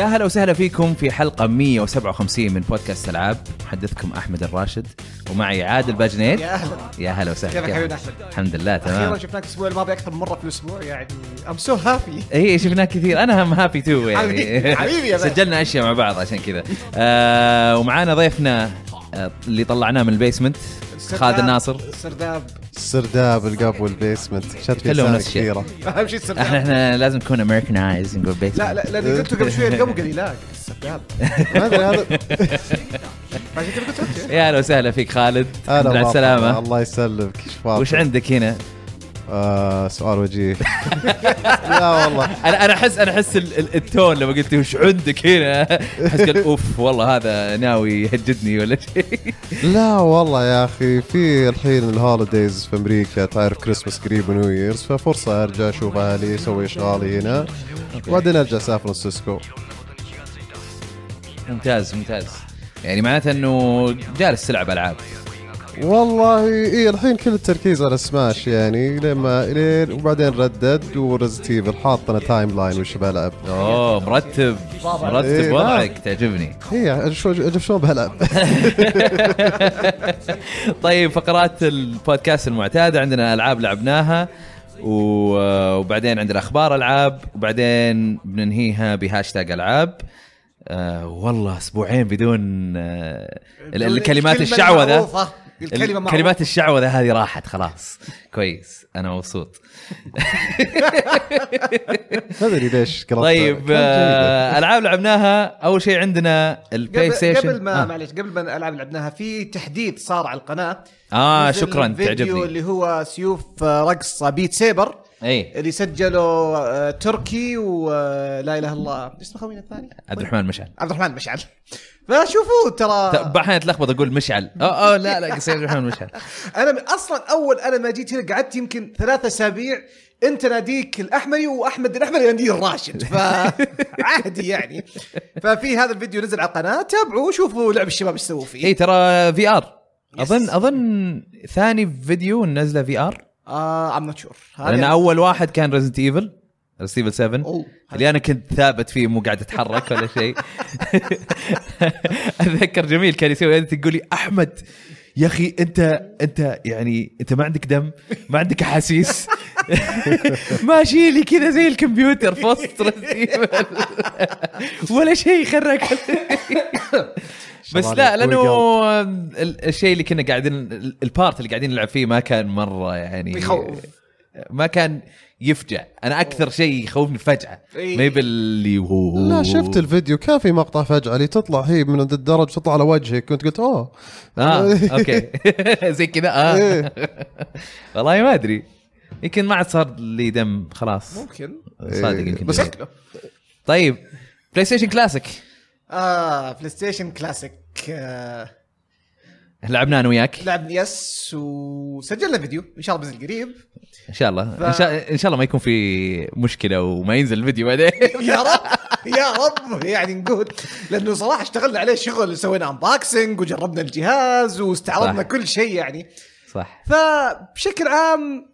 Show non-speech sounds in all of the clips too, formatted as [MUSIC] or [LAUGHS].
يا هلا وسهلا فيكم في حلقة 157 من بودكاست ألعاب. محدثكم أحمد الراشد ومعي عادل باجنيد يا أهلا. يا هلا وسهلا. كيفك كيف؟ حبيبي أحمد؟ الحمد لله أخيرا تمام. شفناك الأسبوع الماضي أكثر من مرة في الأسبوع يعني I'm so happy اي شفناك كثير. أنا هم happy too يعني. حبيبي- يا. [LAUGHS] سجلنا أشياء مع بعض عشان كذا. آه ومعانا ضيفنا آه اللي طلعناه من ال basement. خالد الناصر. سرداب. السرداب القب والبيسمنت. شت في الشيء. كثيرة. أهم شيء إحنا السرداب إحنا لازم نكون Americanized نقول basement لا لا لأن قلتوا قبل شوية القبو قال لي لا السرداب ما أدري هذا يا أهلا وسهلا فيك خالد. مرحبا. السلامة. الله يسلمك إيش؟ وش عندك هنا؟ آه سؤال وجيه. [LAUGHS] لا والله. أنا أنا احس أنا أحس ال- ال- ال tone لما قلت وش عندك هنا؟ أحس قال أوف والله هذا ناوي يهددني ولا شيء. لا والله يا أخي في الحين ال holidays في أمريكا تعرف كريسماس قريب و New Year's ففرصة أرجع أشوف أهلي أسوي اشغالي هنا. وبعدين أرجع سان فرانسيسكو ممتاز ممتاز. يعني معناته إنه جالس تلعب ألعاب. والله اي الحين كل التركيز على سماش يعني لما لين وبعدين Red Dead و Resident Evil حاط أنا timeline وش بلعب أوه مرتب. مرتب إيه، وضعك تعجبني. هي شو شلون بلعب [LAUGHS] طيب فقرات البودكاست المعتادة عندنا ألعاب لعبناها وبعدين عندنا أخبار ألعاب وبعدين بننهيها بهاشتاج ألعاب. آه والله أسبوعين بدون آه ال- الكلمات الشعوذة. الكلمة. كلمات الشعوذة هذه راحت خلاص. كويس. أنا مبسوط. ما أدري ليش طيب. آه ألعاب لعبناها. أول شيء عندنا البلاي قبل, ستيشن قبل ما آه. معلش قبل ما اللي لعبناها في تحديث صار على القناة. آه شكرا فيديو تعجبني. اللي هو سيوف آه، رقص Beat Saber. إي. اللي سجله آه، تركي ولا إله إلا الله. اسمه خوينا الثاني؟ عبد الرحمن مشعل. عبد الرحمن مشعل. فشوفوه ترى أحيانا اتلخبط أقول مشعل. آه آه لا لا قصير الرحمن مشعل. أنا أصلا أول أنا ما جيت هنا قعدت يمكن ثلاثة أسابيع أنت ناديك الأحمري وأحمد الأحمري يناديه الراشد فعادي [LAUGHS] يعني. ففي هذا الفيديو نزل على القناة تابعوه وشوفوا لعب الشباب إيش سووا فيه. اي ترى VR. أظن أظن ثاني فيديو نزله VR آه I'm not sure لأن أول واحد كان Resident Evil Resident Evil 7 أوه. اللي أنا كنت ثابت فيه مو قاعد أتحرك ولا شيء [LAUGHS] أتذكر جميل كان يسوي edit يقول لي أحمد يا أخي أنت أنت يعني أنت ما عندك دم ما عندك أحاسيس [LAUGHS] ماشي لي كذا زي الكمبيوتر في وسط. [LAUGHS] ولا شيء خرعك بس لا لأنه الشيء اللي كنا قاعدين ال part اللي قاعدين نلعب فيه ما كان مرة يعني يخوف. ما كان يفجع. أنا أكثر شيء يخوفني فجعه. ما يبي اللي هو. لا شفت الفيديو. كان في مقطع فجأة اللي تطلع هي من عند الدرج تطلع على وجهك. كنت قلت أوه. آه okay. [LAUGHS] زي كذا. آه. [LAUGHS] والله ما أدري. يمكن ما عاد صار لي دم خلاص. ممكن. صادق. يمكن. بس. شكله طيب بلاي ستيشن كلاسيك آه PlayStation Classic آه. لعبنا أنا وياك. لعب yes وسجلنا فيديو إن شاء الله بينزل قريب. إن شاء الله. ف- إن شاء إن شاء الله ما يكون في مشكلة وما ينزل الفيديو بعدين. [LAUGHS] يا رب يا رب. يعني نقول لأنه صراحة اشتغلنا عليه شغل سوينا unboxing وجربنا الجهاز واستعرضنا صح. كل شيء يعني. صح. فبشكل عام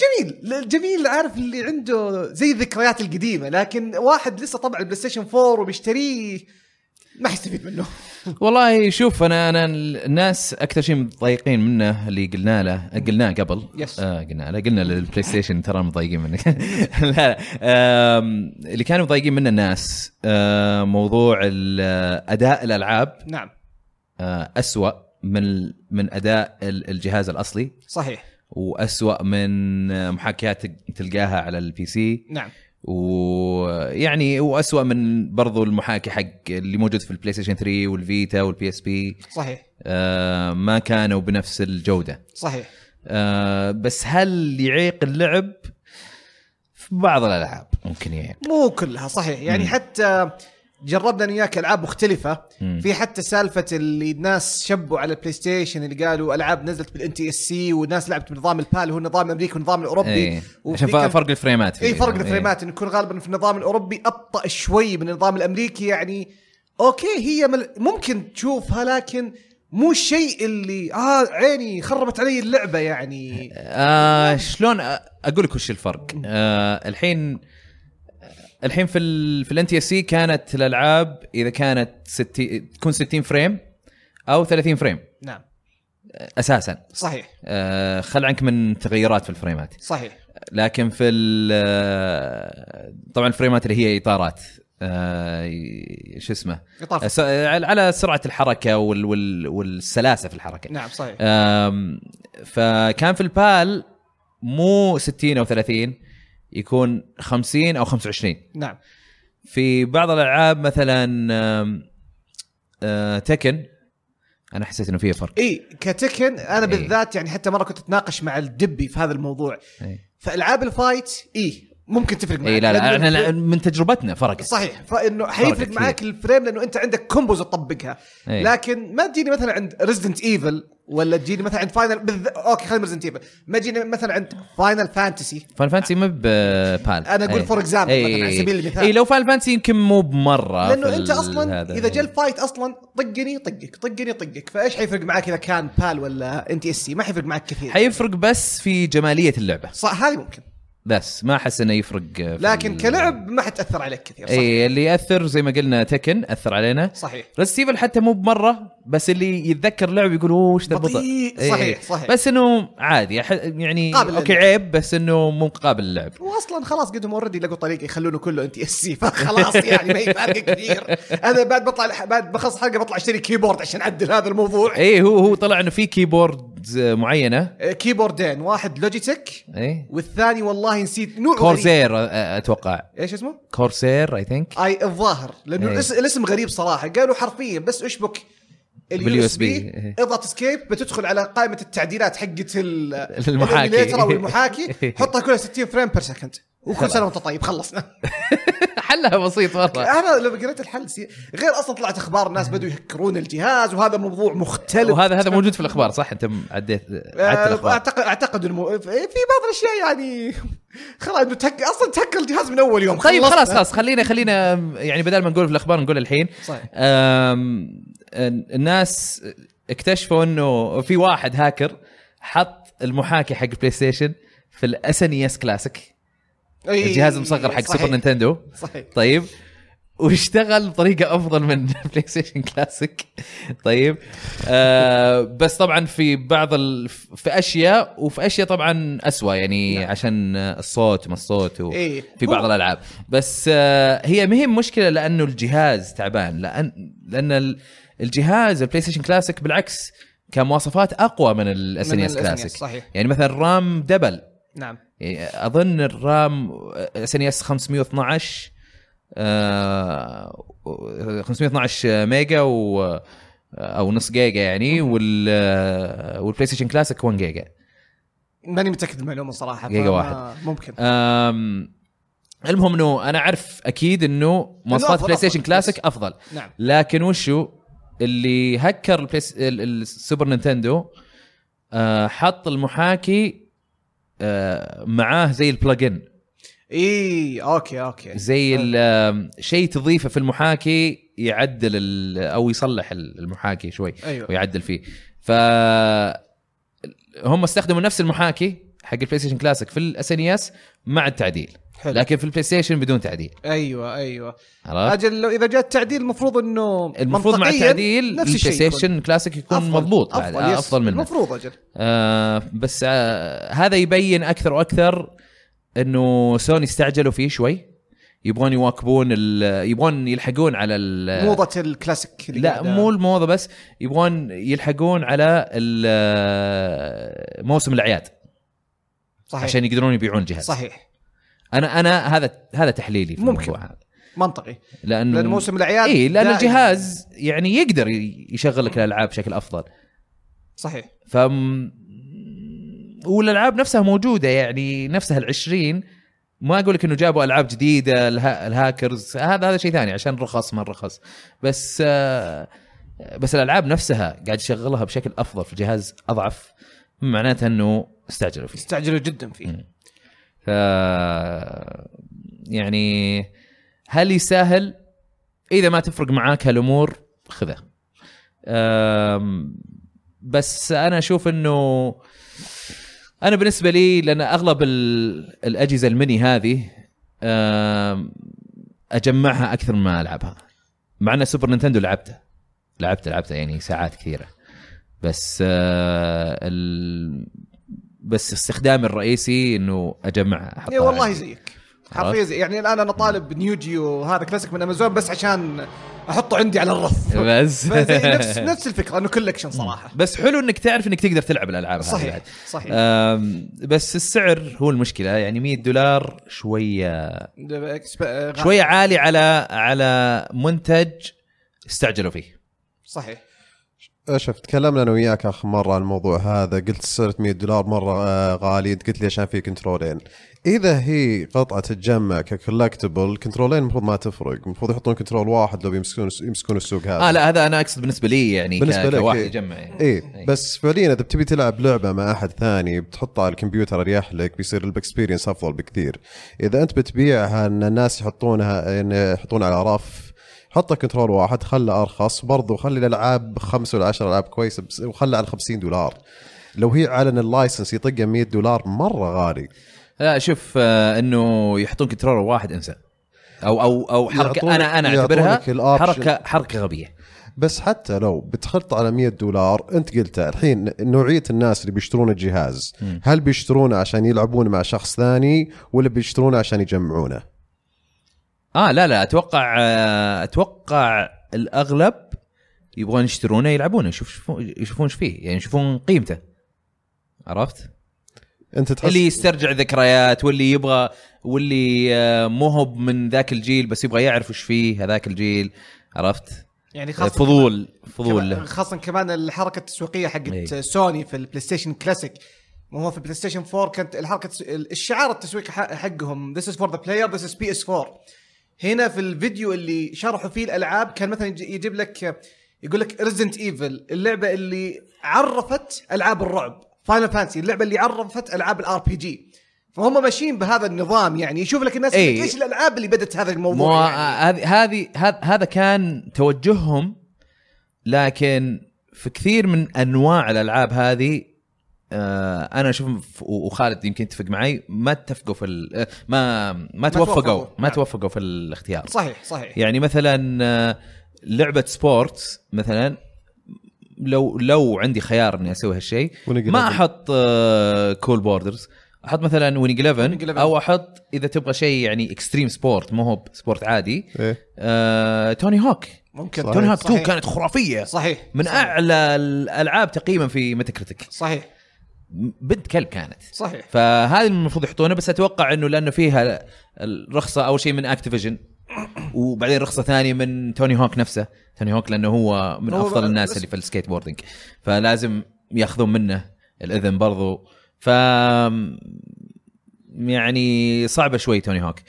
جميل جميل عارف اللي عنده زي الذكريات القديمة لكن واحد لسه طبع ال PlayStation 4 وبيشتريه ما حيستفيد منه. والله شوف أنا أنا الناس أكثر شيء متضايقين منه اللي قلنا له قلناه قبل. yes. آه قلنا له. قلنا لل PlayStation ترى متضايقين منك. [LAUGHS] لا لا. اللي كانوا متضايقين منه الناس آه موضوع ال- أداء الألعاب. نعم. آه أسوأ من من أداء ال- الجهاز الأصلي. صحيح. وأسوأ من آه، محاكيات تلقاها على ال PC نعم. ويعني وأسوأ من برضو المحاكي حق اللي موجود في ال PlayStation 3 وال Vita وال PSP صحيح. آه، ما كانوا بنفس الجودة. صحيح. آه، بس هل يعيق اللعب؟ في بعض الألعاب ممكن يعيق. مو كلها صحيح. يعني مم. حتى جربنا أنا وياك ألعاب مختلفة مم. في حتى سالفة اللي الناس شبوا على ال PlayStation اللي قالوا ألعاب نزلت بال NTSC والناس لعبت بنظام ال PAL هو النظام الأمريكي والنظام الأوروبي إيه. عشان فرق الفريمات. اي فرق. الفريمات انه يكون غالبا في النظام الأوروبي أبطأ شوي من النظام الأمريكي يعني okay هي مل... ممكن تشوفها لكن مو الشيء اللي آه عيني خربت علي اللعبة يعني آه شلون أقول لك وش الفرق؟ آه الحين الحين في ال في ال NTSC كانت الألعاب إذا كانت 60 تكون 60 frame أو 30 frame. نعم. أساسا. صحيح. آه، خل عنك من تغيرات في الفريمات. صحيح. لكن في ال- آه، طبعا الفريمات اللي هي إطارات آه، شو اسمه؟ إطار. على سرعة الحركة وال وال والسلاسة في الحركة. نعم صحيح. فكان في ال PAL مو 60 أو 30 يكون 50 أو 25 نعم. في بعض الألعاب مثلا آم، آه، Tekken أنا حسيت إنه فيها فرق. إي ك Tekken أنا إيه. بالذات يعني حتى مرة كنت أتناقش مع الدبي في هذا الموضوع. إي. فألعاب ال fight إي. ممكن تفرق معك إيه، لا لا إحنا من تجربتنا فرقت صحيح فانه حيفرق. معاك ال frame لأنه أنت عندك combos تطبقها. إيه. لكن ما تجيني مثلا عند Resident Evil ولا تجيني مثلا عند Final بالذ... okay خلينا Resident Evil ما تجيني مثلا عند Final Fantasy Final Fantasy مو ب PAL أنا أقول for example مثلاً، على سبيل المثال. اي لو Final Fantasy يمكن مو بمرة لأنه أنت أصلا. إذا جا ال fight أصلا طقني طقك طقني طقك. فإيش حيفرق معاك إذا كان PAL ولا NTSC ما حيفرق معاك كثير. حيفرق بس في جمالية اللعبة. صح هذه ممكن. بس ما أحس إنه يفرق في لكن ال- كلعب ما حتأثر عليك كثير صح اي اللي يأثر زي ما قلنا Tekken أثر علينا. صحيح. ريست حتى مو بمرة بس اللي يتذكر لعب يقول أوه إيش بطيء. إيه. صحيح، صحيح. بس إنه عادي يعني قابل okay للعب. عيب بس إنه مو قابل للعب. واصلا خلاص قدهم already لقوا طريقه يخلونه كله NTSC فخلاص يعني ما هي فارقة كثير. أنا بعد بطلع بعد بخلص حلقة بطلع أشتري keyboard عشان أعدل هذا الموضوع. اي هو هو طلع إنه في keyboard معينة. آه، كيبوردين واحد Logitech اي والثاني والله نسيت نوع غريب. Corsair أ- أتوقع إيش اسمه؟ Corsair I think أي الظاهر لأنه. الاس- الاسم غريب صراحة قالوا حرفيا بس اشبك ال USB إيه. اضغط escape بتدخل على قائمة التعديلات حقت ال- المحاكي. أو المحاكي [LAUGHS] حطها كلها 60 frame per second وكل سنة وأنت طيب خلصنا [LAUGHS] [LAUGHS] حلها بسيط مرة. أنا لما قريت الحل سي... غير أصلا طلعت أخبار الناس بدوا يهكرون الجهاز وهذا موضوع مختلف. وهذا هذا موجود في الأخبار صح؟ أنت عديت عدت آه، الأخبار. اعتقد أعتقد إنه في بعض الأشياء يعني [LAUGHS] خلاص إنه تهك... أصلا تهكر الجهاز من أول يوم طيب. خلاص خلاص خلينا خلينا يعني بدل ما نقول في الأخبار نقول الحين. صحيح. أم، الناس اكتشفوا إنه في واحد هاكر حط المحاكي حق PlayStation في ال SNES Classic الجهاز المصغر حق. Super Nintendo صحيح طيب واشتغل بطريقة أفضل من PlayStation Classic طيب آه بس طبعا في بعض ال... في أشياء وفي أشياء طبعا اسوء يعني نعم. عشان الصوت ما الصوت و... إيه. في بعض هو- الألعاب بس آه هي ما هي مشكلة لأنه الجهاز تعبان لأن لأن ال- الجهاز ال PlayStation Classic بالعكس كان مواصفات أقوى من ال SNES Classic صحيح. يعني مثلا ال RAM double نعم. يعني أظن ال RAM SNES 512 آه، 512 ميجا و أو نص جيجا يعني وال والبلاي ستيشن كلاسيك 1 جيجا. ماني متأكد من المعلومة صراحة جيجا واحد. ممكن. المهم إنه أنا أعرف أكيد إنه مواصفات بلاي ستيشن. كلاسيك. أفضل. نعم. لكن وشو؟ اللي هكر البلايس السوبر نينتندو آه، حط المحاكي آه، معاه زي ال plugin اي okay okay. زي آم، شيء تضيفه في المحاكي يعدل ال- أو يصلح ال- المحاكي شوي أيوه. ويعدل فيه. ف هم استخدموا نفس المحاكي حق البلاي ستيشن كلاسيك في ال SNES مع التعديل. حلو. لكن في البلاي ستيشن بدون تعديل. أيوه أيوه. عرفت؟ أجل لو إذا جاء التعديل المفروض إنه المفروض مع التعديل نفس البلاي. ستيشن كلاسيك يكون أفضل. مضبوط بعد أفضل, آه، yes. أفضل منه. المفروض أجل. آه بس آه هذا يبين أكثر وأكثر إنه سوني استعجلوا فيه شوي. يبغون يواكبون يبغون يلحقون على موضة الكلاسيك لا مو الموضة بس يبغون يلحقون على ال- موسم الأعياد. صحيح. عشان يقدرون يبيعون جهاز. صحيح. أنا أنا هذا هذا تحليلي في ممكن. الموضوع هذا. منطقي. لأنه لأن موسم الاعياد اي لأن. الجهاز يعني يقدر يشغل لك الألعاب بشكل أفضل. صحيح. ف والألعاب نفسها موجودة يعني نفسها العشرين ما أقول لك إنه جابوا ألعاب جديدة الها... الهاكرز هذا هذا شيء ثاني عشان رخص ما رخص. بس آه، بس الألعاب نفسها قاعد يشغلها بشكل أفضل في جهاز أضعف معناتها إنه استعجلوا فيه. استعجلوا جدا فيه. مم. ف يعني هل يسهل؟ إذا ما تفرق معاك هالأمور خذه بس أنا أشوف إنه أنا بالنسبة لي لأن أغلب ال- الأجهزة المني هذه أجمعها أكثر مما ألعبها. مع إن سوبر نينتندو لعبته. لعبت لعبته يعني ساعات كثيرة. بس ال... بس استخدامي الرئيسي إنه اجمعها احطها إي إيه، والله. زيك حرفيا زي يعني الآن أنا طالب نيو جيو هذا كلاسيك من أمازون بس عشان أحطه عندي على الرف. بس. [LAUGHS] نفس نفس الفكرة إنه collection صراحة. بس حلو إنك تعرف إنك تقدر تلعب الألعاب صحيح. صحيح. بس السعر هو المشكلة يعني 100 دولار شوية. شوية شوية عالي على على منتج استعجلوا فيه. صحيح. شوف تكلمنا أنا وياك آخر مرة عن الموضوع هذا. قلت سعر 100 دولار مرة آه، غالي. انت قلت لي عشان في كنترولين. إذا هي قطعة تتجمع ك collectible كنترولين المفروض ما تفرق. المفروض يحطون control واحد لو بيمسكون يمسكون السوق هذا. آه لا هذا أنا أقصد بالنسبة لي يعني بالنسبة بالنسبة لك، كواحد إيه. يجمع يعني. إيه. بس فعليا إذا بتبي تلعب لعبة مع أحد ثاني بتحطها على الكمبيوتر اريح لك بيصير ال experience أفضل بكثير. إذا أنت بتبيعها إن الناس يحطونها إن يحطونها على رف حطها control واحد خله أرخص. برضو خلي الألعاب خمسة ولا 10 ألعاب كويسه بس وخلها على 50 دولار. لو هي على ال license يطقها 100 دولار مرة غالي. لا شوف آه إنه يحطون controller واحد أنسى. أو أو أو حركة أنا أنا أعتبرها. حركة حركة غبية. بس حتى لو بتخط على 100 دولار أنت قلتها الحين نوعية الناس اللي بيشترون الجهاز. هل بيشترونه عشان يلعبون مع شخص ثاني ولا بيشترونه عشان يجمعونه؟ آه لا لا أتوقع آه، أتوقع الأغلب يبغون يشترونه يلعبونه يشوفون يشوفون إيش فيه يعني يشوفون قيمته عرفت؟ أنت تحس اللي يسترجع ذكريات واللي يبغى واللي آه، مو هو من ذاك الجيل بس يبغى يعرف وش فيه هذاك الجيل عرفت؟ يعني خاصة فضول فضول كمان له خاصة كمان الحركة التسويقية حقت إيه. سوني في البلاي ستيشن كلاسيك وهو في البلاي ستيشن 4 كانت الحركة الشعار التسويقي ح- حقهم This is for the player this is PS4 هنا في الفيديو اللي شرحوا فيه الألعاب كان مثلا يجي- يجيب لك يقول لك ريزدنت ايفل اللعبة اللي عرفت ألعاب الرعب فاينل فانتسي اللعبة اللي عرفت ألعاب ال RPG فهم ماشيين بهذا النظام يعني يشوف لك الناس إيه. إيش الألعاب اللي بدت هذا مو الموضوع يعني. هذه هذه هذا- هذا كان توجههم لكن في كثير من أنواع الألعاب هذه أنا أشوف وخالد يمكن يتفق معي ما اتفقوا في ال- آه، ما ما توفقوا. ما نعم. توفقوا في الاختيار صحيح صحيح يعني مثلا آه، لعبة سبورت مثلا لو لو عندي خيار إني أسوي هالشيء ما 11. أحط كول بوردرز أحط مثلا وينينج 11 Winning 11. أو أحط إذا تبغى شيء يعني extreme sport مو هو sport عادي آه، توني هوك ممكن صحيح. توني هوك 2 صحيح. كانت خرافية صحيح من صحيح. أعلى الألعاب تقييما في ميتا كريتيك صحيح بنت كلب كانت. صحيح. فهذه المفروض يحطونه بس أتوقع إنه لأنه فيها الرخصة أول شيء من اكتيفيجن وبعدين رخصة ثانية من توني هوك نفسه. توني هوك لأنه هو من هو أفضل الناس اللي في ال skateboarding فلازم يأخذون منه الإذن برضو. ف يعني صعبة شوي توني هوك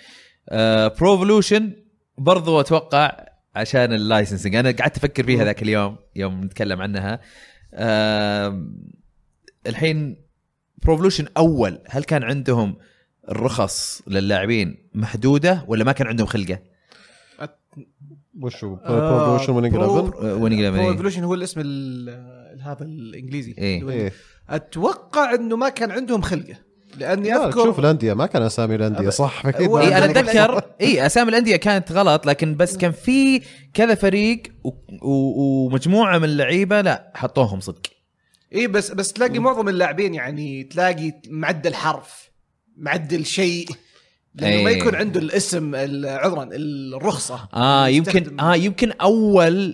برو ايفولوشن برضو أتوقع عشان ال licensing أنا قعدت أفكر فيها ذاك اليوم يوم نتكلم عنها. آم، الحين برو ايفولوشن أول هل كان عندهم الرخص للاعبين محدودة ولا ما كان عندهم خلقة؟ وشو آه، بروموشن وينج برو- 11 وين برو قلنا ايفولوشن هو الاسم ال- هذا الإنجليزي. إيه. إيه. أتوقع إنه ما كان عندهم خلقة. لأني لا، أذكر شوف الأندية ما كان أسامي الأندية صح أكيد اي أنا اتذكر اي أسامي الأندية كانت غلط لكن بس كان في كذا فريق و- و- ومجموعة من اللعيبة لا حطوهم صدق. اي بس بس تلاقي معظم اللاعبين يعني تلاقي معدل حرف معدل شيء لأنه ما إيه. يكون عنده الاسم ال- عذرا الرخصة. آه يمكن آه يمكن أول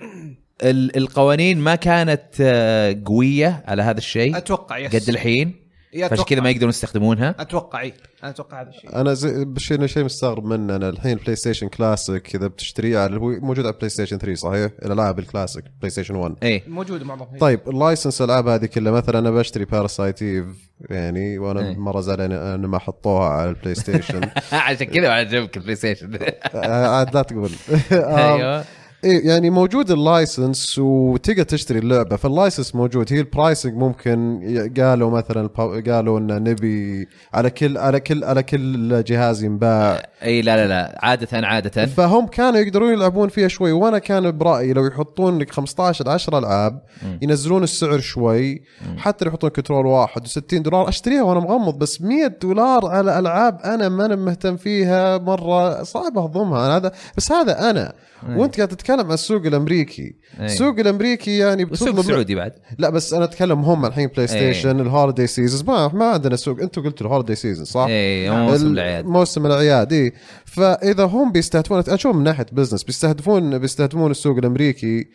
ال- القوانين ما كانت آه، قوية على هذا الشيء. أتوقع yes قد الحين. فعشان كذا ما يقدرون يستخدمونها؟ أتوقع اي أنا أتوقع هذا الشيء. أنا زي بشيء شيء مستغرب منه أنا الحين بلاي ستيشن كلاسيك إذا بتشتريه على هو موجود على بلاي ستيشن 3 صحيح؟ الألعاب الكلاسيك بلاي ستيشن 1 اي موجود معظمها طيب ال license الألعاب هذه كلها مثلا أنا بشتري باراسايت ايف يعني وأنا إيه. مرة زعلان ان ما حطوها على البلاي ستيشن [LAUGHS] عشان كذا عجبك البلاي ستيشن عاد لا تقول. [LAUGHS] أيوه. إيه يعني موجود ال license وتقدر تشتري اللعبة فال license موجود. هي ال pricing ممكن قالوا مثلا قالوا ان نبي على كل على كل على كل جهاز ينباع. إي لا لا لا عادة عادة. فهم كانوا يقدرون يلعبون فيها شوي وأنا كان برأيي لو يحطون لك 15 10 ألعاب ينزلون السعر شوي حتى لو يحطون control واحد و60 دولار أشتريها وأنا مغمض بس 100 دولار على ألعاب أنا ما أنا مهتم فيها مرة صعب أهضمها. أنا هذا بس هذا أنا. وأنت قاعد تتكلم عن السوق الأمريكي. أي. السوق الأمريكي يعني والسوق بتطلب السعودي بعد. لا بس أنا أتكلم هم الحين بلاي ستيشن ال holiday seasons ما ما عندنا سوق. أنتم قلتوا ال holiday season صح؟ اي موسم ال- الأعياد. موسم الأعياد اي فإذا هم بيستهدفون أشوف من ناحية business بيستهدفون بيستهدفون السوق الأمريكي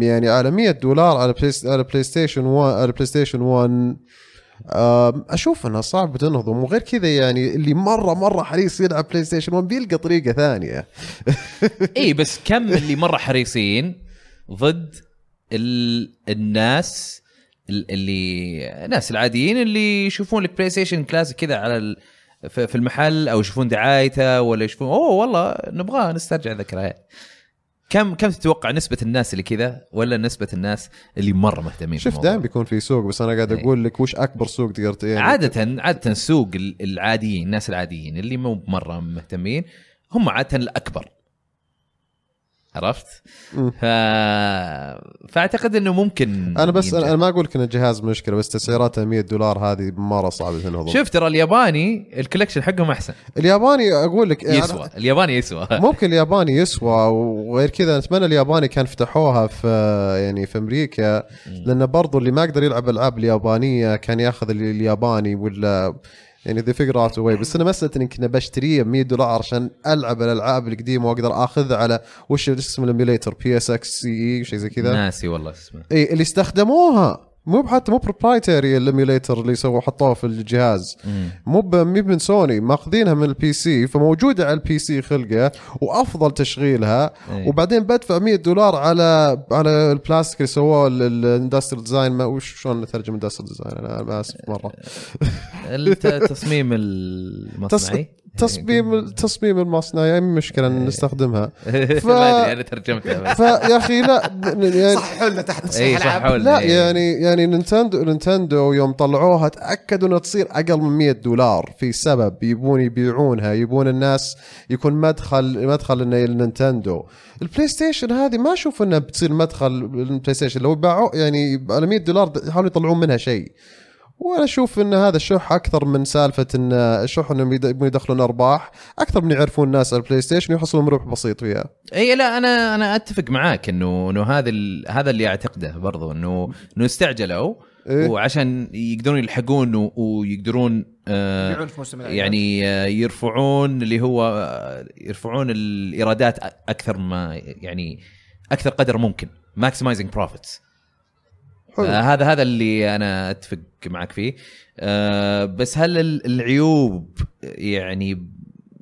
يعني على 100 دولار على بلاي على بلاي ستيشن 1 على بلاي ستيشن 1 آم، أشوف انها صعب تنهضم وغير كذا يعني اللي مرة مرة حريص يلعب بلاي ستيشن 1 بيلقى طريقة ثانية. [LAUGHS] اي بس كم اللي مرة حريصين ضد ال... الناس ال- اللي الناس العاديين اللي يشوفون لك بلاي ستيشن كلاسيك كذا على ال... في المحل أو يشوفون دعايته ولا يشوفون أوه والله نبغى نسترجع ذكريات كم كم تتوقع نسبة الناس اللي كذا ولا نسبة الناس اللي مرة مهتمين شوف؟ دائما بيكون في سوق بس أنا قاعد إيه. أقول لك وش أكبر سوق تقدر يعني عادة عادة ال- العاديين الناس العاديين اللي مو مرة مهتمين هم عادة الأكبر عرفت؟ ف... فأعتقد إنه ممكن أنا بس ينجح. أنا أنا ما أقول لك ان الجهاز مشكلة بس تسعيراتها 100 دولار هذه مرة صعبه تنهضم شوف ترى الياباني الكولكشن حقهم أحسن. الياباني أقول لك يسوى. الياباني يسوى. [LAUGHS] ممكن الياباني يسوى وغير كذا أتمنى الياباني كان فتحوها في يعني في أمريكا لأن برضو اللي ما يقدر يلعب ألعاب اليابانية كان ياخذ ال- الياباني ولا يعني they figure out a way بس أنا مساله إني كنا بشتريه ب 100 دولار عشان ألعب الألعاب القديمة وأقدر اخذها على وش اسم ال emulator PSXC اي شيء زي كذا. ناسي والله اسمه. اي اللي استخدموها. مو حتى مو proprietary ال emulator اللي سووا حطوه في الجهاز. مو مو من سوني ماخذينها من ال PC فموجودة على ال PC خلقة وأفضل تشغيلها. إيه. وبعدين بدفع 100 دولار على على البلاستيك اللي سووه ال industrial design ما وش شلون نترجم industrial design أنا آسف مرة. الت- التصميم المصنعي؟ تصميم التصميم المصنعي يعني مشكلة إن نستخدمها. [LAUGHS] ف- ما أدري أنا ترجمتها بس. فيا أخي لا يعني صححوا لنا تحت اي صح العاب حول لا إيه. يعني يعني نينتندو نينتندو يوم طلعوها تأكدوا إنها تصير أقل من 100 دولار في سبب يبون يبيعونها يبون الناس يكون مدخل مدخل إنه النينتندو البلاي ستيشن هذه ما أشوف إنها بتصير مدخل البلاي ستيشن لو باعوا يعني على 100 دولار يحاولون يطلعون منها شيء. وأنا أشوف إن هذا الشح أكثر من سالفة إن الشح إنهم يدخلون أرباح. أكثر من يعرفون الناس على البلاي ستيشن ويحصلون ربح بسيط فيها. إي لا أنا أنا أتفق معاك إنه إنه هذا ال- هذا اللي أعتقده برضو إنه إنه استعجلوا. إيه؟ وعشان يقدرون يلحقون ويقدرون آه يبيعون في موسم الأعياد. يعني آه، يرفعون اللي هو آه، يرفعون الإيرادات أكثر ما يعني أكثر قدر ممكن. maximizing profits حلو. آه هذا هذا اللي أنا أتفق معك فيه. آه بس هل ال- العيوب يعني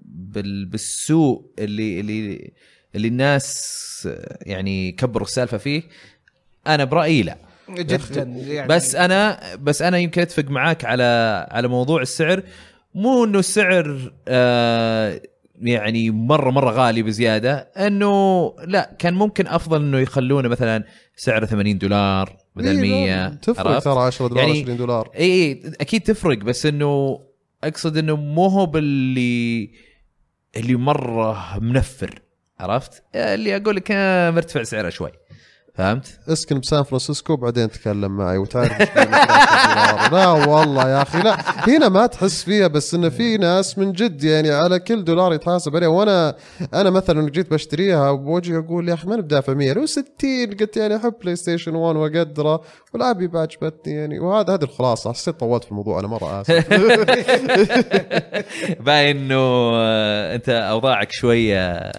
بال- بالسوء اللي اللي اللي الناس يعني كبروا السالفة فيه؟ أنا برأيي لا. جدا يعني. بس أنا بس أنا يمكن أتفق معاك على على موضوع السعر. مو إنه السعر آه يعني مره مرة غالي بزيادة إنه لا كان ممكن أفضل إنه يخلونه مثلا سعره 80 دولار بدل إيه، 100 تفرق عرفت؟ ترى 10 دولار يعني 20 دولار اي اي أكيد تفرق بس إنه أقصد إنه مو هو باللي اللي مرة منفر عرفت؟ اللي أقول لك آه، مرتفع سعره شوي فهمت؟ اسكن بسان فرانسيسكو بعدين تكلم معي وتعرف إيش بين 13 دولار. لا والله يا أخي لا. هنا ما تحس فيها بس انه في ناس من جد يعني على كل دولار يتحاسب عليها. وأنا أنا مثلا جيت بشتريها بوجهي أقول يا أخي ما بدفع 100 لو 60 قلت يعني أحب بلاي ستيشن 1 واقدره والعابه عجبتني يعني. وهذا هذه الخلاصة. حسيت طولت في الموضوع أنا مرة آسف. [LAUGHS] باين إنه آه، أنت أوضاعك شوية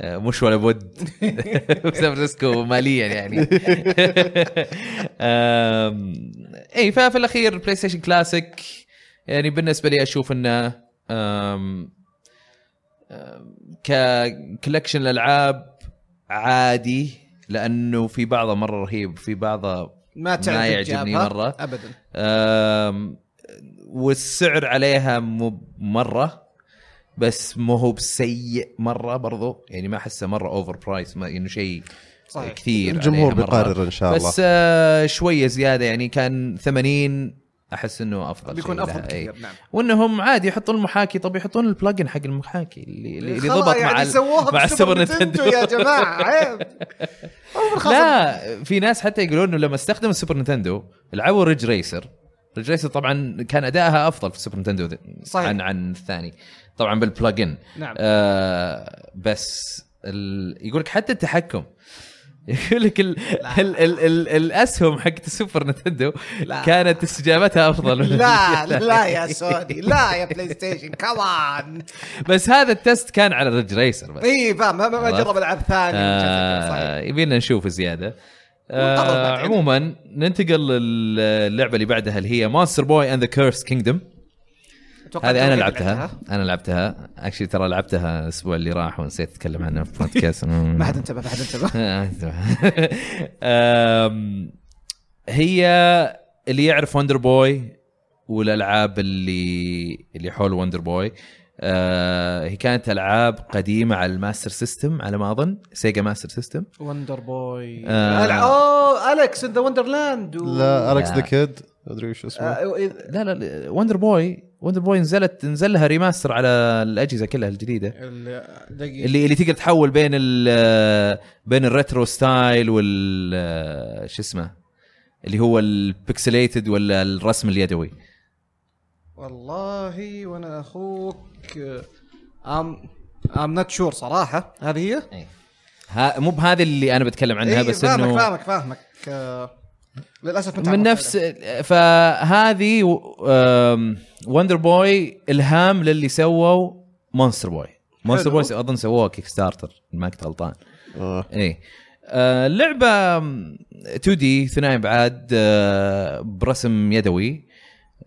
مش ولا بد. [LAUGHS] سان فرانسيسكو ماليا يعني. [LAUGHS] اي ففي الأخير بلاي ستيشن كلاسيك يعني بالنسبة لي أشوف إنه ك collection الالعاب عادي لأنه في بعضه مرة رهيب في بعضه ما تعرف ما يعجبني مرة. ابدا. والسعر عليها مو مرة. بس مو هو بسيء مرة برضو يعني ما أحسه مرة overpriced ما انه شيء صحيح. كثير الجمهور. بيقرر إن شاء الله. بس آه شوية زيادة يعني كان 80 أحس إنه أفضل بيكون أفضل لها، إي. كثير نعم وإنهم عادي يحطون المحاكي طب يحطون ال plugin حق المحاكي اللي اللي, ضبط يعني مع ال- سووها مع السوبر نينتندو نينتندو يا جماعة [LAUGHS] عيب لا في ناس حتى يقولون إنه لما استخدم السوبر نينتندو لعبوا ريدج ريسر ريدج ريسر طبعا كان ادائها أفضل في السوبر نينتندو ذ- صحيح. عن عن الثاني طبعا بال plugin نعم. آه بس ال... يقول لك حتى التحكم. [LAUGHS] يقول لك ال... ال... ال... ال... الأسهم حقت السوبر نينتندو لا. كانت استجابتها أفضل. من [LAUGHS] لا [LAUGHS] لا يا سوني لا يا بلاي ستيشن كمان بس هذا ال test كان على ريدج ريسر بس. إي فاهم ما, ما جرب ألعاب ثانية. آه. يبينا نشوف زيادة. آه. عموما ننتقل للعبة اللي بعدها اللي هي Monster Boy and the Cursed Kingdom هذه أنا لعبتها. أنا لعبتها. actually ترى لعبتها الأسبوع اللي راح ونسيت أتكلم عنها في بودكاست [LAUGHS] ما حد انتبه ما حد انتبه. [LAUGHS] [LAUGHS] آم، هي اللي يعرف وندر بوي والألعاب اللي اللي حول وندر بوي آه هي كانت ألعاب قديمة على الماستر سيستم على ما أظن. سيجا ماستر سيستم وندر بوي آه. أوه Alex in the Wonderland لا الكس لا. ذا كيد أدري وش اسمه. آه، لا لا وندر بوي وندر بوي نزلت نزل لها remaster على الأجهزة كلها الجديدة. اللي اللي تقدر تحول بين ال بين ال retro style وال شو اسمه؟ اللي هو ال pixelated ولا الرسم اليدوي. والله وأنا أخوك I'm I'm not sure صراحة. هذه هي؟ ها مو بهذه اللي أنا بتكلم عنها إيه، بس فاهمك انه فاهمك فاهمك. آه، للأسف من نفس فهذه Wonder Boy إلهام للي سووا Monster Boy Monster. Boy أظن سووه Kickstarter ما كنت غلطان. آه. آه اللعبة 2 دي ثنائي ابعاد آه برسم يدوي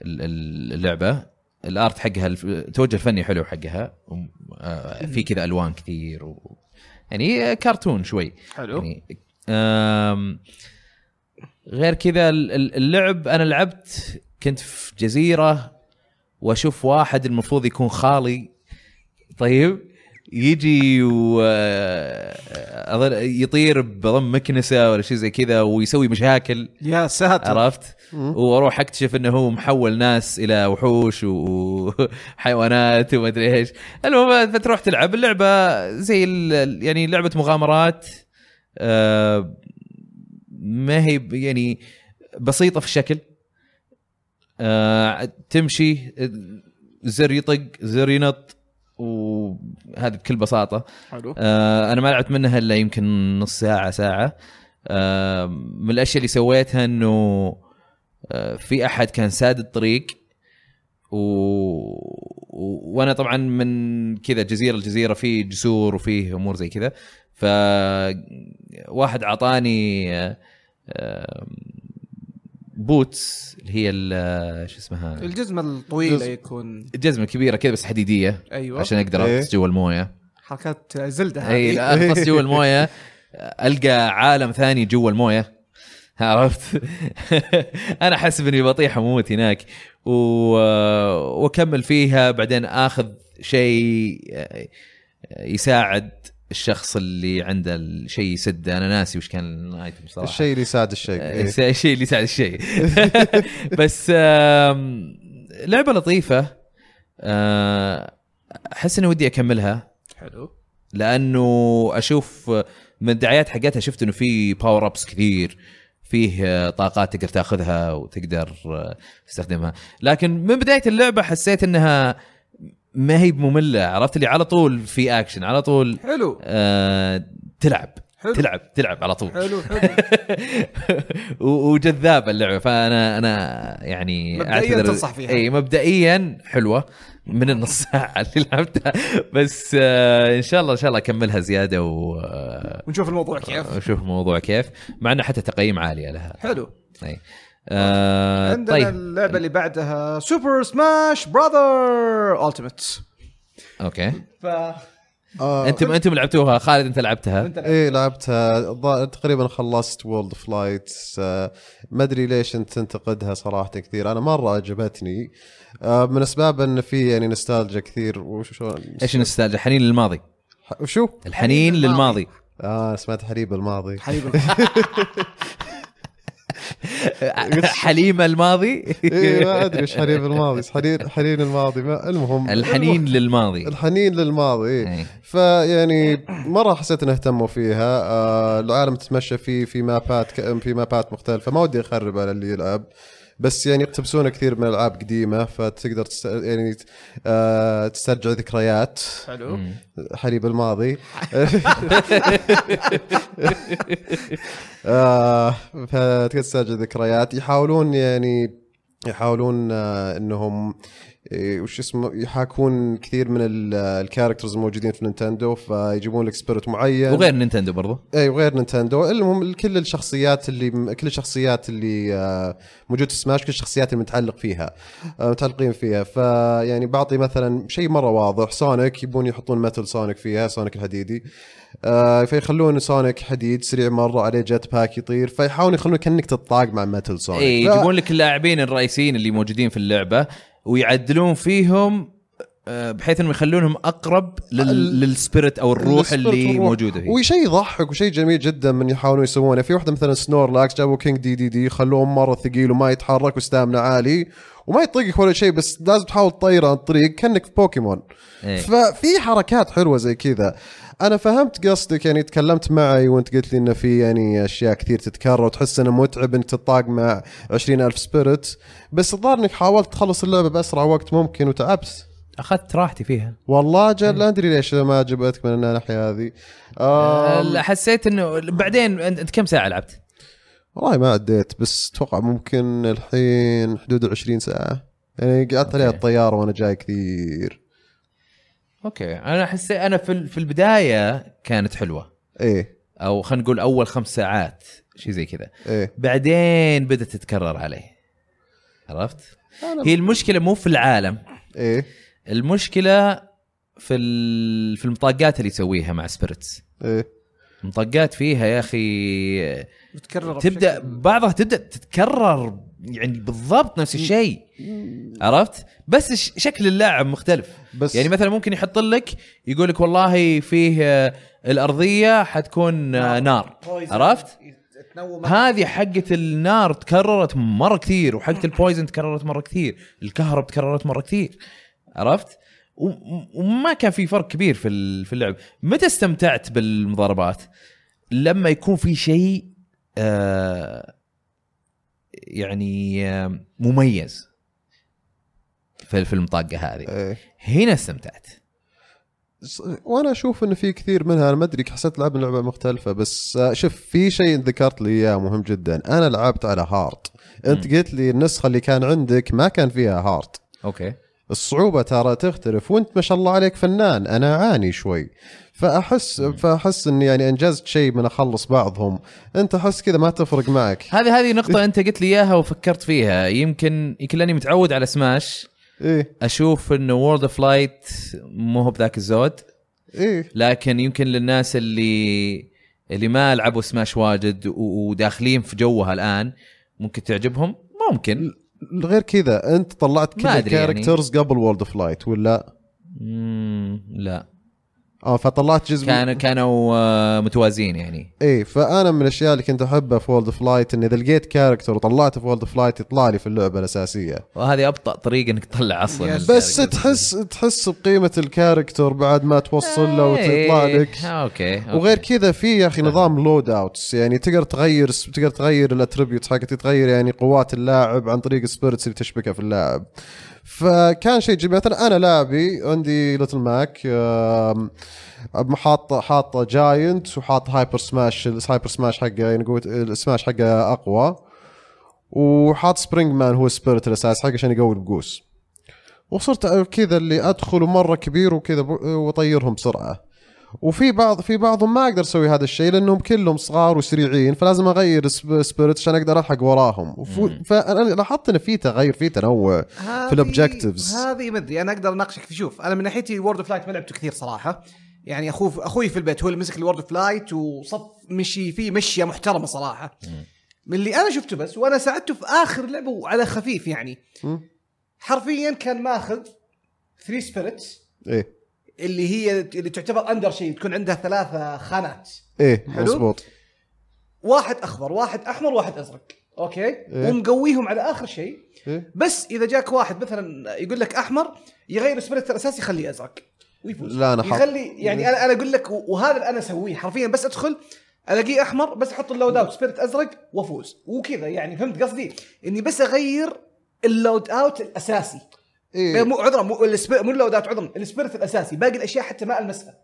ال- ال- اللعبة. ال art حقها التوجه الفني حلو حقها. آه في كذا ألوان كثير و يعني كرتون شوي. حلو. يعني غير كذا ال- ال- اللعب أنا لعبت كنت في جزيرة وأشوف واحد المفروض يكون خالي. طيب يجي و أظن يطير بضم مكنسة ولا شيء زي كذا ويسوي مشاكل. يا ساتر. عرفت؟ وأروح أكتشف إنه هو محول ناس إلى وحوش وحيوانات [LAUGHS] وما أدري إيش. المهم فتروح تلعب. اللعبة زي يعني لعبة مغامرات آه، ما هي يعني بسيطة في الشكل. آه، تمشي زر يطق زر ينط وهذا بكل بساطة. حلو. آه أنا ما لعبت منها إلا يمكن نص ساعة ساعة. آه من الأشياء اللي سويتها إنه آه في أحد كان ساد الطريق و... و... وأنا طبعا من كذا جزيرة لجزيرة في جسور وفيه أمور زي كذا. ف واحد أعطاني آه، boots اللي هي ال- شو اسمها؟ الجزمة الطويلة. يكون. جزمة كبيرة كذا بس حديدية أيوه. عشان أقدر إيه. اغطس جوا الموية. حركات Zelda إي اغطس جوا الموية. ألقى عالم ثاني جوا الموية. عرفت؟ [LAUGHS] أنا حاسب إني بطيح أموت هناك. و... وأكمل فيها بعدين آخذ شيء يساعد الشخص اللي عنده الشيء يسده أنا ناسي وش كان الايتم صراحة. الشيء اللي يساعد الشيء. إيه. [LAUGHS] الشيء اللي يساعد الشيء. [LAUGHS] بس لعبة لطيفة. آه، أحس إني ودي أكملها. حلو. لأنه أشوف من الدعايات حقتها شفت إنه في باور ابس كثير فيه آه، طاقات تقدر تاخذها وتقدر آه، تستخدمها. لكن من بداية اللعبة حسيت إنها ما هي ممله عرفت اللي على طول في اكشن على طول حلو. آه تلعب حلو. تلعب تلعب على طول. حلو حلو. [LAUGHS] وجذابه اللعبة فأنا أنا يعني مبدئياً تنصح فيها. إي مبدئيا حلوة من النص ساعه [LAUGHS] اللي لعبتها. بس آه إن شاء الله إن شاء الله أكملها زيادة و آه، ونشوف الموضوع كيف. واشوف الموضوع كيف مع إنه حتى تقييم عاليه لها. حلو. إي. آه عندنا طيب. اللعبة اللي بعدها Super Smash Brothers Ultimate okay. ف آه أنتم أنتم لعبتوها؟ خالد أنت لعبتها؟ إيه لعبتها. الظاهر تقريبا خلصت World of Light ما أدري ليش أنت تنتقدها صراحة كثير. أنا مرة عجبتني. آه من أسباب إن في يعني نستالجيا كثير. وش شو إيش النوستالجيا حنين للماضي. وشو؟ الحنين للماضي. آه سمعت حليب الماضي. حبيب [LAUGHS] [LAUGHS] حليمه الماضي؟ إيه ما أدري إيش حليب الماضي حنين حنين الماضي. ما المهم الحنين للماضي. الحنين للماضي إيه. إيه. فيعني مرة حسيت ان اهتموا فيها. آه العالم تتمشى فيه في مابات في مابات مختلفة. ما ودي اخرب على اللي يلعب. بس يعني يقتبسون كثير من الألعاب قديمة فتقدر تست... يعني آه تسترجع ذكريات. حلو. حليب الماضي. [LAUGHS] آه فتقدر تسترجع ذكريات. يحاولون يعني يحاولون آه إنهم وش اسمه يحاكون كثير من ال- ال characters الموجودين في Nintendo فيجيبون لك spirit معين. وغير Nintendo برضو. اي وغير Nintendo. المهم كل الشخصيات اللي كل الشخصيات اللي آه، موجودة في سماش كل الشخصيات المتعلق فيها آه، متعلقين فيها. فيعني بعطي مثلا شيء مرة واضح. سونيك يبون يحطون Metal Sonic فيها Sonic الحديدي. آه، فيخلون سونيك حديد سريع مرة عليه jetpack يطير. فيحاولون يخلون كأنك تطاق مع Metal Sonic اي يجيبون لك اللاعبين الرئيسيين اللي موجودين في اللعبة. ويعدلون فيهم آه، بحيث إنهم يخلونهم أقرب لل... لل spirit أو الروح اللي والروح. موجودة فيه وشيء يضحك وشيء جميل جدا من يحاولون يسوونه في واحدة مثلا Snorlax جابوا King Dedede خلوه مرة ثقيل وما يتحرك و stamina عالي وما يطقك ولا شيء بس لازم تحاول تطيره عن الطريق كأنك في بوكيمون إيه. ففي حركات حلوة زي كذا أنا فهمت قصدك يعني تكلمت معي وأنت قلت لي إنه في يعني أشياء كثير تتكرر وتحس إنه متعب إنك تطاق مع 20000 سبيريت بس الظاهر إنك حاولت تخلص اللعبة بأسرع وقت ممكن وتعبت. أخذت راحتي فيها. والله جل لا أدري ليش ما عجبتك من الناحية هذه. حسيت إنه بعدين أنت أنت كم ساعة لعبت؟ والله ما عديت بس أتوقع ممكن الحين حدود ال 20 ساعة. يعني قعدت عليها. الطيارة وأنا جاي كثير. okay. أنا حسيت أنا في ال- في البداية كانت حلوة. إيه. أو خلينا نقول أول خمس ساعات شيء زي كذا. إيه. بعدين بدأت تتكرر علي عرفت؟ هي المشكلة مو في العالم. إيه. المشكلة في ال- في المطاقات اللي يسويها مع spirits إيه. مطاقات فيها يا أخي بتكرر تبدا بعضها تبدأ تتكرر يعني بالضبط نفس الشيء. عرفت؟ بس شكل اللاعب مختلف. بس يعني مثلا ممكن يحط لك يقول لك والله فيه آه، الأرضية حتكون آه، نار. عرفت؟ تنوم هذه حقة النار تكررت مرة كثير وحقة البويزن تكررت مرة كثير الكهرب تكررت مرة كثير. عرفت؟ و- وما كان في فرق كبير في ال- في اللعب. متى استمتعت بالمضاربات؟ لما يكون في شيء آه يعني مميز في في المطاقه هذه. إيه. هنا استمتعت. وأنا أشوف انه في كثير منها أنا ما أدري حسيت لعب لعبة مختلفة بس آه، شوف في شيء ذكرت لي إياه مهم جدا. أنا لعبت على hard أنت قلت لي النسخة اللي كان عندك ما كان فيها hard okay. الصعوبة ترى تختلف وأنت ما شاء الله عليك فنان أنا أعاني شوي. فاحس فأحس إني يعني أنجزت شيء من أخلص بعضهم. أنت أحس كذا ما تفرق معك. هذه هذه نقطة أنت قلت لي إياها وفكرت فيها. يمكن يمكن لأني متعود على سماش. إيه. أشوف إنه World of Light مو هو بذاك الزود. إيه. لكن يمكن للناس اللي اللي ما لعبوا سماش واجد وداخلين في جوها الآن ممكن تعجبهم؟ ممكن. غير كذا أنت طلعت كل أدري يعني. ال characters قبل World of Light ولا مم لا آه فطلعت جزء كان كانوا آه، متوازيين يعني. إيه فأنا من الأشياء اللي كنت أحبها في World of Light إني اذا لقيت character وطلعته في World of Light يطلع لي في اللعبة الأساسية. وهذه أبطأ طريقة إنك تطلع أصلا بس. تحس تحس بقيمة ال character بعد ما توصل له وتطلع إيه، لك. okay, okay. وغير كذا في يا أخي نظام loadouts يعني تقدر تغير تقدر تغير ال attribute حقك تغير يعني قوات اللاعب عن طريق ال spirits اللي تشبكها في اللاعب. فكان شيء جميل. مثلا أنا لاعبي عندي Little Mac آم، حاط حاط giant وحاط hyper smash ال hyper smash حقه يعني قوة السماش حقه أقوى. وحاط Spring Man هو ال spirit الأساس حقه عشان يقوي القوس وصرت كذا اللي أدخل مرة كبير وكذا وأطيرهم بسرعة. وفي بعض في بعضهم ما أقدر أسوي هذا الشيء لأنهم كلهم صغار وسريعين فلازم أغير sp- spirit عشان أقدر ألحق وراهم. فأنا لاحظت إن في تغير في تنوع في ال objectives هذه ما أدري أنا أقدر أناقشك. في شوف أنا من ناحيتي World of Light ما لعبته كثير صراحة. يعني اخوه أخوي في البيت هو اللي مسك ال World of Light وصف مشي فيه مشية محترمة صراحة. من اللي أنا شفته بس وأنا ساعدته في آخر لعبة وعلى خفيف يعني. مم. حرفيا كان ماخذ 3 spirits إيه. اللي هي اللي تعتبر اندر شيء تكون عندها ثلاثة خانات. إيه حلو؟ مضبوط واحد أخضر واحد أحمر واحد أزرق. أوكي؟ إيه. ومقويهم على آخر شيء. إيه؟ بس إذا جاك واحد مثلا يقول لك أحمر يغير ال spirit الأساسي يخليه أزرق. ويفوز. لا، حاط- يخلي يعني أنا أنا أقول لك وهذا اللي أنا أسويه. حرفيا بس أدخل ألاقيه أحمر بس أحط ال loadout spirit أزرق وأفوز. وكذا يعني فهمت قصدي؟ إني بس أغير ال loadout الأساسي. إيه. مو عذرا مو ال spi- مو ال loadout عذرا ال spirit الأساسي باقي الأشياء حتى ما المسها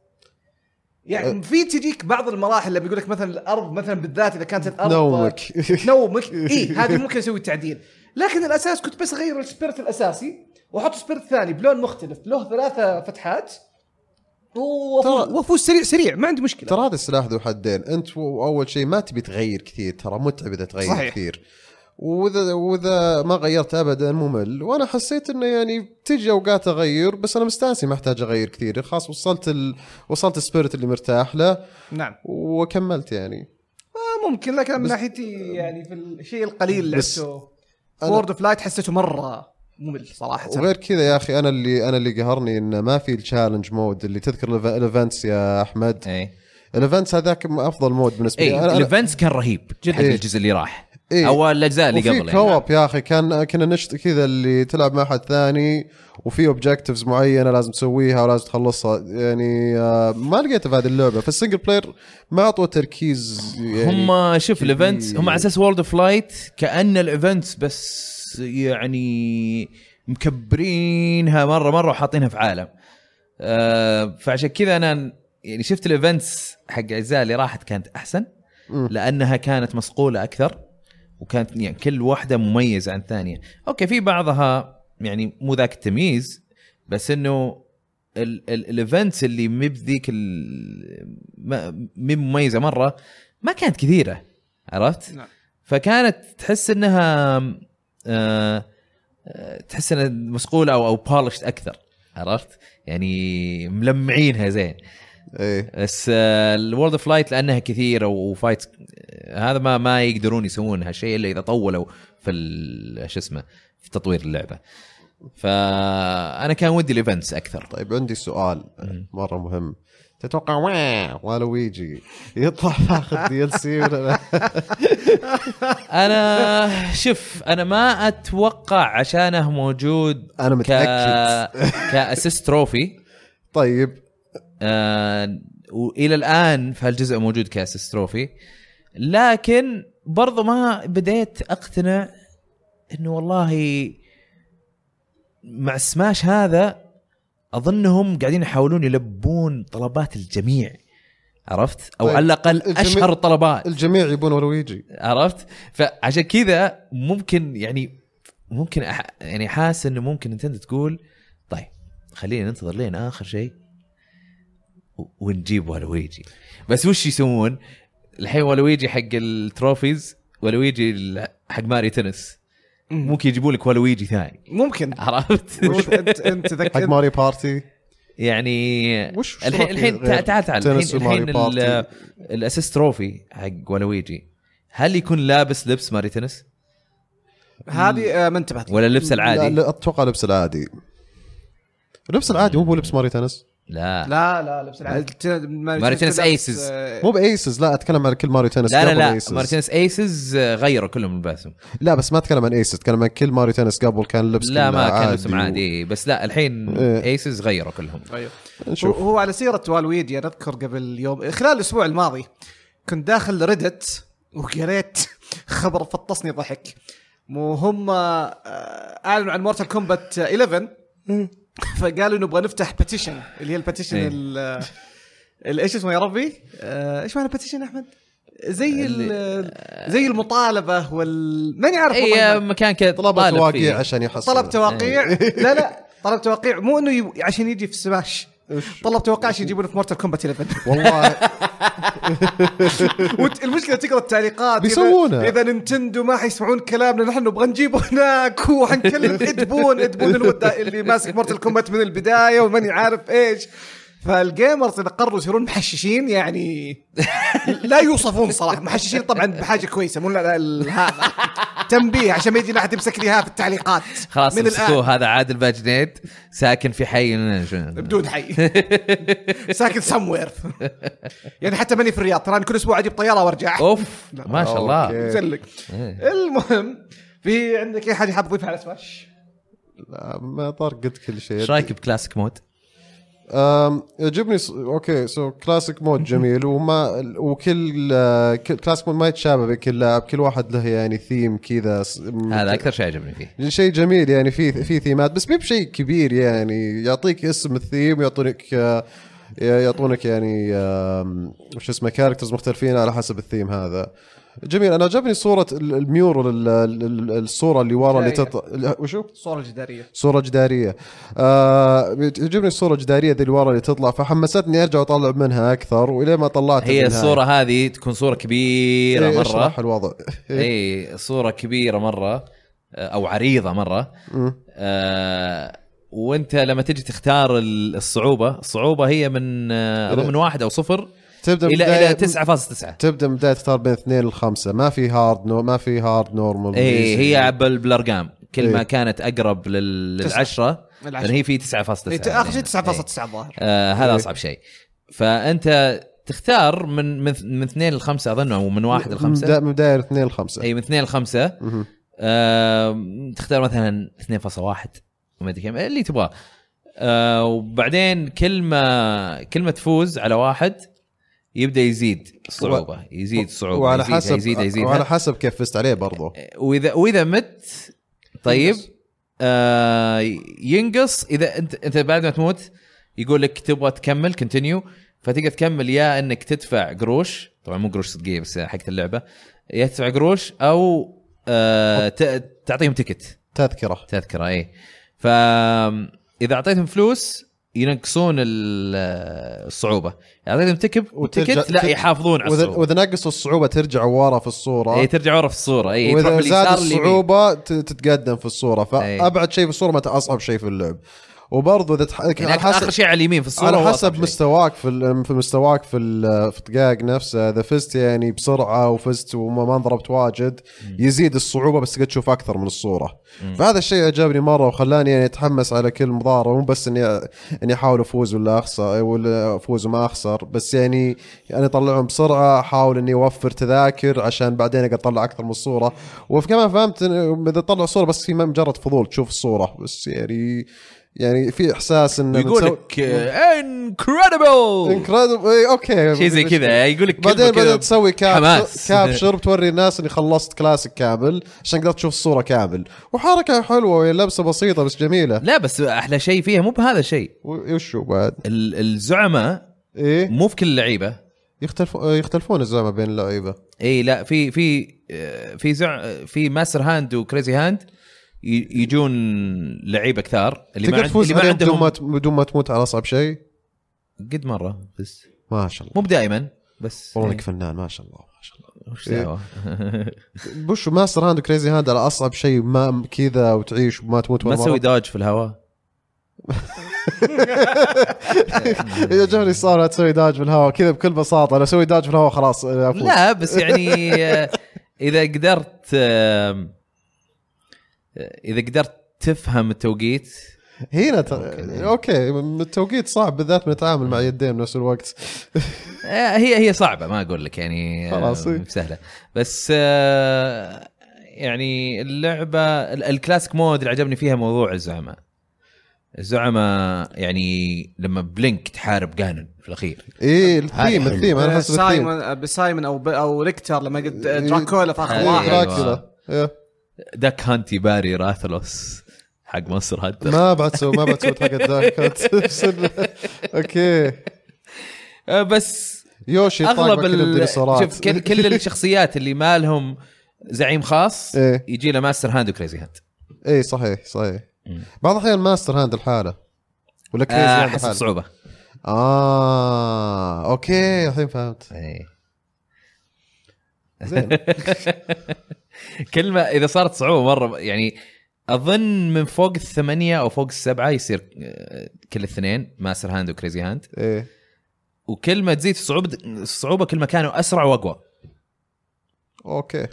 يعني في تجيك بعض المراحل لما يقول لك مثلا الأرض مثلا بالذات إذا كانت الأرض تنومك. تنومك [LAUGHS] اي هذه ممكن أسوي تعديل لكن الأساس كنت بس أغير ال spirit الأساسي وأحط spirit ثاني بلون مختلف له ثلاثة فتحات وأفوز سريع سريع ما عندي مشكلة. ترى هذا السلاح ذو حدين. أنت أول شيء ما تبي تغير كثير ترى متعب إذا تغير صحيح. كثير. واذا وإذا ما غيرت ابدا ممل. وأنا حسيت إنه يعني تجي أوقات أغير بس أنا مستانسي ما أحتاج أغير كثير. خلاص وصلت ال... وصلت ال spirit اللي مرتاح له. نعم. وكملت يعني. آه ممكن لكن من ناحيتي يعني في الشيء القليل اللي بس لعبته و World of Light حسيته مرة ممل صراحة. وغير كذا يا أخي أنا اللي أنا اللي قهرني انه ما في ال challenge mode اللي تذكر ال events يا أحمد؟ اي ال events هذاك أفضل mode بالنسبة لي. أنا- أنا- ال events كان رهيب. حق إيه. الجزء اللي راح. إيه. أو الأجزاء اللي قبل يعني. co-op يا أخي كان كنا نشت كذا اللي تلعب مع أحد ثاني وفي objectives معينة لازم تسويها ولازم تخلصها يعني آه، ما لقيتها في هذه اللعبة في ال single player ما اعطوا تركيز يعني هم شوف كبير. ال events هم على أساس World of Light كأن ال events بس يعني مكبرينها مرة مرة وحاطينها في عالم آه فعشان كذا أنا يعني شفت ال events حق الأجزاء اللي راحت كانت أحسن. لأنها كانت مصقوله أكثر وكانت يعني كل واحدة مميزة عن الثانية أوكي في بعضها يعني مو ذاك التمييز بس إنه ال- ال- ال events اللي مي بذيك مي مميزة مرة ما كانت كثيرة عرفت؟ نعم. فكانت تحس إنها آه، آه، تحس إنها مصقولة أو أو polished أكثر عرفت؟ يعني ملمعينها زين إيه. بس ال World of Light لأنها كثيرة وفايت آه، هذا ما ما يقدرون يسوون هالشيء إلا إذا طولوا في شو اسمه في تطوير اللعبة. فأنا كان ودي ال events أكثر. طيب عندي سؤال مرة مهم. تتوقع وا Waluigi يطلع ياخذ DLC ولا لا؟ [LAUGHS] أنا شوف أنا ما أتوقع عشانه موجود أنا متأكد. [LAUGHS] ك assist trophy طيب. آه وإلى الآن فهالجزء موجود ك assist trophy لكن برضو ما بديت أقتنع إنه والله مع سماش هذا أظنهم قاعدين يحاولون يلبون طلبات الجميع. عرفت؟ أو طيب، على الأقل أشهر الطلبات. الجميع يبون والويجي عرفت؟ فعشان كذا ممكن يعني ممكن أح يعني حاسس إنه ممكن نتندو تقول طيب خلينا ننتظر لين آخر شيء. ونجيب Waluigi بس وش يسوون؟ الحين Waluigi حق ال trophies Waluigi ال- حق Mario Tennis. ممكن يجيبوا لك Waluigi ثاني. ممكن. عرفت؟ [LAUGHS] انت أنت [LAUGHS] حق ذكر Mario Party. يعني وش- الحين الحين تعال تعال. الحين الحين ال assist trophy حق Waluigi هل يكون لابس لبس Mario Tennis؟ هذه آه، ما انتبهت. ولا اللبس العادي؟ لا أتوقع لبس العادي. اللبس العادي مو هو لبس Mario Tennis. لا. لا لا لبس العادي ماري تنس أيسز. مو ب Aces لا أتكلم عن كل Mario Tennis لا لا قبل لا. Aces. ماري تنس Aces غيروا كلهم لباسهم لا بس ما أتكلم عن Aces أتكلم عن كل Mario Tennis قبل كان لبس لا ما كان عادي لبسهم و- عادي. بس لا الحين إيه. Aces غيروا كلهم. طيب. نشوف. هو على سيرة Waluigi أنا اذكر قبل يوم خلال الأسبوع الماضي كنت داخل Reddit وقريت خبر فطسني ضحك. مو هم آه، أعلنوا عن Mortal Kombat 11 فقالوا نبغى نفتح petition اللي هي ال petition إيه. إيش اسمه يا ربي؟ آه، إيش معنى petition يا أحمد؟ زي ال- زي المطالبة وال ماني عارف اي مكان كذا طلب تواقيع. عشان يحصل طلب توقيع لا لا طلب توقيع مو إنه. عشان يجي في سماش طلب توقيع عشان يجيبونه في Mortal Kombat 11 والله. [LAUGHS] المشكلة تقرأ التعليقات. إذا- بيسوونها. إذا Nintendo ما حيسمعون كلامنا نحن نبغى نجيبه هناك. وحنكلم [LAUGHS] Ed Boon Ed Boon اللي ماسك Mortal Kombat من البداية وماني عارف إيش. فال gamers إذا قرروا يصيرون محششين يعني لا يوصفون صراحة. محششين طبعا بحاجة كويسة مو هذا تنبيه عشان ما يجي لا أحد يمسك لي في التعليقات. خلاص من الآن. هذا عادل باجنيد ساكن في حي. بدون حي. ساكن سموير يعني حتى ماني في الرياض تراني كل أسبوع أجيب طيارة وأرجع. أوف ما شاء الله. زلك إيه. المهم في عندك أي حد يحب يضيف على سماش؟ لا، ما طار قلت كل شيء. إيش رأيك ب classic mode؟ يعجبني س... أوكي so classic mode جميل. وما وكل آه، كل classic mode ما يتشابه بكل لاعب كل واحد له يعني ثيم كذا هذا أكثر شيء عجبني فيه. شيء جميل يعني في في themeات بس مو بشيء كبير يعني. يعطيك اسم الثيم ويعطونك آه، يعطونك يعني وش اسمه characters مختلفين على حسب الثيم هذا. جميل أنا عجبني صورة ال- ال mural ال- ال- ال- الصورة اللي ورا اللي. تطلع وشو؟ الصورة الجداريه صورة جدارية آه تعجبني الصورة الجدارية ذي اللي ورا اللي تطلع فحمستني أرجع أطلع منها أكثر وإلى ما طلعت هي منها. الصورة هذه تكون صورة كبيرة إيه، مرة الوضع [LAUGHS] اي صورة كبيرة مرة آه، أو عريضة مرة مم. آه وأنت لما تجي تختار ال- الصعوبة الصعوبة هي من آه، اظن من واحد أو صفر تبدأ إلى بداية- إلى 9.9 تبدأ من بداية تختار بين اثنين لخمسة ما في hard no ما في hard normal اي إيه، هي بال- بالارقام كل ما إيه. كانت أقرب لل- تسعة. للعشرة العشرة. لأن هي في 9.9 إيه، اخر شيء يعني. 9.9 الظاهر آه هذا إيه. أصعب شيء فأنت تختار من من من اثنين لخمسة أظن أو من واحد لخمسة من بداية اثنين لخمسة اي من اثنين لخمسة. آه تختار مثلا 2.1 وما أدري كم اللي تبغاه آه وبعدين كل ما كل ما تفوز على واحد يبدأ يزيد الصعوبة. يزيد الصعوبه وعلى يزيدها حسب يزيدها يزيدها. وعلى حسب كيف فزت عليه برضو واذا وإذا مت طيب آه ينقص. إذا انت أنت بعد ما تموت يقول لك تبغى تكمل كونتينيو فتقدر تكمل يا إنك تدفع قروش. طبعا مو قروش صدقية بس حقت اللعبة. يا تدفع قروش أو آه تعطيهم تكت تذكرة. تذكرة اي فاذا أعطيتهم فلوس ينقصون ال- الصعوبة. إذا اعطيتهم تكب وتكت لا يحافظون على الصعوبة. وإذا نقصوا الصعوبة ترجع ورا في الصورة. اي ترجع ورا في الصورة. اي وإذا زاد. الصعوبة تتقدم في الصورة. أي. فأبعد شيء في الصورة ما اصعب شيء في اللعب. وبرضه إذا تح... يعني على اخر شيء على اليمين في الصورة على حسب. مستواك في في مستواك في في الدقائق نفسها. إذا فزت يعني بسرعة وفزت وما ما انضربت واجد يزيد الصعوبة بس تقدر تشوف أكثر من الصورة. فهذا الشيء عجبني مرة وخلاني يعني أتحمس على كل مضاربة. مو بس اني إني أحاول أفوز ولا اخسر ولا أفوز وما أخسر بس يعني أنا أطلعهم بسرعة أحاول إني أوفر تذاكر عشان بعدين أقدر أطلع أكثر من الصورة. وكمان فهمت إذا تطلع صورة بس في مجرد فضول تشوف الصورة. بس يعني يعني في إحساس إنه يقول لك incredible incredible اي okay. شيء زي كذا يقول لك بعدين بعدين تسوي cap- حماس. capture بتوري الناس إني خلصت كلاسيك كامل عشان قدرت تشوف الصورة كامل. وحركة حلوة وهي لبسه بسيطة بس جميلة. لا بس أحلى شيء فيها مو بهذا الشيء. و- وشو بعد؟ ال- الزعماء إيه؟ مو في كل اللعيبه يختلف يختلفون الزعماء بين اللعيبة. اي لا في في آه، في زع في Master Hand و Crazy Hand يجون لعيبة كثار اللي ما, تفوز اللي ما عليهم بدون عندهم ما بدون ما تموت على أصعب شيء قد مرة بس ما شاء الله مو بدائما بس والله إيه. انك فنان ما شاء الله ما شاء الله وش إيه. دعوه [LAUGHS] Master Hand و Crazy Hand على أصعب شيء ما كذا وتعيش وما تموت ما تسوي. dodge في الهواء [LAUGHS] يعجبني صار تسوي dodge في الهواء كذا بكل بساطة أنا أسوي dodge في الهواء خلاص. لا بس يعني [LAUGHS] آه، إذا قدرت إذا قدرت تفهم التوقيت هنا ت... okay التوقيت صعب بالذات نتعامل مع يدين بنفس الوقت. [LAUGHS] آه، هي هي صعبة ما أقول لك يعني آه، خلاص، إيه. سهلة. بس آه، يعني اللعبة ال- الكلاسيك مود اللي عجبني فيها موضوع الزعماء. الزعماء يعني لما بلينك تحارب جانون في الأخير. إيه الثيم الثيم أنا أحس سايمون بسايمون أو ب- أو ريكتر لما قد دراكولا في آخر. واحد. دراكولا. إيه. داك هانتي باري راثلوس حق مصر هذا ما بعد ما بعد سويت حق الذاك [LAUGHS] أوكي. آه، بس Yoshi أغلب ال... شوف كل, كل [LAUGHS] الشخصيات اللي ما لهم زعيم خاص إيه. يجي له Master Hand وكريزي هاند إيه صحيح صحيح. مم. بعض الأحيان ماستر هاند الحالة ولا Crazy آه Hand حسب الحالة الصعوبه آه okay الحين فهمت. إيه. زين. [LAUGHS] كلمة إذا صارت صعوبة مرة يعني أظن من فوق الثمانية أو فوق السبعة يصير آه، كل الاثنين Master Hand و Crazy Hand. إيه. وكل ما تزيد الصعوبه الصعوبه كل ما كانوا اسرع وأقوى. okay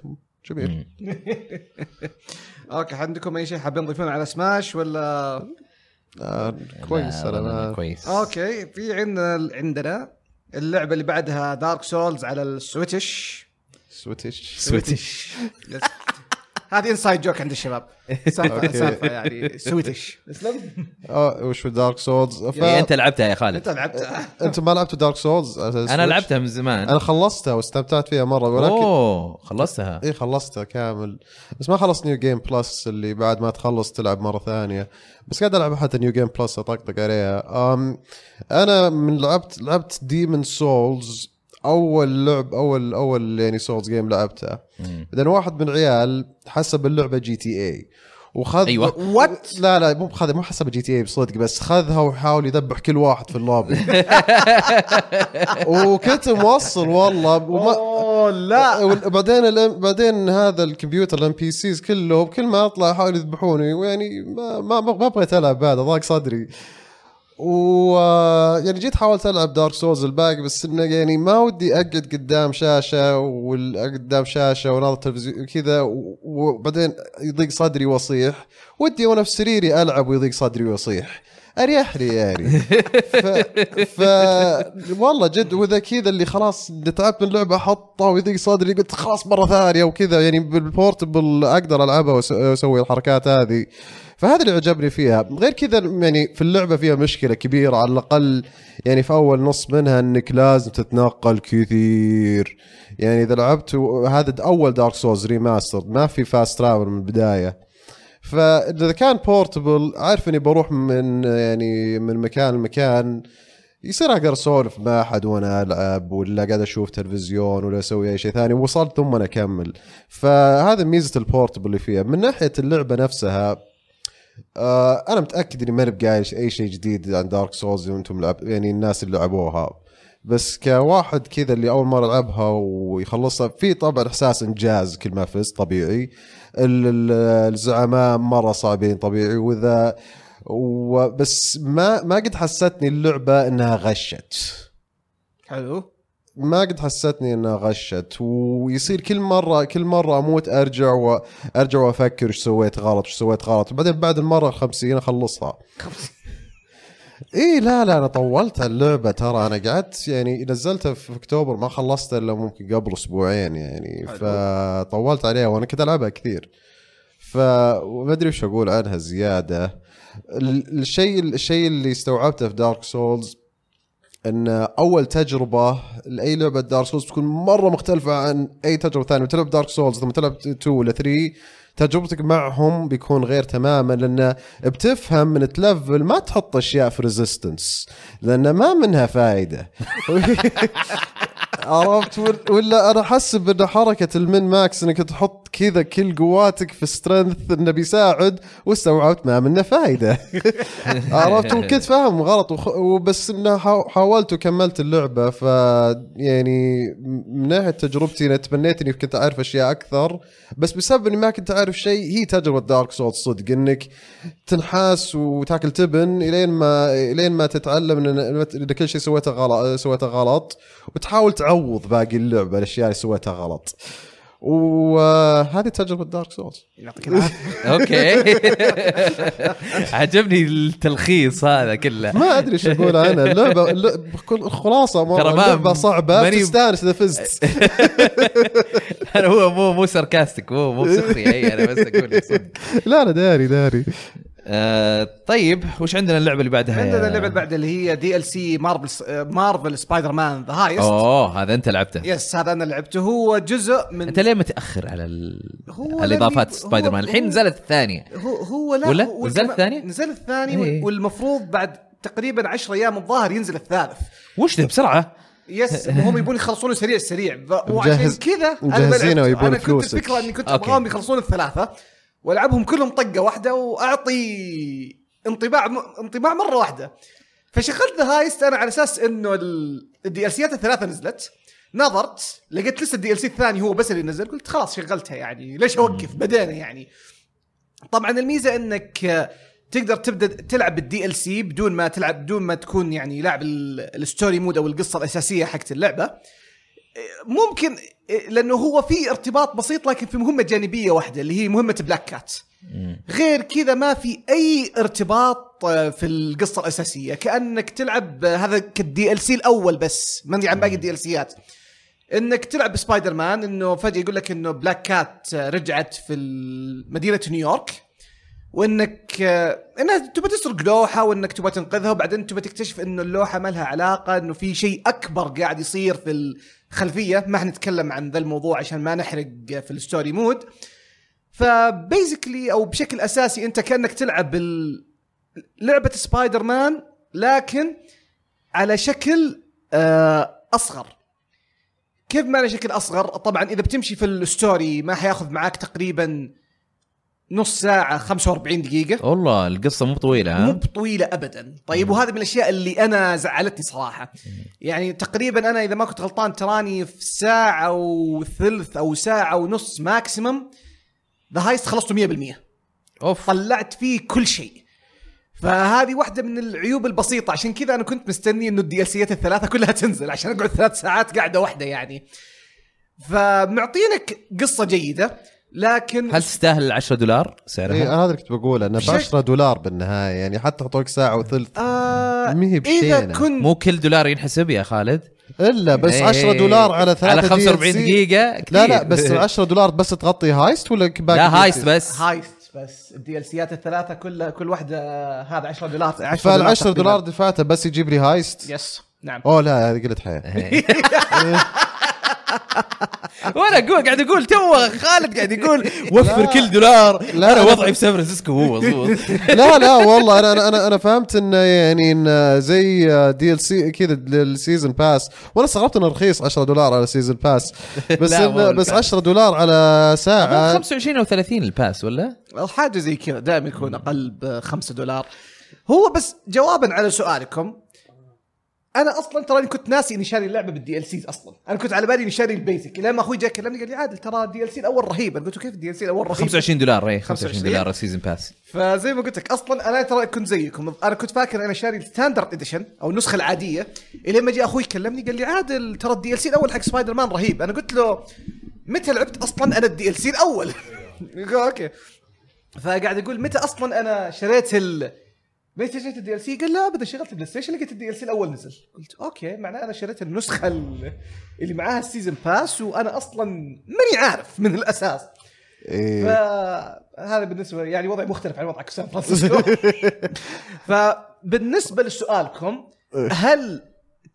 جميل. [LAUGHS] okay عندكم أي شيء حابين تضيفونه على سماش ولا؟ آه كويس أنا كويس. okay في عندنا عندنا اللعبة اللي بعدها Dark Souls على ال Switch. Switch Switch. هذه inside joke عند الشباب سالفه. سالفه يعني Switch اسلم وش Dark Souls ف... إيه، أنت لعبتها يا خالد. أنت لعبتها. أنت ما لعبتوا Dark Souls أنا لعبتها من زمان. أنا خلصتها واستمتعت فيها مرة ولكن أوه خلصتها. اي خلصتها كامل. بس ما خلصت new game plus اللي بعد ما تخلص تلعب مرة ثانية. بس قاعد ألعب حتى new game plus أطقطق عليها. أم أنا من لعبت لعبت Demon's Souls أول لعب أول أول يعني Souls game لعبتها مم. بعدين واحد من العيال حسب اللعبة GTA وخذ أيوة. وات لا لا مو خذ مو حسب جي تي اي بصدق بس خذها وحاول يذبح كل واحد في اللوبي [LAUGHS] وكنت موصل والله وما لا. وبعدين الام بعدين هذا الكمبيوتر الام بي سيز كلهم كل ما أطلع يحاولوا يذبحوني ويعني ما ما ما ما بغيت ألعب بعد ضاق صدري. و يعني جيت حاولت ألعب دارك سولز الباقي بس إنه يعني ما ودي أقعد قدام شاشة وقدام شاشة وناظر تلفزيون كذا وبعدين يضيق صدري واصيح ودي وأنا في سريري ألعب ويضيق صدري واصيح أريح لي يعني ف... ف والله جد وإذا كذا اللي خلاص تعبت من اللعبه احطها ويضيق صدري قلت خلاص مرة ثانية وكذا يعني بالبورتبل أقدر ألعبها واسوي الحركات هذه. فهذا اللي عجبني فيها. غير كذا يعني في اللعبة فيها مشكلة كبيرة على الأقل يعني في أول نص منها إنك لازم تتنقل كثير. يعني إذا لعبت هذا أول Dark Souls Remaster ما في fast travel من البداية. فإذا كان portable عارف إني بروح من يعني من مكان لمكان يصير أقدر أسولف مع أحد وأنا ألعب ولا قاعد أشوف تلفزيون ولا أسوي أي شيء ثاني وصلت ثم أنا أكمل. فهذا ميزة ال portable اللي فيها. من ناحية اللعبة نفسها آه أنا متأكد إني ماني بقايل أي شيء جديد عن Dark Souls وأنتم لعب يعني الناس اللي لعبوها. بس كواحد كذا اللي أول مرة ألعبها ويخلصها في طبعا إحساس إنجاز كل ما فز طبيعي. ال- ال- الزعماء مرة صعبين طبيعي واذا وبس ما ما قد حستني اللعبة إنها غشت. حلو. ما قد حستني انها غشت ويصير كل مرة كل مرة أموت أرجع وارجع وأفكر إيش سويت غلط إيش سويت غلط. وبعدين بعد المرة الخمسين أخلصها. إي لا لا أنا طولت اللعبة ترى. أنا قعدت يعني نزلتها في أكتوبر ما خلصتها إلا ممكن قبل أسبوعين يعني. فطولت عليها وأنا كنت ألعبها كثير. فما أدري وش أقول عنها زيادة. ال- الشيء الشيء اللي استوعبته في Dark Souls إن أول تجربة لأي لعبة Dark Souls تكون مرة مختلفة عن أي تجربة ثانية. تلعب Dark Souls ثم تلعب 2 ولا 3 تجربتك معهم بيكون غير تماما لأن بتفهم من تلفل ما تحط أشياء في resistance لأن ما منها فائده [LAUGHS] عرفت ولا- أنا احسب ان حركة ال min-max إنك تحط كذا كل قواتك في strength إنه بيساعد واستوعبت ما منه فائده [LAUGHS] عرفت وكنت فاهم غلط. وبس إنه حا- حاولت وكملت اللعبة ف يعني من ناحية تجربتي أنا تمنيت اني كنت أعرف أشياء أكثر بس بسبب إني ما كنت أعرف شيء هي تجربة Dark Souls صدق إنك تنحاس وتاكل تبن إلين ما إلين ما تتعلم إن كل شيء سويته غلط سويته غلط وتحاول تعوض باقي اللعبه الاشياء اللي سويتها غلط. وهذه تجربة Dark Souls يعطيك العافية. [LAUGHS] okay. عجبني التلخيص هذا كله. ما أدري إيش أقول عنها اللعبه اللعبة- بكل الخلاصه مره اللعبة صعبة. ماني- تستانس إذا فزت. [LAUGHS] أنا هو مو مو sarcastic مو مو سخري. أي أنا بس أقول صدق. لا لا داري داري. آه طيب وش عندنا اللعبة اللي بعدها عندنا اللعبة اللي بعد اللي هي DLC Marvel Marvel Spider-Man The Heist أوه هذا أنت لعبته yes هذا أنا لعبته هو جزء من أنت ليه متأخر على ال... هو على الاضافات سبايدر مان الحين نزلت الثانية هو هو لا ولا؟ هو نزل الثاني؟ نزل الثاني إيه. والمفروض بعد تقريبا 10 أيام الظاهر ينزل الثالث وش ذا بسرعة yes [LAUGHS] هم يبون يخلصونه سريع سريع وعشان كذا مجهزينه لعبت. ويبون أنا كنت. الفكرة إني كنت. أبغاهم يخلصون الثلاثة والعبهم كلهم طقة واحدة وأعطي انطباع انطباع مرة واحدة. فشغلت The Heist أنا على أساس إنه ال DLC ات الثلاثة نزلت. نظرت لقيت لسه ال DLC الثاني هو بس اللي نزل قلت خلاص شغلتها يعني ليش أوقف؟ بدينا يعني. طبعا الميزة إنك تقدر تبدأ تلعب بال DLC بدون ما تلعب بدون ما تكون يعني لاعب ال- ال story mode أو القصة الأساسية حقت اللعبة. ممكن لأنه هو في ارتباط بسيط لكن في مهمة جانبية واحدة اللي هي مهمة Black Cat غير كذا ما في أي ارتباط آه، في القصة الأساسية. كأنك تلعب آه، هذا كال DLC الأول بس ما عن باقي ال DLC ات إنك تلعب بسبايدر مان إنه فجأة يقول لك إنه Black Cat آه، رجعت في مدينة نيويورك. وإنك إنها تبى تسرق لوحة وإنك تبى تنقذها وبعدين تبى تكتشف إنه اللوحة ما لها علاقة إنه في شيء أكبر قاعد يصير في الخلفيه ما حنتكلم عن ذا الموضوع عشان ما نحرق في ال story mode. ف basically أو بشكل أساسي أنت كأنك تلعب لعبة سبايدر مان لكن على شكل آه، أصغر. كيف ما على شكل أصغر؟ طبعا إذا بتمشي في ال story ما حياخذ معاك تقريبا نص ساعة 45 دقيقة. والله القصة مو طويلة مو ها بطويله ابدا. طيب وهذا من الأشياء اللي أنا زعلتني صراحة. يعني تقريبا أنا إذا ما كنت غلطان تراني في ساعة وثلث أو ساعة ونص maximum The Heist خلصته 100% أوف. طلعت فيه كل شيء. فهذه واحدة من العيوب البسيطة. عشان كذا أنا كنت مستني إنه ال DLC ات الثلاثة كلها تنزل عشان أقعد ثلاث ساعات قاعدة واحدة يعني. فمعطينك قصة جيدة. لكن هل تستاهل 10 دولار إيه سعرها؟ أنا هذا اللي كنت بقوله إنه ب شيء- 10 دولار بالنهاية يعني حتى حطوا لك ساعة وثلث آه ما هي بشينة. كنت مو كل دولار ينحسب يا خالد إلا بس إيه. 10 دولار على ثلاثة على 45 DLC. دقيقة كثير. لا لا بس [LAUGHS] 10 دولار بس تغطي هايست ولا باقي لا هايست؟ بس هايست بس الدي ال سيات الثلاثة كل كل واحدة هذا 10 دولار 10 فال 10 تقريباً. دولار دفعته بس يجيب لي هايست يس نعم أوه لا هذه قله حياة [LAUGHS] [LAUGHS] وأنا أقول قاعد أقول تو خالد قاعد يقول وفر كل دولار. لا، أنا. وضعي في سان فرانسيسكو هو [LAUGHS] لا لا والله أنا أنا أنا, أنا فهمت انه يعني انه زي DLC كذا لل season pass. وأنا استغربت انه رخيص 10 دولار على season pass. [LAUGHS] بس بس ال pass. 10 دولار على ساعة. 25 أو 30 ال pass ولا؟ حاجة زي كذا دائما يكون أقل ب 5 دولار. هو بس جوابا على سؤالكم. أنا أصلا تراني كنت ناسي إني شاري اللعبة بال DLCs أصلا. أنا كنت على بالي إني شاري ال basic. لما أخوي جاء كلمني قال لي عادل ترى ال DLC الأول رهيب. أنا قلت له كيف ال DLC الأول رهيب؟ 25 دولار اي 25 25 دولار ال season pass فزي ما قلت لك أصلا أنا ترى كنت زيكم. أنا كنت فاكر أنا شاري ال standard edition أو النسخة العادية. الين ما جاء أخوي كلمني قال لي عادل ترى ال DLC الأول حق سبايدر مان رهيب. أنا قلت له متى لعبت أصلا أنا ال DLC الأول؟ [LAUGHS] okay. فقاعد أقول متى أصلا أنا شريت ال متى شريت ال DLC؟ قال لا ابدا شغلت ال PlayStation لقيت ال DLC الأول نزل قلت okay معناه أنا شريت النسخة ال- اللي معاها ال season pass وأنا أصلا ماني عارف من الأساس إيه. فهذا بالنسبة يعني وضع مختلف عن وضعك في سان فرانسيسكو [LAUGHS] فبالنسبة لسؤالكم هل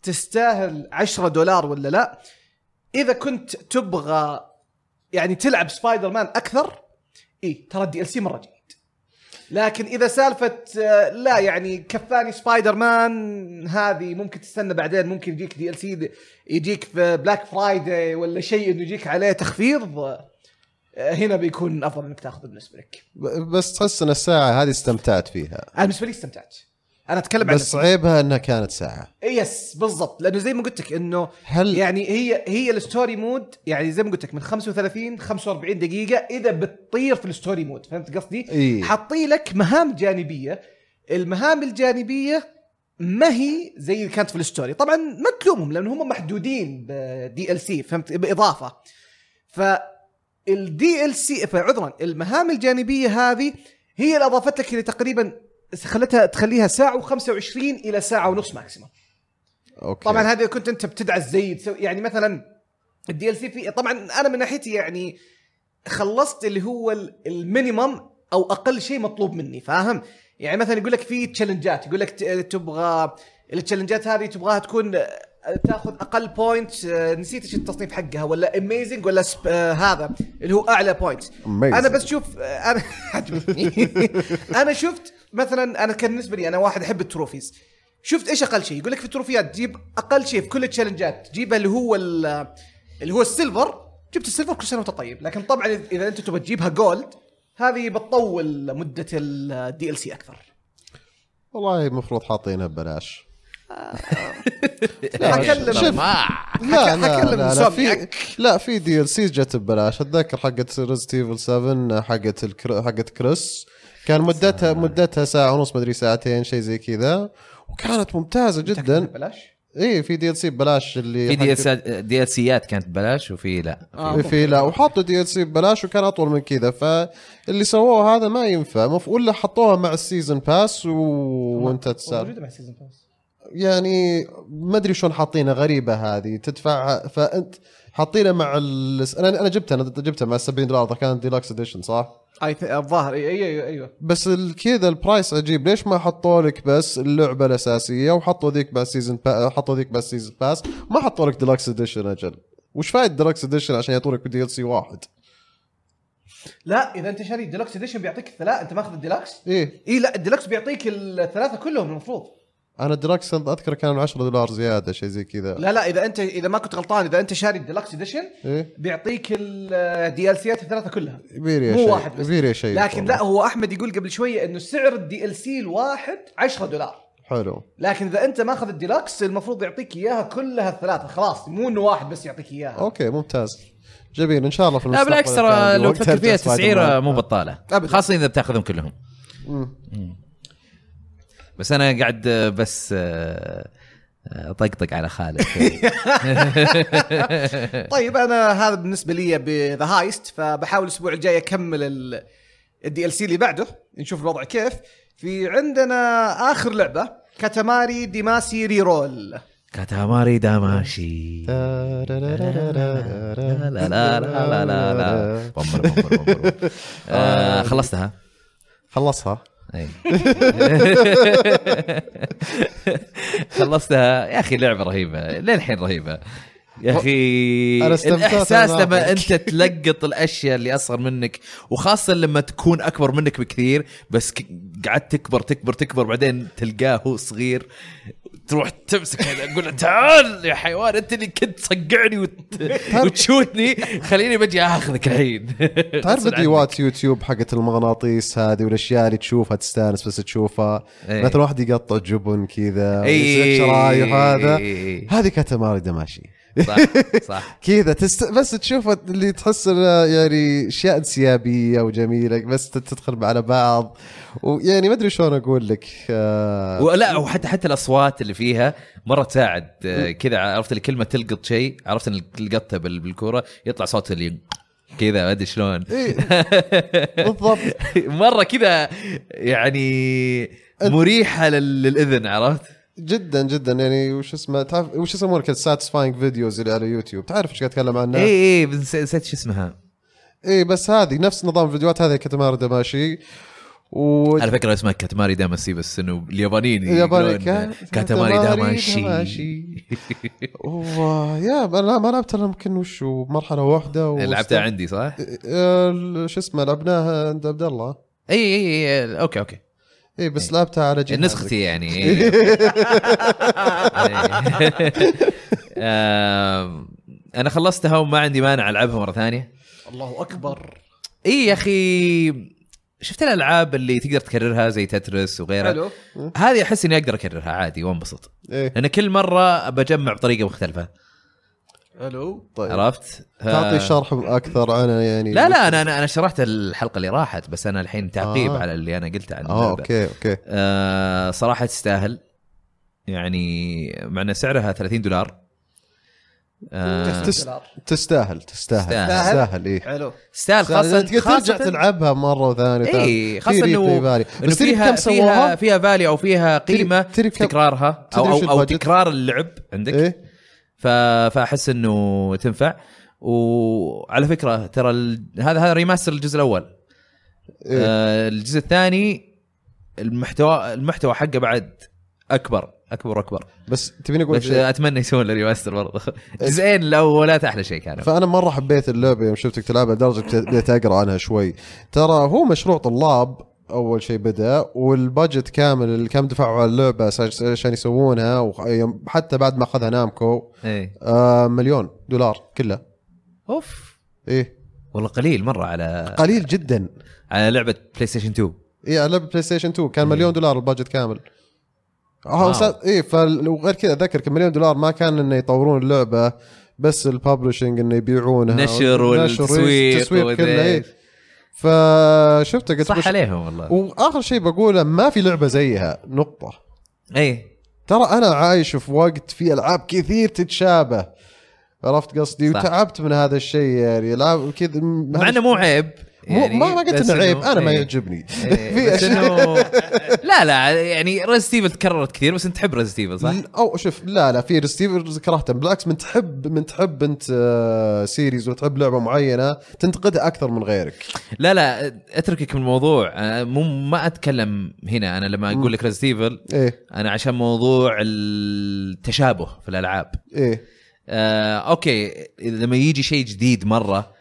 تستاهل 10 دولار ولا لا؟ إذا كنت تبغى يعني تلعب سبايدر مان أكثر اي ترى ال DLC مرة جيد لكن إذا سالفة آه، لا يعني كفاني سبايدر مان هذه ممكن تستنى بعدين ممكن يجيك DLC يجيك في Black Friday ولا شيء إنه يجيك عليه تخفيض آه، هنا بيكون أفضل إنك تاخذه بالنسبة لك. بس تحس إن الساعة هذه استمتعت فيها أنا بالنسبة لي استمتعت. أنا أتكلم عن بس عيبها إنها كانت ساعة. yes بالضبط. لأنه زي ما قلت لك إنه هل يعني هي هي ال story mode يعني زي ما قلت لك من 35 45 دقيقة إذا بتطير في ال story mode. فهمت قصدي؟ إيه. حاطي لك مهام جانبية. المهام الجانبية ما هي زي اللي كانت في ال story. طبعا ما تلومهم لأن هم محدودين ب DLC فهمت؟ بإضافة. ف ال DLC عذرا المهام الجانبية هذه هي اللي أضافت لك تقريبا خلتها تخليها ساعة و25 إلى ساعة ونص maximum okay طبعا هذه كنت أنت بتدعس زي تسوي يعني مثلا ال DLC في طبعا أنا من ناحيتي يعني خلصت اللي هو ال- ال minimum أو أقل شيء مطلوب مني فاهم؟ يعني مثلا يقول لك في challenge ات يقول لك تبغى ال challenge ات هذه تبغاها تكون آه، تاخذ أقل point آه، نسيت إيش التصنيف حقها ولا amazing ولا superb آه هذا اللي هو أعلى بوينت. أنا بس شوف آه، أنا. [LAUGHS] [LAUGHS] أنا شفت مثلا أنا كان بالنسبة لي أنا واحد أحب ال trophies. شفت إيش أقل شيء؟ يقول لك في ال trophy ات جيب أقل شيء في كل ال challenge ات. جيبها اللي هو ال- اللي هو ال silver. جبت ال silver كل سنة وأنت طيب. لكن طبعا اذا أنت تبغى تجيبها gold هذه بتطول مدة ال DLC أكثر. والله المفروض حاطينها ببلاش. حق لم [LAUGHS] لا لا حق لم لا, لا في. لا في DLCs جت ببلاش. أتذكر حقت Resident Evil 7 حقت الكر... حقت كريس كان مدتها مدتها ساعة ونص مدري ساعتين شيء زي كذا. وكانت ممتازة جدا. بلاش اي في DLC ببلاش اللي في DL DLC ات كانت بلاش وفي لا. آه. في لا وحطوا DLC ببلاش وكان أطول من كذا. فاللي سووه هذا ما ينفع. ولا حطوها مع ال season pass و... وانت تسأل. موجودة مع season pass يعني ما أدري شلون حاطينها غريبة هذه. تدفعها فأنت حاطينها مع ال... أنا أنا جبتها أنا جبتها مع 70 دولار كانت deluxe edition صح؟ اي الظاهر اي اي أيوه أيوه. بس كذا ال price عجيب. ليش ما حطوا لك بس اللعبة الأساسية وحطوا ذيك بس season pa... حطوا ذيك بس season pass ما حطوا لك deluxe edition أجل. وش فايد deluxe edition عشان يعطونك DLC واحد؟ لا إذا أنت شاري ال deluxe edition بيعطيك الثلاث أنت ماخذ الديلكس إيه. إي لا الديلكس بيعطيك الثلاثة كلهم المفروض. أنا الديلكس أذكر كان 10 دولار زيادة شيء زي كذا. لا لا إذا أنت إذا ما كنت غلطان إذا أنت شاري ال deluxe edition إيه؟ بيعطيك ال DLC ات الثلاثة كلها. يبيلي مو شيء واحد بس. يبيلي شيء لكن لا هو أحمد يقول قبل شوية إنه سعر ال DLC الواحد 10 دولار. حلو. لكن إذا أنت ماخذ الديلكس المفروض يعطيك إياها كلها الثلاثة. خلاص مو إنه واحد بس يعطيك إياها. Okay ممتاز. جميل إن شاء الله في لا المستقبل بالعكس ترى لو تفكر فيها تسعيرة. مو بطالة. خاصة إذا بتاخذهم كلهم. مم. بس أنا قاعد آه، بس آه، آه، طقطق على خالد. [LAUGHS] طيب أنا هذا بالنسبة لي The Heist فبحاول الأسبوع الجاي أكمل ال DLC اللي بعده نشوف الوضع كيف. في عندنا آخر لعبة Katamari Damacy Reroll. كاتاماري داماشي. لا لا لا لا لا لا [LAUGHS] بمبر آه، خلصتها؟ خلصها. [LAUGHS] [LAUGHS] خلصتها. يا أخي لعبة رهيبة. للحين رهيبة. يا أخي الإحساس. لما أنت تلقط الأشياء اللي أصغر منك وخاصة لما تكون أكبر منك بكثير بس قعدت تكبر تكبر تكبر بعدين تلقاه هو صغير تروح تمسك هذا تقول له تعال يا حيوان أنت اللي كنت تصقعني وت... وتشوتني خليني بجي آخذك الحين [LAUGHS] تعرف فيديوهات يوتيوب حقت المغناطيس هذه والأشياء اللي تشوفها تستانس بس تشوفها إيه. مثلا واحد يقطع جبن كذا شرايح هذا إيه. هذه كاتاماري دماشي صح صح. [LAUGHS] كذا تست... بس تشوف اللي تحس يعني أشياء انسيابية وجميلة بس تدخل على بعض. ويعني ما أدري شلون أقول لك آه... ولا وحتى حتى الأصوات اللي فيها مرة تساعد آه، كذا. عرفت اللي كلمة تلقط شيء عرفت ان لقطته بال- بالكورة يطلع صوت اللي كذا ما أدري شلون. إيه. [LAUGHS] بالضبط. مرة كذا يعني مريحة لل- للإذن عرفت؟ جدا جدا. يعني وش اسمه تعرف وش يسمونه كذا satisfying videos اللي على يوتيوب. تعرف إيش قاعد أتكلم عنها؟ اي اي نسيت شو اسمها. إيه بس هذه نفس نظام الفيديوهات هذه Katamari Damacy و على فكرة اسمها Katamari Damacy بس إنه اليابانيين الياباني كاتماري كاتاماري داماشي. داماشي. [LAUGHS] و... يا أنا ما لعبت إلا يمكن وش مرحلة واحدة و... لعبتها عندي صح؟ آه، شو اسمه لعبناها عند عبد الله. اي اي اي okay okay. اي بس لعبتها على جهازك. نسختي يعني إيه. [LAUGHS] [LAUGHS] آم، أنا خلصتها وما عندي مانع ألعبها مرة ثانية. الله أكبر. اي يا أخي شفت الألعاب اللي تقدر تكررها زي Tetris وغيرها؟ حلو. هذه أحس إني أقدر أكررها عادي وانبسط. إيه. لأن كل مرة بجمع بطريقة مختلفة. حلو طيب. عرفت؟ تعطي شرح أكثر عنها يعني لا لا أنا أنا أنا شرحت الحلقة اللي راحت بس أنا الحين تعقيب آه. على اللي أنا قلته عن آه. okay okay. آه صراحة تستاهل. يعني مع أن سعرها 30 دولار. آه تس- تستاهل تستاهل تستاهل. تستاهل إيه. حلو. تستاهل خاصه ترجع تلعبها مرة وثانية اي خاصة انه. إنه فيها فيها سووها؟ فيها فالي أو فيها قيمة في تكرارها أو أو, أو؟ تكرار اللعب عندك؟ إيه. ف... فأحس إنه تنفع. وعلى فكرة ترى ال... هذا هذا ريماستر الجزء الأول. إيه. آه الجزء الثاني المحتوى المحتوى حقه بعد أكبر أكبر وأكبر. بس تبيني أقول بس شيء؟ أتمنى يسوون له ريماستر برضه. الجزئين الأولات أحلى شيء كانوا فأنا مرة حبيت اللعبة يوم شفتك تلعبها لدرجة بديت أقرأ عنها شوي. ترى هو مشروع طلاب أول شيء بدأ والبادجت كامل اللي كم دفعوا على اللعبة عشان- يسوونها وحتى بعد ما أخذها نامكو إيه. آه مليون دولار كله. أوف. إيه. والله قليل مرة على قليل جدا. على لعبة بلاي ستيشن 2 إيه على لعبة بلاي ستيشن 2 كان مليون دولار ال budget كامل. إيه فال- وغير كذا اتذكر كمليون دولار ما كان إنه يطورون اللعبة بس ال publishing إنه يبيعونها نشر والنشر، إيه، والتسويق التسويق كله وذي. فشفته قلت صح عليهم والله. وآخر شيء بقوله ما في لعبة زيها نقطة. اي ترى أنا عايش في وقت في ألعاب كثير تتشابه. عرفت قصدي؟ صح. وتعبت من هذا الشيء يعني العاب كذا مع إنه مو عيب. يعني ما ما قلت إنه عيب أنا ما إيه. يعجبني. إيه، [LAUGHS] في أشياء. [LAUGHS] لا لا يعني Resident Evil تكررت كثير بس أنت تحب Resident Evil صح؟ أو شوف لا لا في Resident Evil كرهته بالعكس من تحب من تحب أنت series ولا تحب لعبة معينة تنتقدها أكثر من غيرك. لا لا أتركك من الموضوع. مو ما أتكلم هنا أنا لما أقول لك Resident Evil إيه. أنا عشان موضوع التشابه في الألعاب. إيه. آه okay لما يجي شيء جديد مرة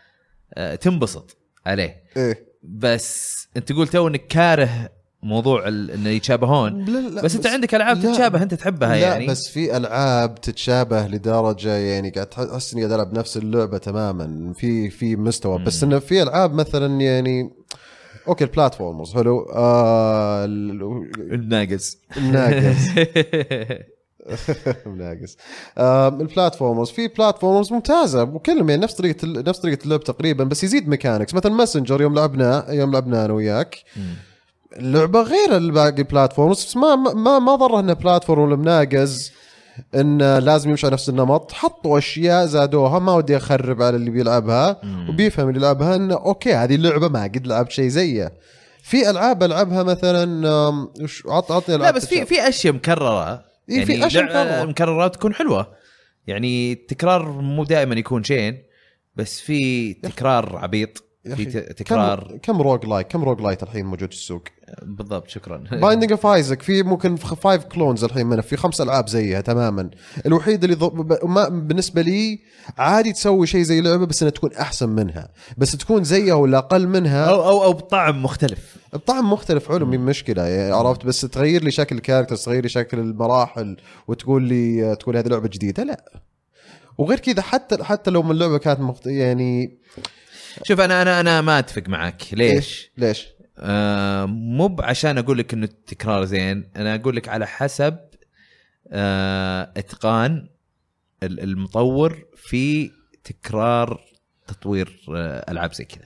آه تنبسط. عليه. إيه. بس أنت تقول تو إنك كاره موضوع إنه يتشابهون. لا لا بس, أنت عندك ألعاب. تتشابه أنت تحبها لا يعني. بس في ألعاب تتشابه لدرجة يعني قاعد تحس إني قاعد ألعب نفس اللعبة تماما. في في مستوى. بس إنه في ألعاب مثلا يعني okay ال platforms حلو. آه ال- المناقز. المناقز. [LAUGHS] [LAUGHS] مناقز آم، ال platforms في platforms ممتازة وكلهم يعني نفس طريقة نفس طريقة اللعب تقريبا بس يزيد mechanics مثلا Messenger يوم لعبنا يوم لعبنا أنا وياك. اللعبه غير الباقي platforms بس ما ما ما ضره إنه platform ولا مناقز إنه لازم يمشي على نفس النمط. حطوا أشياء زادوها ما ودي أخرب على اللي بيلعبها. وبيفهم اللي يلعبها إنه okay هذه اللعبة ما قد لعبت شيء زيه في ألعاب ألعبها مثلا وش عط عطني لا ألعاب بس في. في أشياء مكررة. إيه، في يعني لع- مكررة. مكررات تكون حلوة. يعني التكرار مو دائما يكون شين بس في تكرار عبيط في تكرار كم كم roguelite كم roguelite الحين موجود في السوق؟ بالضبط شكرا. Binding of Isaac في ممكن five clones الحين منه في خمس ألعاب زيها تماما. الوحيد اللي ض... ب- ما بالنسبة لي عادي تسوي شيء زي لعبة بس إنها تكون أحسن منها. بس تكون زيها ولا أقل منها أو أو أو بطعم مختلف. الطعم مختلف حلو من مشكلة يعني عرفت؟ بس تغير لي شكل ال characters تغير لي شكل المراحل وتقول لي تقول هذه لعبة جديدة لا. وغير كذا حتى حتى لو من اللعبة كانت مخت... يعني شوف أنا أنا أنا ما أتفق معك. ليش؟ ليش؟ آه مو عشان أقول لك إنه التكرار زين أنا أقول لك على حسب آه إتقان ال- المطور في تكرار تطوير آه ألعاب زي كذا.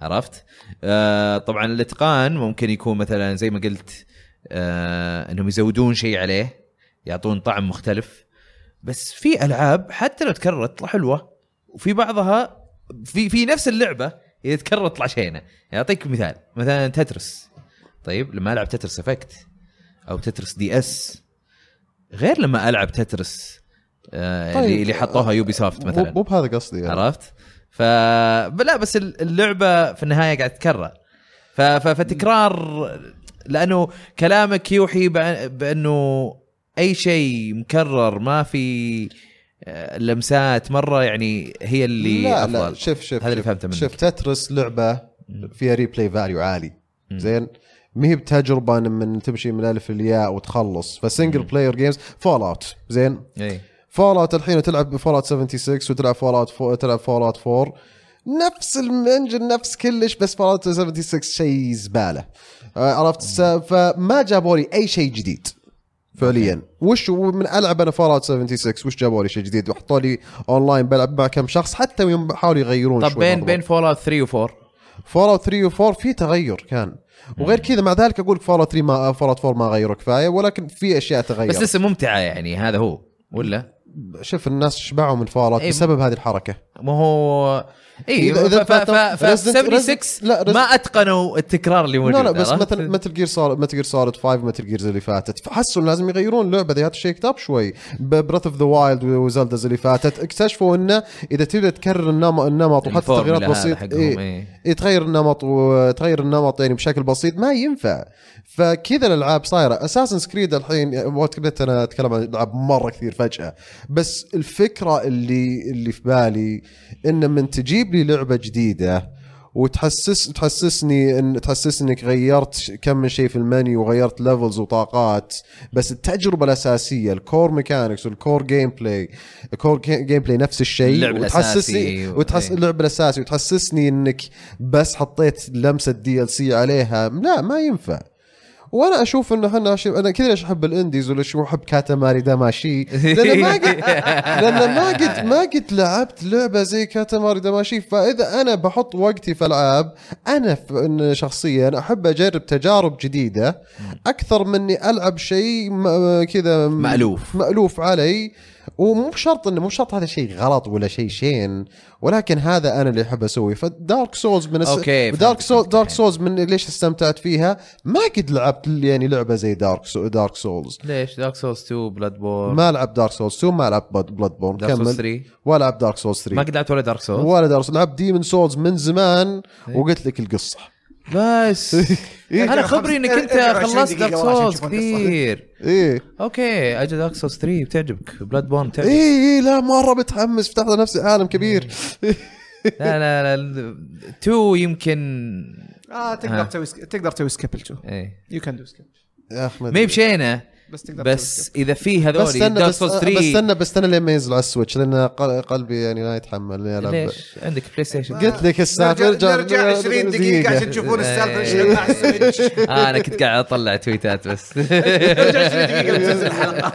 عرفت؟ آه طبعا الإتقان ممكن يكون مثلا زي ما قلت آه إنهم يزودون شيء عليه يعطون طعم مختلف. بس في ألعاب حتى لو تكررت تطلع حلوة وفي بعضها في في نفس اللعبة اذا تكررت تطلع شينه يعني اعطيك مثال مثلا Tetris طيب لما ألعب Tetris Effect أو Tetris DS غير لما ألعب Tetris آه طيب. اللي اللي حطوها Ubisoft مو مثلا مو بهذا قصدي يعني. عرفت؟ ف لا بس اللعبة في النهاية قاعد تتكرر ف... ف... فتكرار لأنه كلامك يوحي بأ- بأنه أي شيء مكرر ما في آه، لمسات مرة يعني هي اللي لا أفضل. لا شوف شوف هذا اللي فهمته منك. شوف Tetris لعبة فيها replay value عالي. زين؟ ما هي بتجربة من تمشي من الالف للياء وتخلص. ف single player games Fallout زين؟ اي Fallout الحين تلعب ب Fallout 76 وتلعب Fallout تلعب Fallout 4 نفس ال engine نفس كلش بس Fallout 76 شيء زبالة. آه، عرفت؟ فما جابوا لي أي شيء جديد. فعليا. وش من ألعب أنا Fallout 76 وش جابوا لي شيء جديد؟ وحطوا لي أونلاين بلعب مع كم شخص حتى يوم حاولوا يغيرون طب بين بين Fallout 3 و4 Fallout 3 و4 في تغير كان. وغير كذا مع ذلك أقول Fallout 3 ما Fallout 4 ما غيروا كفاية ولكن في أشياء تغير بس لسه ممتعة يعني هذا هو ولا؟ شوف الناس شبعوا من Fallout إيه. بسبب هذه الحركة. ما هو اي ف... ف... ف... فات- ف... Resident- 76 لا، ما أتقنوا التكرار اللي موجود لا لا بس؟ مثلا مثل Gear صار مثل Gear صارت 5 مثل Gears اللي فاتت. فحسوا لازم يغيرون اللعبة ذي shake it up شوي. Breath of the Wild و Zeldas اللي فاتت اكتشفوا إنه إذا تبدا تكرر النمط النمط وحتى تغييرات بسيطه إيه إيه. إيه تغير النمط وتغير النمط يعني بشكل بسيط ما ينفع. فكذا الألعاب صايرة. Assassin's Creed الحين وقت أنا أتكلم عن ألعاب مرة كثير فجأة. بس الفكرة اللي اللي في بالي ان من تجيب لي لعبة جديدة وتحسس تحسسني ان تحسسني إنك غيرت كم من شيء في المنيو وغيرت levels وطاقات. بس التجربة الأساسية ال core mechanics وال core gameplay ال core gameplay نفس الشيء وتحسسني و- وتحس إيه. اللعب الأساسي وتحسسني إنك بس حطيت لمسة DLC عليها. لا ما ينفع. وأنا أشوف انه إحنا ش... أنا كذا ليش احب ال indies وليش احب Katamari Damacy لأن ما قد [LAUGHS] لأن ما قد ما قد لعبت لعبة زي Katamari Damacy فإذا أنا بحط وقتي في العاب أنا شخصيا أحب أجرب تجارب جديدة أكثر مني ألعب شيء م- كذا م- مألوف. مألوف علي. ومو بشرط انه مو شرط هذا شيء غلط ولا شيء شين ولكن هذا أنا اللي أحب أسويه. ف Dark Souls من okay، Dark فهمتك، Soul فهمتك Dark. Souls من ليش استمتعت فيها؟ ما قد لعبت يعني لعبة زي Dark Sou Dark Souls. ليش؟ دارك سولز 2 بلاد بور ما لعب دارك سولز 2 ما لعب بلاد بورن دارك سولز كمل. 3 ولا لعب دارك سولز ما 3 قد لعبت ولا دارك سولز. ولا دارك سولز. لعب ديمن سولز من زمان إيه. وقلت لك القصة. بس. [LAUGHS] أنا ارجع خبري إنك خمس- أنت 20 خلصت دارك سولز. كثير. إيه. أوكي أجل دارك سولز 3 بتعجبك. بلاد بورن تعجبك إيه إيه لا مرة متحمس فتحت لنفسي عالم كبير. لا لا لا 2 يمكن آه. تقدر تسوي تقدر تسوي skip التو إيه. you can do skip يا أحمد. ما هي بشينة؟ بس تقدر بس إذا في هذول Dark بس Souls بس 3 استنى بستنى لين ما ينزل على ال Switch لأن قل- قلبي يعني لا يتحمل اني العب ليش؟ عندك PlayStation قلت لك السالفه نرجع, نرجع 20 دقيقة عشان تشوفون [LAUGHS] السالفة إيش اللي مع ال Switch. [LAUGHS] آه أنا كنت قاعد أطلع تويتات بس. [LAUGHS] نرجع 20 دقيقة بتنزل الحلقة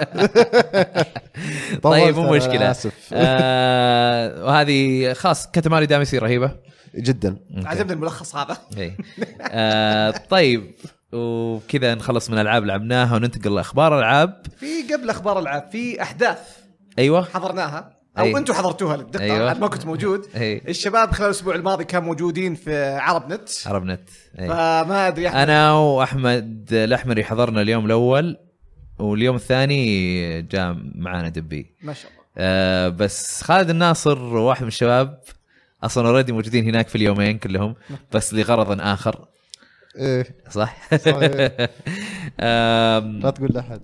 طيب مو مشكلة. آسف. آه وهذه خاص كاتماري دامسي رهيبة. جدا. عجبني الملخص هذا. اي آه طيب. وكذا نخلص من الالعاب لعبناها وننتقل لأخبار ألعاب في قبل أخبار العاب في أحداث أيوه حضرناها أو أي. أنتم حضرتوها للدقة أيوة. أيوة. ما كنت موجود أي. الشباب خلال الأسبوع الماضي كانوا موجودين في عرب نت عرب نت أي. فما أدري أحمد أنا وأحمد الأحمري حضرنا اليوم الأول واليوم الثاني جاء معانا دبي ما شاء الله آه بس خالد الناصر واحد من الشباب أصلا already موجودين هناك في اليومين كلهم بس لغرض آخر إيه. صح؟ صحيح. [LAUGHS] لا تقول لأحد.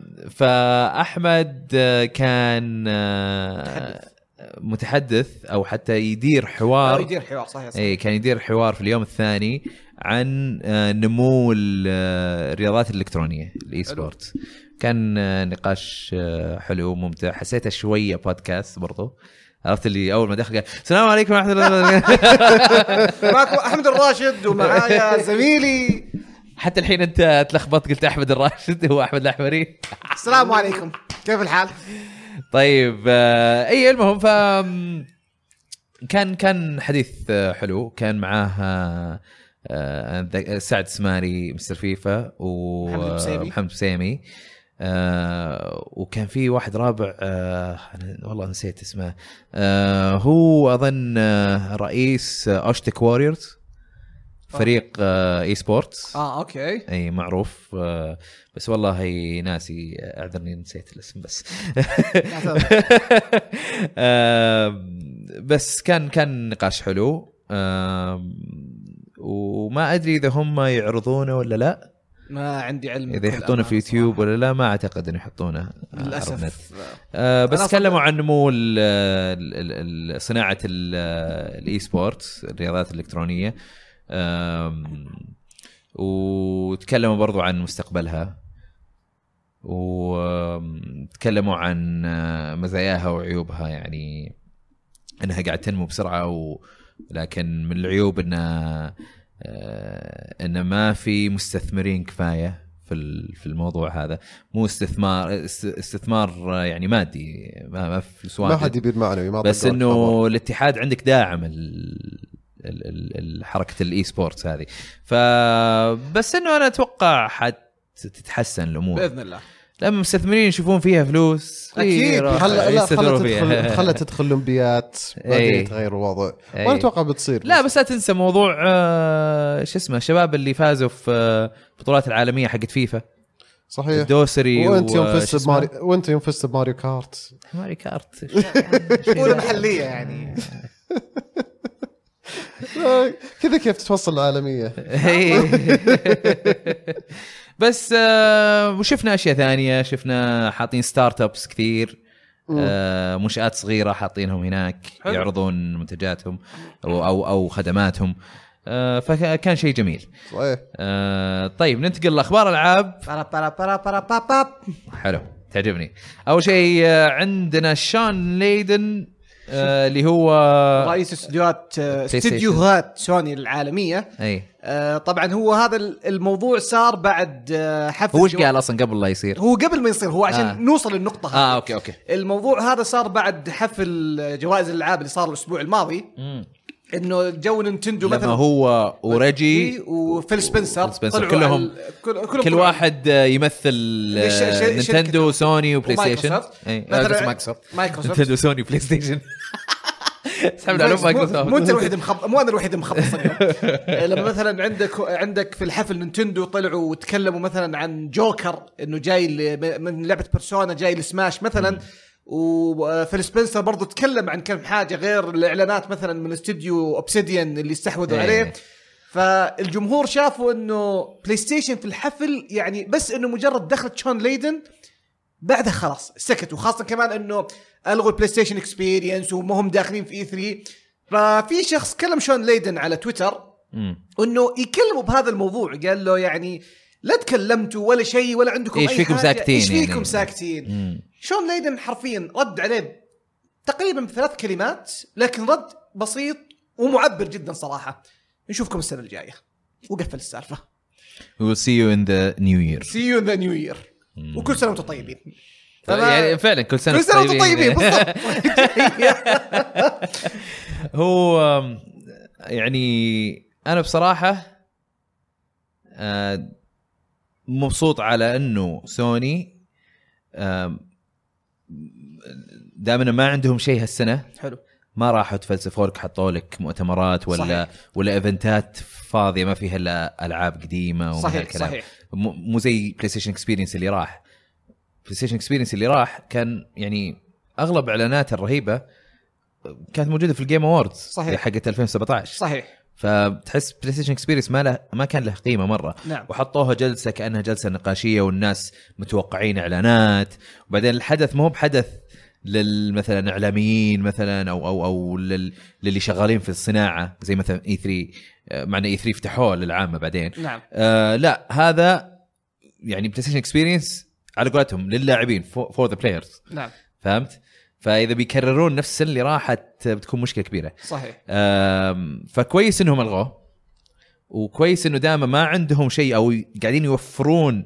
[LAUGHS] فأحمد آه، كان آه، متحدث أو حتى يدير آه، حوار يدير حوار صحيح صحيح. اي كان يدير حوار في اليوم الثاني عن آه، نمو ال- آه، الرياضات الإلكترونية ال esport كان آه، نقاش آه، حلو وممتع حسيته شوية بودكاست برضو. عرفت اللي أول ما دخل قال السلام عليكم ورحمة الله معكم [LAUGHS] أحمد الراشد ومعايا [LAUGHS] زميلي. حتى الحين أنت تلخبط قلت أحمد الراشد هو أحمد الأحمري. السلام عليكم. كيف الحال؟ طيب آه إي المهم ف كان كان حديث آه، حلو. كان معاه آه، سعد سماري مستر فيفا. ومحمد بسيمي آه وكان في واحد رابع آه أنا والله نسيت اسمه آه هو أظن آه رئيس آه، Oshtekk Warriors فريق آه esports آه okay. أي معروف آه، بس والله ناسي أعذرني نسيت الاسم بس. [LAUGHS] آم، بس كان كان نقاش حلو. آم، وما أدري إذا هم يعرضونه ولا لا. ما عندي علم إذا يحطونه في يوتيوب. ولا لا ما أعتقد إنه يحطونه آه،. للأسف آه بس أنا أصلاً- تكلموا عن نمو صناعة ال- ال e-sport الرياضات الإلكترونية وتكلموا برضو عن مستقبلها وتكلموا عن آه، مزاياها وعيوبها يعني إنها قاعد تنمو بسرعة و... لكن من العيوب إنها آه، إن ما في مستثمرين كفاية في ال- في الموضوع هذا. مو استثمار است- استثمار آه، يعني مادي ما ما في فلوس ما. حد يبي معنوي ما بس إنه. الاتحاد عندك داعم ال... ال... ال... ال- حركة ال e-sports هذه فبس إنه أنا أتوقع حتتحسن الأمور. بإذن الله. لما المستثمرين يشوفون فيها فلوس. خلا لا يستثمروا خلا تدخل. خلا [LAUGHS] تدخل الاولمبيات بعدين إيه. يتغير الوضع. إيه. وأنا أتوقع بتصير. لا بس لا تنسى موضوع آه، شو اسمه الشباب اللي فازوا في آه، البطولات العالمية حقت فيفا. صحيح. الدوسري وأنت يوم و- فزت؟ بماري وأنت يوم فزت بماريو كارت. ماريو كارت. [LAUGHS] قول محلية [LAUGHS] يعني. كذا كيف تتوصل العالمية؟ إيه. بس آه، وشفنا أشياء ثانية شفنا حاطين startups كثير. آه، منشات صغيرة حاطينهم هناك حلو. يعرضون منتجاتهم أو أو, أو خدماتهم. آه، فكان شيء جميل. صحيح. آه، طيب ننتقل لأخبار ألعاب. حلو تعجبني. أول شيء آه، عندنا شان ليدن. آه اللي هو رئيس استديوهات آه،. استديوهات سوني العالمية أي آه، طبعا هو هذا الموضوع صار بعد آه، حفل هو إيش قال أصلا قبل لا يصير؟ هو قبل ما يصير هو عشان آه. نوصل للنقطة هذه آه أوكي أوكي الموضوع هذا صار بعد حفل جوائز الألعاب اللي صار الأسبوع الماضي مم. إنه جو نينتندو لما مثلا. هو وريجي وفيل سبنسر سبنسر. كلهم- كل, كل طلعوا. واحد يمثل نينتندو سوني وبلاي ستيشن مثلاً آه، قصدي مايكروسوفت. مايكروسوفت. نينتندو سوني بلاي ستيشن سحبنا عليهم مو- مو مايكروسوفت أنت الوحيد مخب مو أنا الوحيد مخبص. [LAUGHS] اليوم. لما مثلا عندك عندك في الحفل نينتندو طلعوا وتكلموا مثلا عن جوكر إنه جاي من لعبة بيرسونا جاي لسماش مثلا. وفيل سبنسر برضو تكلم عن كم حاجة غير الإعلانات مثلا من استوديو أوبسيديان اللي استحوذوا إيه. عليه فالجمهور شافوا إنه بلاي ستيشن في الحفل يعني بس إنه مجرد دخلت شون ليدن بعدها خلاص سكتوا خاصه كمان إنه ألغوا البلاي ستيشن experience وما هم داخلين في E3 ففي شخص كلم شون ليدن على تويتر. إنه يكلموا بهذا الموضوع قال له يعني لا تكلمتوا ولا شيء ولا عندكم إيش أي فيكم. ساكتين إيش فيكم يعني؟ ساكتين؟ مم. شون ليدن حرفيا رد عليه تقريبا بثلاث كلمات لكن رد بسيط ومعبر جدا صراحة. نشوفكم السنة الجاية. وقفل السالفة. We will see you in the new year. see you the new year وكل سنة وأنتم طيبين. يعني فعلا كل سنة كل سنة وأنتم طيبين. بالضبط. [LAUGHS] [LAUGHS] هو يعني أنا بصراحة آه، مبسوط على إنه سوني دائما ما عندهم شيء هالسنة حلو ما راحوا تفلسفوا لك حطوا لك مؤتمرات ولا صحيح. ولا إيفنتات فاضية ما فيها إلا ألعاب قديمة ومن صحيح هالكلام. صحيح مو مو زي بلاي ستيشن experience اللي راح بلاي ستيشن experience اللي راح كان يعني أغلب إعلاناته الرهيبة كانت موجودة في ال Game Awards صحيح. حقت 2017 صحيح فتحس بلاي ستيشن experience ما له ما كان له قيمة مرة. نعم. وحطوها جلسة كأنها جلسة نقاشية والناس متوقعين إعلانات. وبعدين الحدث مو بحدث لل مثلا إعلاميين مثلا أو أو أو لل للي شغالين في الصناعة زي مثلا E3 مع إن E3 فتحوه للعامة بعدين. نعم. آه لا هذا يعني بلاي ستيشن experience على قولتهم للاعبين for the players نعم. فهمت؟ فإذا بيكررون نفس السنة اللي راحت بتكون مشكلة كبيرة. صحيح. فكويس إنهم ألغوه وكويس إنه دائما ما عندهم شيء أو قاعدين يوفرون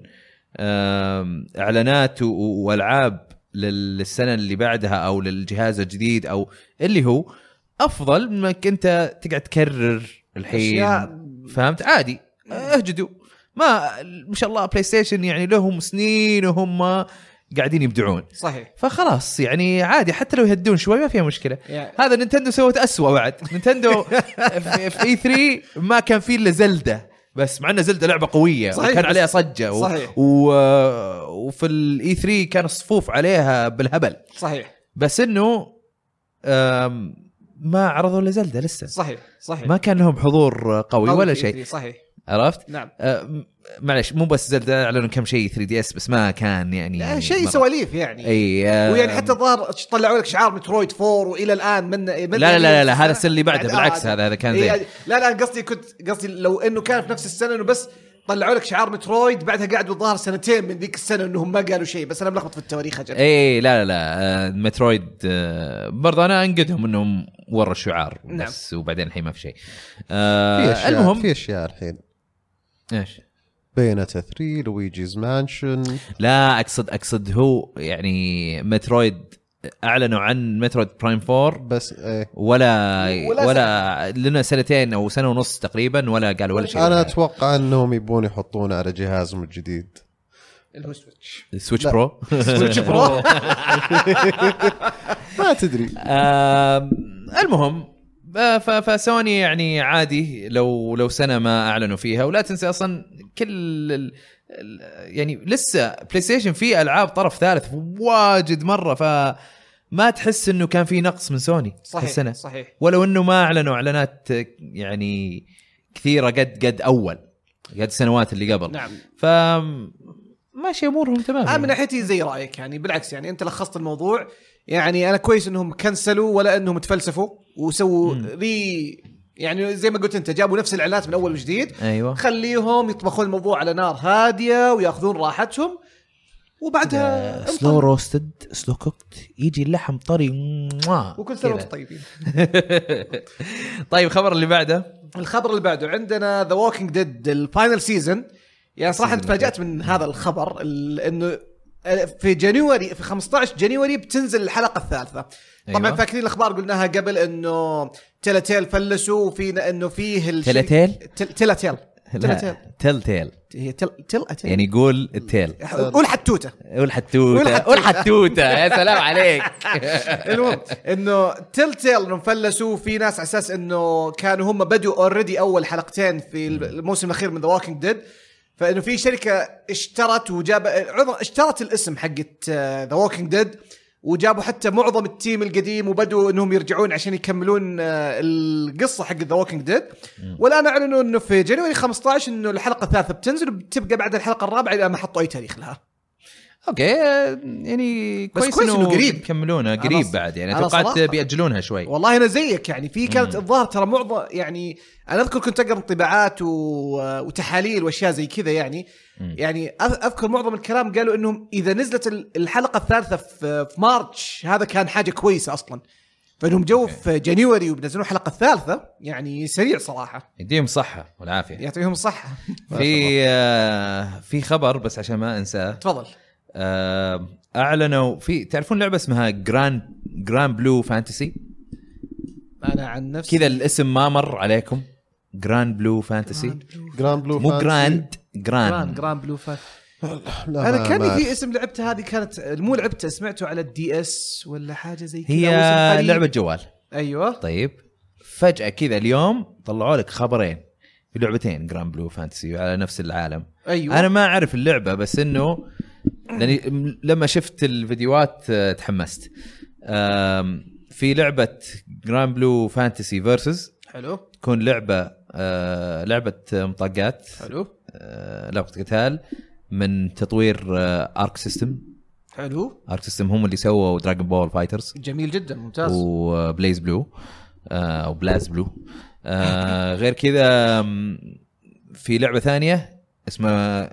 إعلانات وألعاب للسنة اللي بعدها أو للجهاز الجديد أو اللي هو أفضل من انك انت تقعد تكرر الحين أشياء- فهمت؟ عادي. اهجدوا. ما ما شاء الله بلاي ستيشن يعني لهم سنين وهم قاعدين يبدعون. صحيح. فخلاص يعني عادي حتى لو يهدون شوي ما فيها مشكلة. يعني- هذا نينتندو سوت أسوأ بعد. نينتندو [LAUGHS] في E3 ما كان فيه إلا زلدة. بس مع ان زلدة لعبة قوية صحيح، وكان عليها صجة و... صحيح. و... وفي ال E3 كان الصفوف عليها بالهبل. صحيح. بس إنه آم، ما عرضوا إلا زلدة لسه. صحيح صحيح. ما كان لهم حضور قوي ولا شيء. E3 صحيح. عرفت؟ نعم. آه، معلش مو بس زلده أعلنوا كم شيء 3DS بس ما كان يعني لا، شيء. سواليف يعني. أي آه، ويعني حتى الظاهر طلعوا لك شعار مترويد 4 وإلى الآن من, من لا لا لا, لا هذا السنة؟ اللي بعدها يعني بالعكس آه، هذا هذا كان إيه، زين. لا لا قصدي كنت قصدي لو إنه كان في نفس السنة إنه بس طلعوا لك شعار مترويد بعدها قعدوا الظاهر سنتين من ذيك السنة إنهم ما قالوا شيء بس أنا ملخبط في التواريخ أجل. اي لا لا لا آه، مترويد آه، برضه أنا أنقدهم إنهم وروا الشعار نعم. بس وبعدين الحين ما في شيء. في آه أشياء المهم في أشياء الحين. إيش؟ بينتا 3 Luigi's Mansion. لا اقصد أقصد هو يعني مترويد أعلنوا عن مترويد برايم 4 بس إيه. ولا ولا ولا, لنا سنتين أو سنة ونص تقريبا ولا قالوا ولا شيء. أنا أتوقع أنهم يبون يحطونه على جهازهم الجديد اللي هو سويتش سويتش. pro سويتش pro ما تدري. المهم فسوني يعني عادي لو لو سنة ما أعلنوا فيها. ولا تنسى أصلا كل ال يعني لسه بلاي ستيشن فيه ألعاب طرف ثالث واجد مرة فما تحس إنه كان في نقص من سوني صحيح السنة صحيح. ولو إنه ما أعلنوا إعلانات يعني كثيرة قد قد أول قد السنوات اللي قبل. نعم. ف ماشي أمورهم تمام أنا من ناحيتي زي رأيك يعني بالعكس يعني أنت لخصت الموضوع. يعني أنا كويس إنهم كنسلوا ولا إنهم تفلسفوا وسووا. ري يعني زي ما قلت أنت جابوا نفس الإعلانات من أول وجديد. أيوه. خليهم يطبخون الموضوع على نار هادية ويأخذون راحتهم. وبعدها slow roasted slow cooked يجي اللحم طري. وكل سنة. وأنتم طيبين. [LAUGHS] طيب الخبر اللي بعده. الخبر اللي بعده عندنا ذا ووكينج ديد ال final season يعني صراحة تفاجأت من هذا الخبر ال- إنه في January في 15 January بتنزل الحلقة الثالثة. طبعا أيوة. فاكرين الأخبار قلناها قبل إنه تيل فلسوا وفي إنه فيه الشركة- تيل؟ تيل تيل تل تيل هي تل تل يعني قول التيل. قول حتوتة. والحتوته والحتوتة. والحتوته يا سلام عليك. [LAUGHS] المهم إنه تل تيل إنهم فلسوا في ناس على أساس إنه كانوا هم بدوا already أول حلقتين في الموسم الأخير من ذا ووكينج ديد فإنه في شركة اشترت وجاب عذرا اشترت الاسم حقت ذا ووكينج ديد وجابوا حتى معظم ال team القديم وبدوا إنهم يرجعون عشان يكملون آه، القصة حق ذا ووكينج ديد والآن أعلنوا إنه في January 15 إنه الحلقة الثالثة بتنزل وبتبقى بعد الحلقة الرابعة إلى ما حطوا أي تاريخ لها. أوكي آه، يعني بس كويس كويس إنه قريب. يكملونها أنا قريب بعد يعني توقعت صراحة. بيأجلونها شوي. والله أنا زيك يعني في كانت الظاهر ترى معظم يعني أنا أذكر كنت أقرأ انطباعات و... وتحاليل وأشياء زي كذا يعني. مم. يعني أذكر معظم الكلام قالوا إنهم إذا نزلت ال- الحلقة الثالثة في, في March هذا كان حاجة كويسة أصلا. فإنهم جو في January وبنزلون الحلقة الثالثه يعني سريع صراحة. يديهم الصحة والعافية. يعطيهم الصحة. في آه، في خبر بس عشان ما أنساه. تفضل. أعلنوا في تعرفون لعبة اسمها جراند جراند بلو فانتسي أنا عن نفسي كذا الاسم ما مر عليكم. جراند بلو فانتسي جراند بلو مو فانتسي. جراند جراند جراند جراند بلو فات لا، أنا كان في. اسم لعبتها هذه كانت مو لعبتها سمعته على الدي اس ولا حاجة زي كذا هي. لعبة جوال. أيوه. طيب. فجأة كذا اليوم طلعوا لك خبرين. لعبتين جراند بلو فانتسي على نفس العالم. أيوه. أنا ما أعرف اللعبة بس إنه لأني لما شفت الفيديوهات آه، تحمست. في لعبة جراند بلو فانتسي فيرسز حلو. تكون لعبة آه، لعبة مطاقات. حلو. آه، لعبه قتال من تطوير ارك سيستم حلو. ارك سيستم هم اللي سووا دراجون بول فايترز جميل جدا ممتاز. وبليز بلو آه، أو بلاز بلو آه، غير كذا في لعبة ثانية اسمها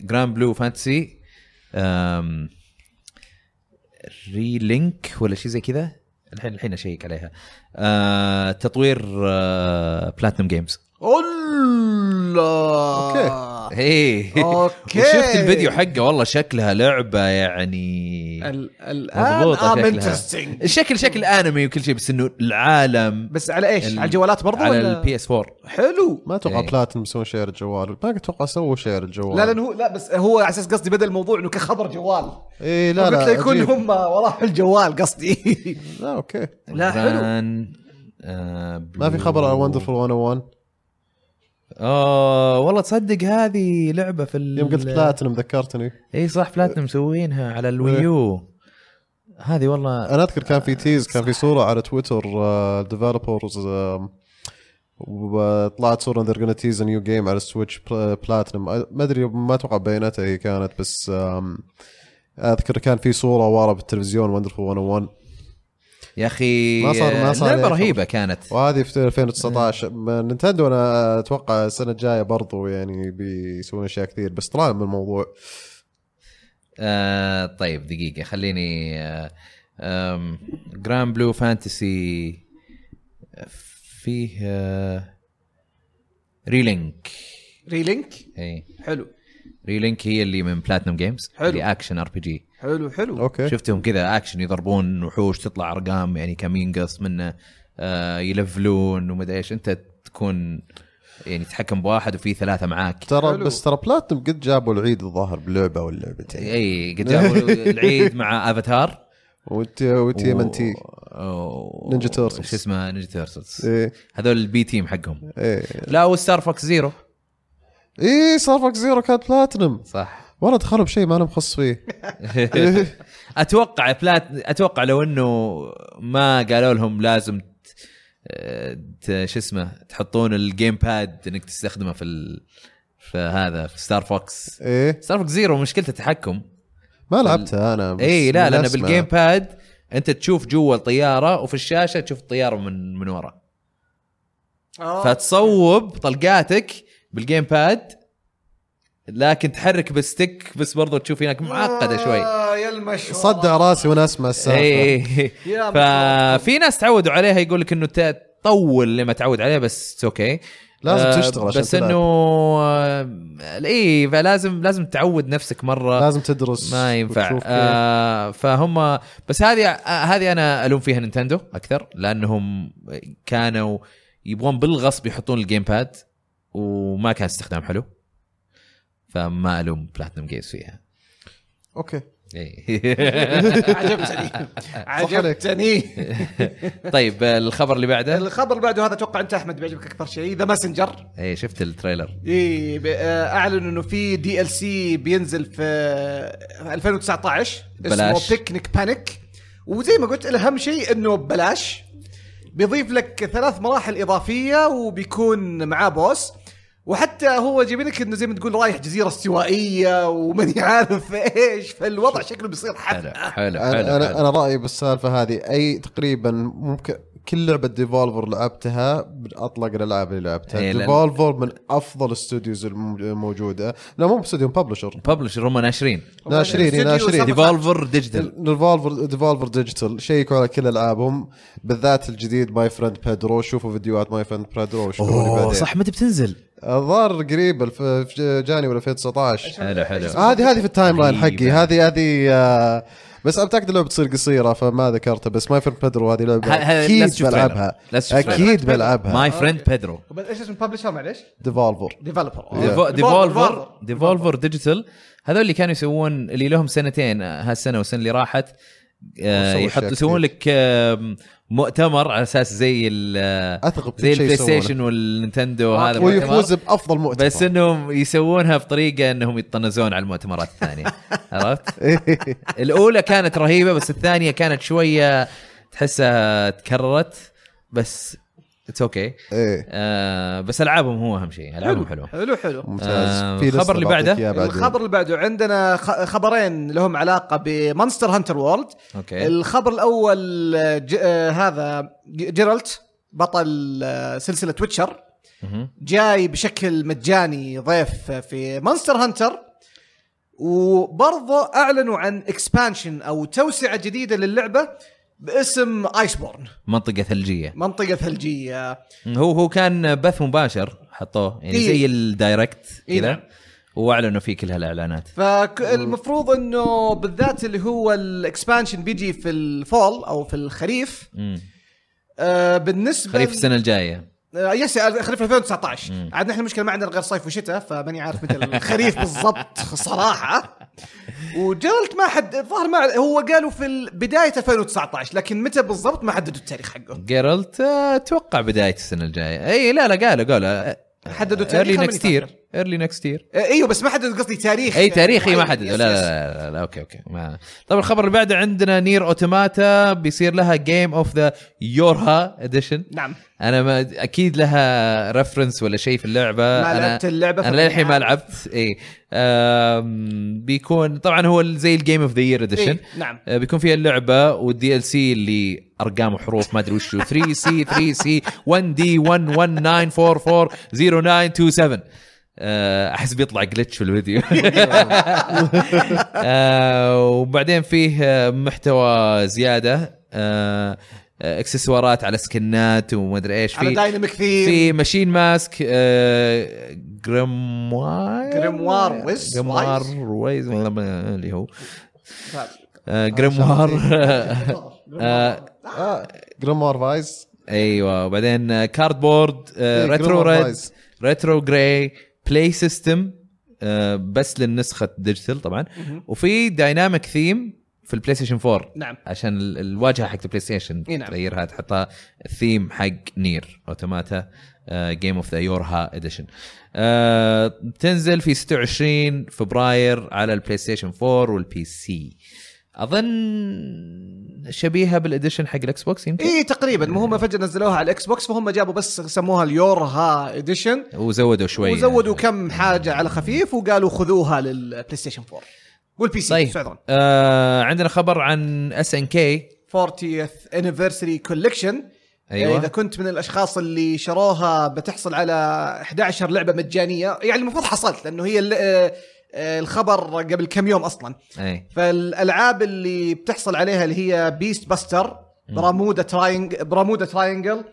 جراند بلو فانتسي ري لينك ولا شيء زي كذا؟ الحين الحين أشيك عليها. آه، تطوير بلاتنم جيمز الله أوكي. إيه. أوكي. وشفت الفيديو حقه والله شكلها لعبة يعني. ال- الان مضبوطة ام شكلها. interesting الشكل شكل انمي وكل شيء بس إنه العالم. بس على إيش؟ ال- على الجوالات برضو على ولا؟ البي اس 4 حلو. ما أتوقع إيه. بلاتنم يسوون شي للجوال ما أتوقع سووا شي للجوال لا لأنه هو لا بس هو على أساس قصدي بدأ الموضوع إنه كخبر جوال. اي لا قلت لا له يكون عجيب. هم وراهم الجوال قصدي. لا أوكي. لا حلو. آه ما في خبر على وندرفul 101 آه والله تصدق هذه لعبة في ال... يوم قلت بلاتنم ذكرتني. إي صح بلاتنم مسوينها على الويو. هذه والله أنا أذكر كان في تيز كان في صورة على تويتر ديفلوبرز وطلعت صورة gonna tease a new game على السويتش بلاتنم ما أدري ما أتوقع بياناتها هي كانت بس أذكر كان في صورة ورا بالتلفزيون وندرفul 101 يا أخي ما صار- ما صار لعبة رهيبة كانت. وهذه في 2019 ما نينتندو أنا أتوقع السنة الجاية برضو يعني بيسوون أشياء كثير بس طلعنا من الموضوع. آه طيب دقيقة خليني آه جراند بلو فانتسي فيه آه ريلينك ريلينك اي حلو. ريلينك هي اللي من بلاتنم جيمز حلو. اللي action RPG حلو حلو. أوكي. شفتهم كذا اكشن يضربون وحوش تطلع أرقام يعني كم ينقص منه آه يلفلون ومدري إيش. أنت تكون يعني تتحكم بواحد وفي ثلاثة معاك. ترى حلو. بس ترى بلاتنم قد جابوا العيد الظاهر بلعبة ولا لعبتين. إي قد جابوا [LAUGHS] العيد مع افاتار وتي و TMNT نينجا تيرتلز. شو اسمه نينجا تيرتلز إيه هذول ال B team حقهم. إيه لا وستار فوكس زيرو إيه ستار زيرو كانت بلاتنم صح. والله دخلوا بشيء ما أنا مخص فيه. [LAUGHS] أتوقع بلات أتوقع لو إنه ما قالوا لهم لازم ت- ت- شو اسمه تحطون ال GamePad إنك تستخدمه في ال... في هذا في Star Fox إيه. Star Fox Zero مشكلته التحكم ما لعبتها أنا بس اي لا لأن. بال GamePad أنت تشوف جوا الطيارة وفي الشاشة تشوف الطيارة من من ورا. آه. فتصوب طلقاتك بال GamePad لكن تحرك بال stick بس برضو تشوف هناك معقدة شوي. آه، يا المشوار. صدع راسي وأنا أسمع السالفة. [LAUGHS] يا مشوار. ففي ناس تعودوا عليها يقول لك إنه تطول لما تعود عليها بس okay. لازم تشتغل عشان بس. إنه آه، اي فلازم لازم تعود نفسك مرة. لازم تدرس ما ينفع. آه فهم بس هذه آه هذه أنا ألوم فيها Nintendo أكثر لأنهم كانوا يبغون بالغصب يحطون ال GamePad وما كان استخدام حلو. فما الوم Platinum Games فيها. okay. إيه. [LAUGHS] عجبتني. عجبتني. [LAUGHS] طيب الخبر اللي بعده؟ الخبر اللي بعده هذا أتوقع أنت أحمد بيعجبك أكثر شيء. The Messenger اي شفت ال trailer. اي ب- آه، أعلنوا إنه في DLC بينزل في 2019 ببلاش. اسمه Picnic Panic وزي ما قلت الأهم شيء إنه ببلاش بيضيف لك ثلاث مراحل إضافية وبيكون معاه boss. وحتى هو جايبين لك إنه زي ما تقول رايح جزيرة استوائية وماني [LAUGHS] عارف إيش فالوضع شكله بيصير حلو حفله حلو حلو, أنا أنا حلو. أنا رأيي بالسالفة هذه أي تقريبا ممكن كل لعبة Devolver لعبتها من أطلق الألعاب اللي لعبتها. إيه، Devolver من أفضل ال studios الموجودة. لا مو استوديو publisher publisher هم ناشرين. ناشرين إيه، ناشرين. Devolver Digital Devolver Devolver Digital شيكوا على كل ألعابهم بالذات الجديد My Friend Pedro شوفوا فيديوهات My Friend Pedro أوه صح متى بتنزل؟ الظاهر قريب الف- في جاني ولا 2019 حلو حلو. هذه هذه في ال timeline حقي. هذه هذه بس متأكد اللعبة بتصير قصيرة فما ذكرتها بس My Friend Pedro هذه لعبة أكيد بلعبها. أكيد بلعبها. My Friend Pedro إيش اسم ال publisher معليش؟ Devolver Yeah. Devolver Devolver Digital هذول اللي كانوا يسوون اللي لهم سنتين هالسنة والسنة اللي راحت آه، أشياء يسوون لك مؤتمر على أساس زي ال أثق زي ال PlayStation وال Nintendo آه، هذا. ويفوز بأفضل مؤتمر بس إنهم يسوونها بطريقة إنهم يطنزون على المؤتمرات الثانية [LAUGHS] عرفت؟ الأولى كانت رهيبة بس الثانية كانت شوية تحسها تكررت بس it's okay إيه. آه بس ألعابهم هو أهم شيء. ألعابهم حلوة. حلو حلو. ممتاز. آه، الخبر اللي بعده؟ الخبر اللي بعده عندنا خ- خبرين لهم علاقة ب Monster Hunter World okay. الخبر الأول ج... آه هذا ج- Geralt بطل آه، سلسلة Witcher. جاي بشكل مجاني ضيف في Monster Hunter وبرضه أعلنوا عن expansion أو توسعة جديدة للعبة. باسم Iceborne منطقة ثلجية منطقة ثلجية هو هو كان بث مباشر حطوه يعني إيه. زي ال Direct إيه كذا نعم. وأعلنوا فيه كل هالإعلانات فالمفروض إنه بالذات اللي هو ال expansion بيجي في ال fall أو في الخريف مم. آه بالنسبة خريف السنة الجاية yes خريف 2019 مم. عاد نحن المشكلة ما عندنا غير صيف وشتاء فماني عارف متى الخريف [LAUGHS] بالضبط صراحة. و Geralt ما حد الظاهر ما هو قالوا في بداية 2019 لكن متى بالضبط ما حددوا التاريخ حقه. Geralt آه، أتوقع بداية السنة الجاية. إي لا لا قالوا قالوا حددوا تاريخ early next year. early next year أيوه بس ما حددوا قصدي تاريخ. أي تاريخي ما معين. حددوا. لا. لا, لا, لا, لا okay okay. ما. طبعا الخبر اللي بعده عندنا NieR Automata بيصير لها Game of the YoRHa Edition نعم. أنا ما أكيد لها reference ولا شيء في اللعبة. ما أنا لعبت اللعبة أنا للحين ما. لعبت. اي بيكون طبعا هو زي ال Game of the Year Edition إيه، نعم. آه، بيكون فيها اللعبة وال DLC اللي أرقام وحروف ما أدري وش هو 3 C 3 C 1 D 119440927 آه، أحس بيطلع glitch في الفيديو. [LAUGHS] آه، وبعدين فيه آه، محتوى زيادة. آه، اكسسوارات على سكنات وما أدري إيش. في dynamic theme. في machine mask آه، جريموار جريموار ويز- جريموار. ويز اللي هو. آه، جريموار آه [LAUGHS] [LAUGHS] جريموار فايز أيوه. وبعدين آه، كاردبورد آه، ريترو ريد. ريترو جراي بلاي سيستم آه، بس للنسخة ديجيتال طبعا. وفي دايناميك ثيم في البلاي ستيشن 4 نعم. عشان ال- الواجهة حق البلاي ستيشن نعم. تغيرها تحطها الثيم حق NieR Automata Game of the YoRHa Edition بتنزل في 26 فبراير على ال PlayStation 4 وال PC أظن شبيهة بال edition حق ال Xbox يمكن. اي تقريبا. ما هم فجأة نزلوها على ال Xbox فهم جابوا بس سموها ال YoRHa Edition. وزودوا شوي. وزودوا كم حاجة على خفيف وقالوا خذوها لل PlayStation 4 وال PC طيب آه عندنا خبر عن SNK 40th anniversary collection. أيوة. إذا كنت من الأشخاص اللي شروها بتحصل على 11 لعبة مجانية. يعني المفروض حصلت لأنه هي آه، الخبر قبل كم يوم أصلا. اي فالألعاب اللي بتحصل عليها اللي هي Beast Busters Bermuda Triang- Bermuda Triangle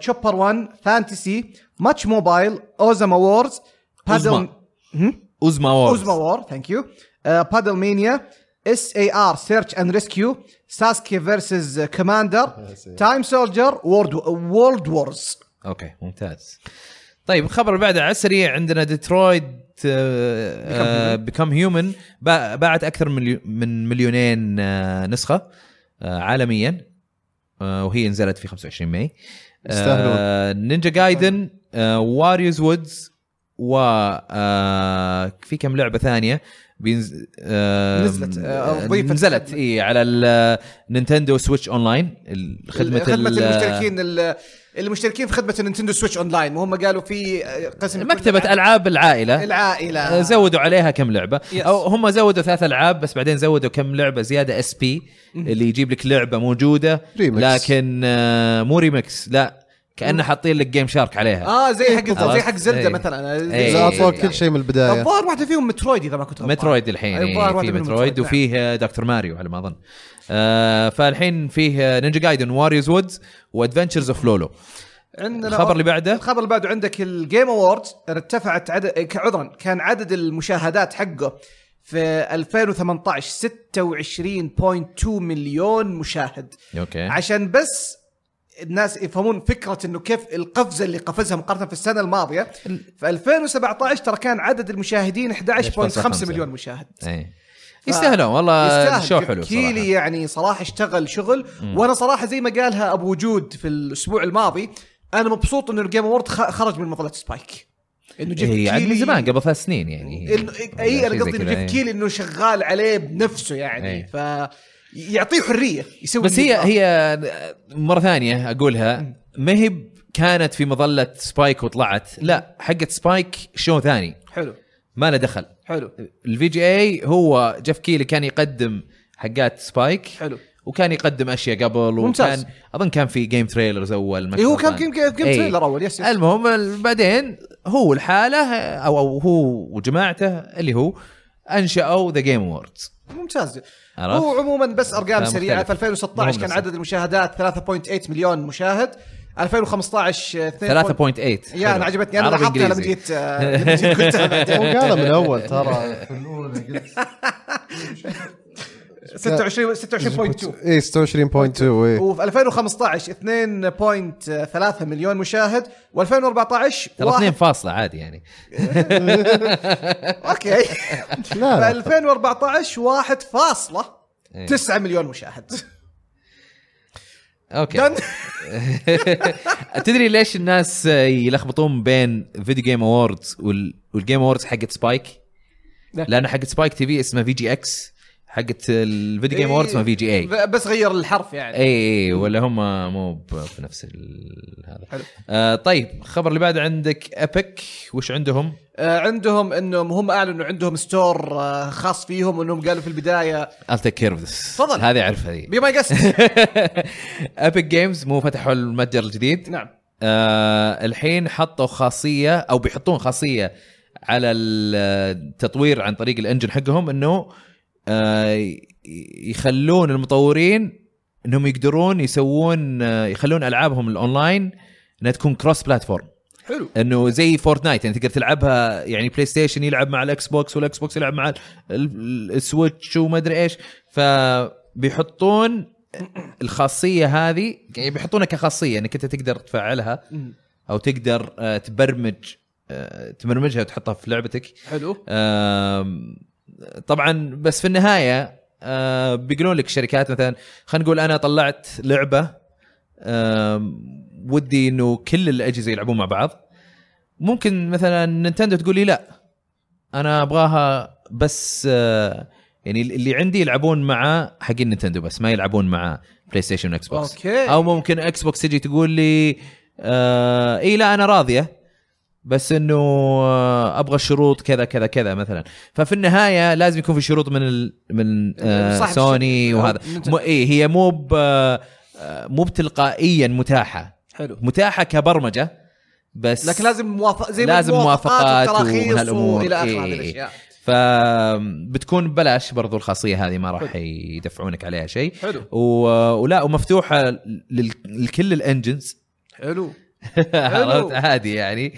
Chopper 1 Fantasy Munch Mobile Ozma Wars Ozma. Ozma Wars Ozma War thank you Paddle Mania SAR Search and Rescue Sasuke vs. Commander Time Soldiers World World Wars okay ممتاز. طيب الخبر اللي بعده على السريع عندنا Detroit Become Human باعت أكثر من مليو- من مليونين آه، نسخة آه، عالميا. آه، وهي نزلت في 25 May. Ninja Gaiden Wario's Woods و في كم لعبة ثانية بينز... آه، نزلت، آه، نزلت. اي على ال Nintendo Switch Online خدمة خدمة ال- المشتركين ال- المشتركين في خدمة ال Nintendo Switch Online وهم قالوا في قسم مكتبة ألعاب العائلة. العائلة. آه، زودوا عليها كم لعبة. Yes. أو هم زودوا ثلاث ألعاب بس بعدين زودوا كم لعبة زيادة SP اللي يجيب لك لعبة موجودة ريمكس. لكن آه، مو ريمكس لا. كأنه حاطين لك Game Shark عليها آه زي حق. زي حق Zelda إيه. مثلا إيه. زي- اعطوك يعني. كل شيء من البداية الظاهر واحدة فيهم Metroid إذا ما كنت. Metroid الحين أيوة، إيه، واحدة في مترويد. وفيه Dr. Mario على ما أظن آه فالحين فيه Ninja Gaiden Wario's Woods و Adventures of Lolo عندنا الخبر اللي بعده الخبر اللي بعده عندك ال Game Awards ارتفعت عدد عذرا كان عدد المشاهدات حقه في 2018 26.2 مليون مشاهد okay عشان بس الناس يفهمون فكرة إنه كيف القفزه اللي قفزها مقارنة في السنة الماضية. في 2017 ترى كان عدد المشاهدين 11.5 مليون مشاهد. إيه يستاهلون والله يستاهل. show حلو Keighley صراحة. يعني صراحة اشتغل شغل. وأنا صراحة زي ما قالها أبو وجود في الأسبوع الماضي أنا مبسوط إنه ال Game Award خرج من مظلة Spike إنه Geoff إيه يعني Keighley. من زمان قبل ثلاث سنين يعني. إي أنا قصدي Geoff. Keighley إنه شغال عليه بنفسه يعني. إيه. ف يعطيه حرية يسوي بس هي. هي مرة ثانية أقولها. ما هي كانت في مظلة Spike وطلعت؟ لا حقت Spike show ثاني؟ حلو. ما له دخل. حلو. ال VGA هو Geoff Keighley كان يقدم حقات Spike حلو. وكان يقدم أشياء قبل ممتاز. وكان أظن كان في Game Trailers أول ما إيه هو كان. Game Game إيه. Trailer أول yes yes المهم ال- بعدين هو الحاله أو أو هو وجماعته اللي هو أنشأوا The Game Awards ممتاز عرفت؟ هو عموما بس أرقام. سريعة في 2016 كان عدد المشاهدات 3.8 مليون مشاهد 2015 2. 3.8 يا أنا عجبتني أنا لاحظتها لما. جيت [LAUGHS] لما جيت قلتها هو بعدين قالها من أول ترى في الاولى قلت 26 26.2 اي 26.2 اي وفي 2015 2.3 مليون مشاهد و2014 ترى اثنين فاصلة عادي يعني. [LAUGHS] okay. [LAUGHS] لا في لا 2014 إيه. 1.9 مليون مشاهد. okay. [LAUGHS] تدري ليش الناس يلخبطون بين Video Game Awards وال Game Awards حقت Spike؟ لا. لأن حقت Spike TV اسمها VGX حقت ال Video Game Awards اسمها VGA بس غير الحرف يعني. اي اي ولا هم مو ب- في نفس ال- هذا. حلو. آه طيب الخبر اللي بعده عندك Epic وش عندهم؟ آه، عندهم إنهم هم أعلنوا عندهم store آه، خاص فيهم وانهم قالوا في البداية. I'll take care of this. تفضل. هذه أعرفها ذي بما قست Epic Games مو فتحوا المتجر الجديد. نعم. آه الحين حطوا خاصية أو بيحطون خاصية على التطوير عن طريق ال engine حقهم إنه يخلون المطورين إنهم يقدرون يسوون آه يخلون ألعابهم الأونلاين إنها تكون cross platform حلو. إنه زي Fortnite يعني تقدر تلعبها يعني PlayStation يلعب مع ال Xbox وال Xbox يلعب مع ال- ال- ال Switch وما أدري إيش. فبيحطون الخاصية هذه يعني بيحطونها كخاصية إنك أنت تقدر تفعلها. أو تقدر آه، تبرمج آه، تبرمجها وتحطها في لعبتك. حلو. طبعا بس في النهاية آه، بيقولون لك الشركات مثلا خلينا نقول أنا طلعت لعبة آم، ودي إنه كل الأجهزة يلعبون مع بعض. ممكن مثلا Nintendo تقول لي لا أنا أبغاها بس آه، يعني اللي عندي يلعبون مع حقين Nintendo بس ما يلعبون مع PlayStation و Xbox okay. أو ممكن Xbox تجي تقول لي آه إي لا أنا راضية. بس إنه آه أبغى الشروط كذا كذا كذا مثلا ففي النهاية لازم يكون في شروط من ال من آه سوني. وهذا. مو اي هي مو آه، مو بتلقائيا متاحة حلو متاحة كبرمجة بس لكن لازم موافق زي لازم موافقات وتراخيص وهالأمور. وإلى آخر إيه، هذه إيه. الأشياء فبتكون ببلاش برضو الخاصية هذه ما راح يدفعونك عليها شيء حلو و... ولا ومفتوحة. لكل ال engines حلو [LAUGHS] عرفت عادي يعني.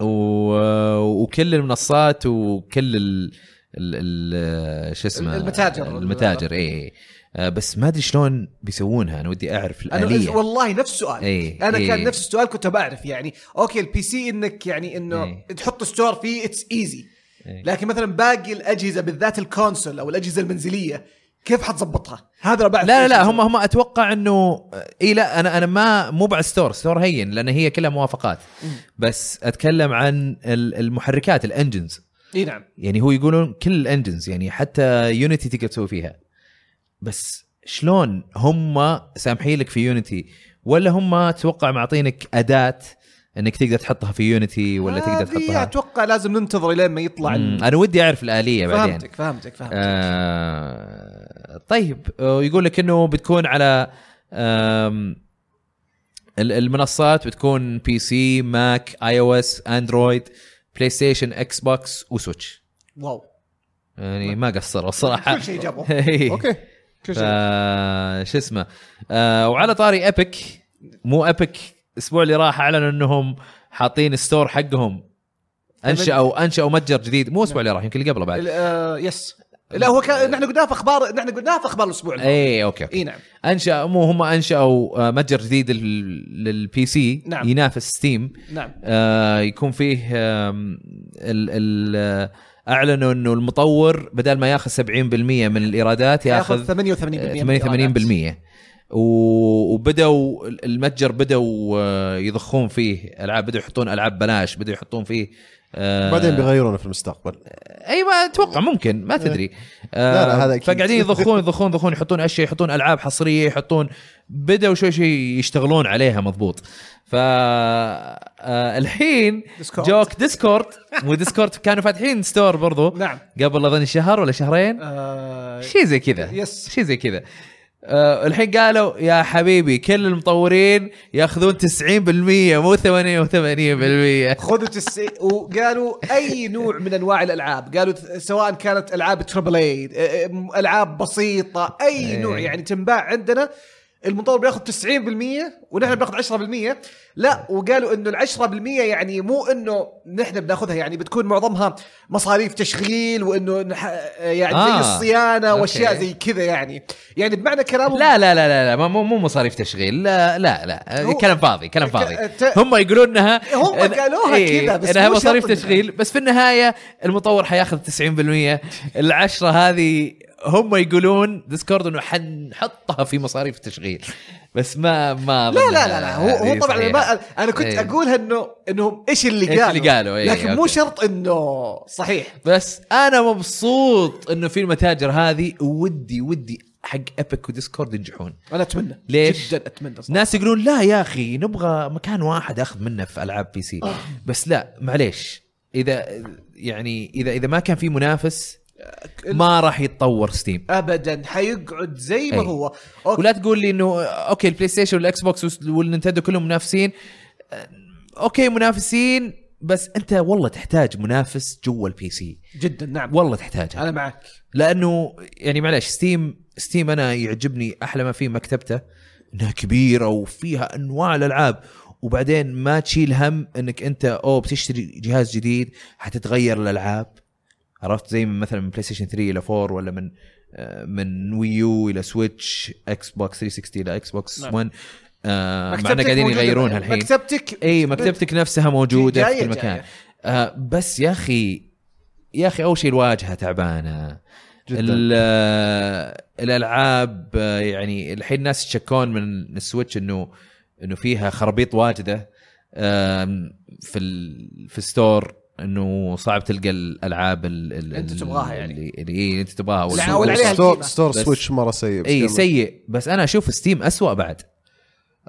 و... وكل المنصات وكل ال... ال... شو اسمه المتاجر. المتاجر اي أه، بس ما أدري شلون بيسوونها أنا ودي أعرف الآلية والله نفس السؤال إيه، أنا إيه. كان نفس السؤال كنت بعرف يعني okay ال PC إنك يعني إنه إيه. تحط store فيه it's easy إيه. لكن مثلا باقي الأجهزة بالذات ال console أو الأجهزة المنزلية كيف حتظبطها؟ هذا لا لا لا. هم هم أتوقع إنه إي لا أنا أنا ما مو بعد store store هين لأن هي كلها موافقات. بس أتكلم عن ال- المحركات ال engines إي نعم. يعني هو يقولون كل ال engines يعني حتى Unity تقدر تسوي فيها. بس شلون هم سامحين لك في Unity ولا هم أتوقع معطينك أداة إنك تقدر تحطها في Unity ولا تقدر هذه تحطها؟ أتوقع لازم ننتظر لين ما يطلع أنا ودي أعرف الآلية بعدين. فهمتك فهمتك فهمتك. آه طيب آه، يقول لك إنه بتكون على المنصات بتكون PC ماك iOS اندرويد بلاي ستيشن إكس بوكس وسويتش wow. يعني ما قصروا الصراحه كل شيء جابوه. [LAUGHS] إيه. okay. كل. شيء. شو اسمه. آه وعلى طاري Epic مو Epic الأسبوع اللي راح أعلنوا إنهم حاطين store حقهم. أنشأوا أنشأوا متجر جديد. مو الأسبوع اللي راح يمكن اللي قبله بعد. آه، yes لا هو كان نحن قلناها في أخبار نحن قلناها في أخبار الأسبوع الماضي. اي okay okay. إي نعم. انشا مو هم أنشأوا آه، متجر جديد لل- لل PC نعم. ينافس Steam نعم. آه يكون فيه ال ال آه، أعلنوا إنه المطور بدل ما ياخذ 70% من الإيرادات ياخذ ياخذ 88% آه، 88% و- وبدأوا المتجر بدأوا آه، يضخون فيه ألعاب بدأوا يحطون ألعاب بلاش بدأوا يحطون فيه آه، بعدين بيغيرونه في المستقبل. اي ما أتوقع ممكن ما تدري. لا، لا، هذا أكيد. فقاعدين يضخون يضخون يضخون يحطون أشياء يحطون ألعاب حصرية يحطون بدأوا شوي شوي يشتغلون عليها مضبوط. ف آه، الحين Discord. جوك Discord و Discord كانوا فاتحين store برضو. نعم. قبل أظن شهر ولا شهرين؟ آه، شيء زي كذا. yes. شيء زي كذا. آه الحين قالوا يا حبيبي كل المطورين ياخذون 90% مو 88% خذوا تسعين وقالوا أي نوع من أنواع الألعاب قالوا سواء كانت ألعاب تربل اي ألعاب بسيطة أي إيه. نوع يعني تنباع عندنا المطور بياخذ 90% ونحن بناخذ 10% لا وقالوا إنه ال 10% يعني مو إنه نحن بناخذها يعني بتكون معظمها مصاريف تشغيل وإنه نح- يعني زي آه. الصيانة okay. وأشياء زي كذا يعني. يعني بمعنى كلامهم لا لا لا لا, لا مو مو مصاريف تشغيل لا لا لا. كلام فاضي كلام فاضي. ت- هم يقولون إنها هم قالوها إيه، كذا، بس إنها مصاريف تشغيل. بس في النهاية المطور حياخذ 90% العشرة هذه هم يقولون Discord إنه حنحطها في مصاريف التشغيل بس ما ما لا لا لا, لا هو هو طبعا. ما أنا كنت إيه. اقولها انه إنهم إيش اللي قالوا اللي قالوا، إيه، لكن مو okay. شرط إنه صحيح بس أنا مبسوط إنه في المتاجر هذه ودي ودي حق Epic و Discord ينجحون أنا أتمنى ليش؟ جدا أتمنى صراحة. ناس يقولون لا يا أخي نبغى مكان واحد أخذ منه في ألعاب PC بس لا معليش اذا يعني اذا إذا ما كان في منافس ما راح يتطور Steam ابدا حيقعد زي ما أي. هو. okay. ولا تقول لي إنه okay البلاي ستيشن والاكس بوكس والنينتندو كلهم منافسين. okay منافسين بس أنت والله تحتاج منافس جوا ال PC جدا نعم. والله تحتاجها أنا معك. لأنه يعني معلش Steam Steam أنا يعجبني أحلى ما فيه مكتبته إنها كبيرة وفيها أنواع الألعاب. وبعدين ما تشيل هم إنك أنت أو بتشتري جهاز جديد حتتغير الألعاب. عرفت؟ زي من مثلا من بلاي ستيشن 3 إلى 4 ولا من آه، من Wii U إلى سويتش إكس بوكس 360 إلى إكس بوكس نعم. 1 آه معنا مكتبتك قاعدين يغيرونها. الحين. مكتبتك إي مكتبتك نفسها موجودة جاية- في كل مكان. جاية. آه بس يا أخي يا أخي أول شيء الواجهة تعبانة. آه، الألعاب آه، يعني الحين الناس يتشكون من السويتش إنه إنه فيها خرابيط واجدة في ال في ال store. إنه صعب تلقى الألعاب ال- ال- أنت ال- تبغاها يعني. اللي اللي إيه انت تبغاها ولا عليها store. store سويتش مرة سيء اي. سيء بس أنا أشوف Steam أسوأ بعد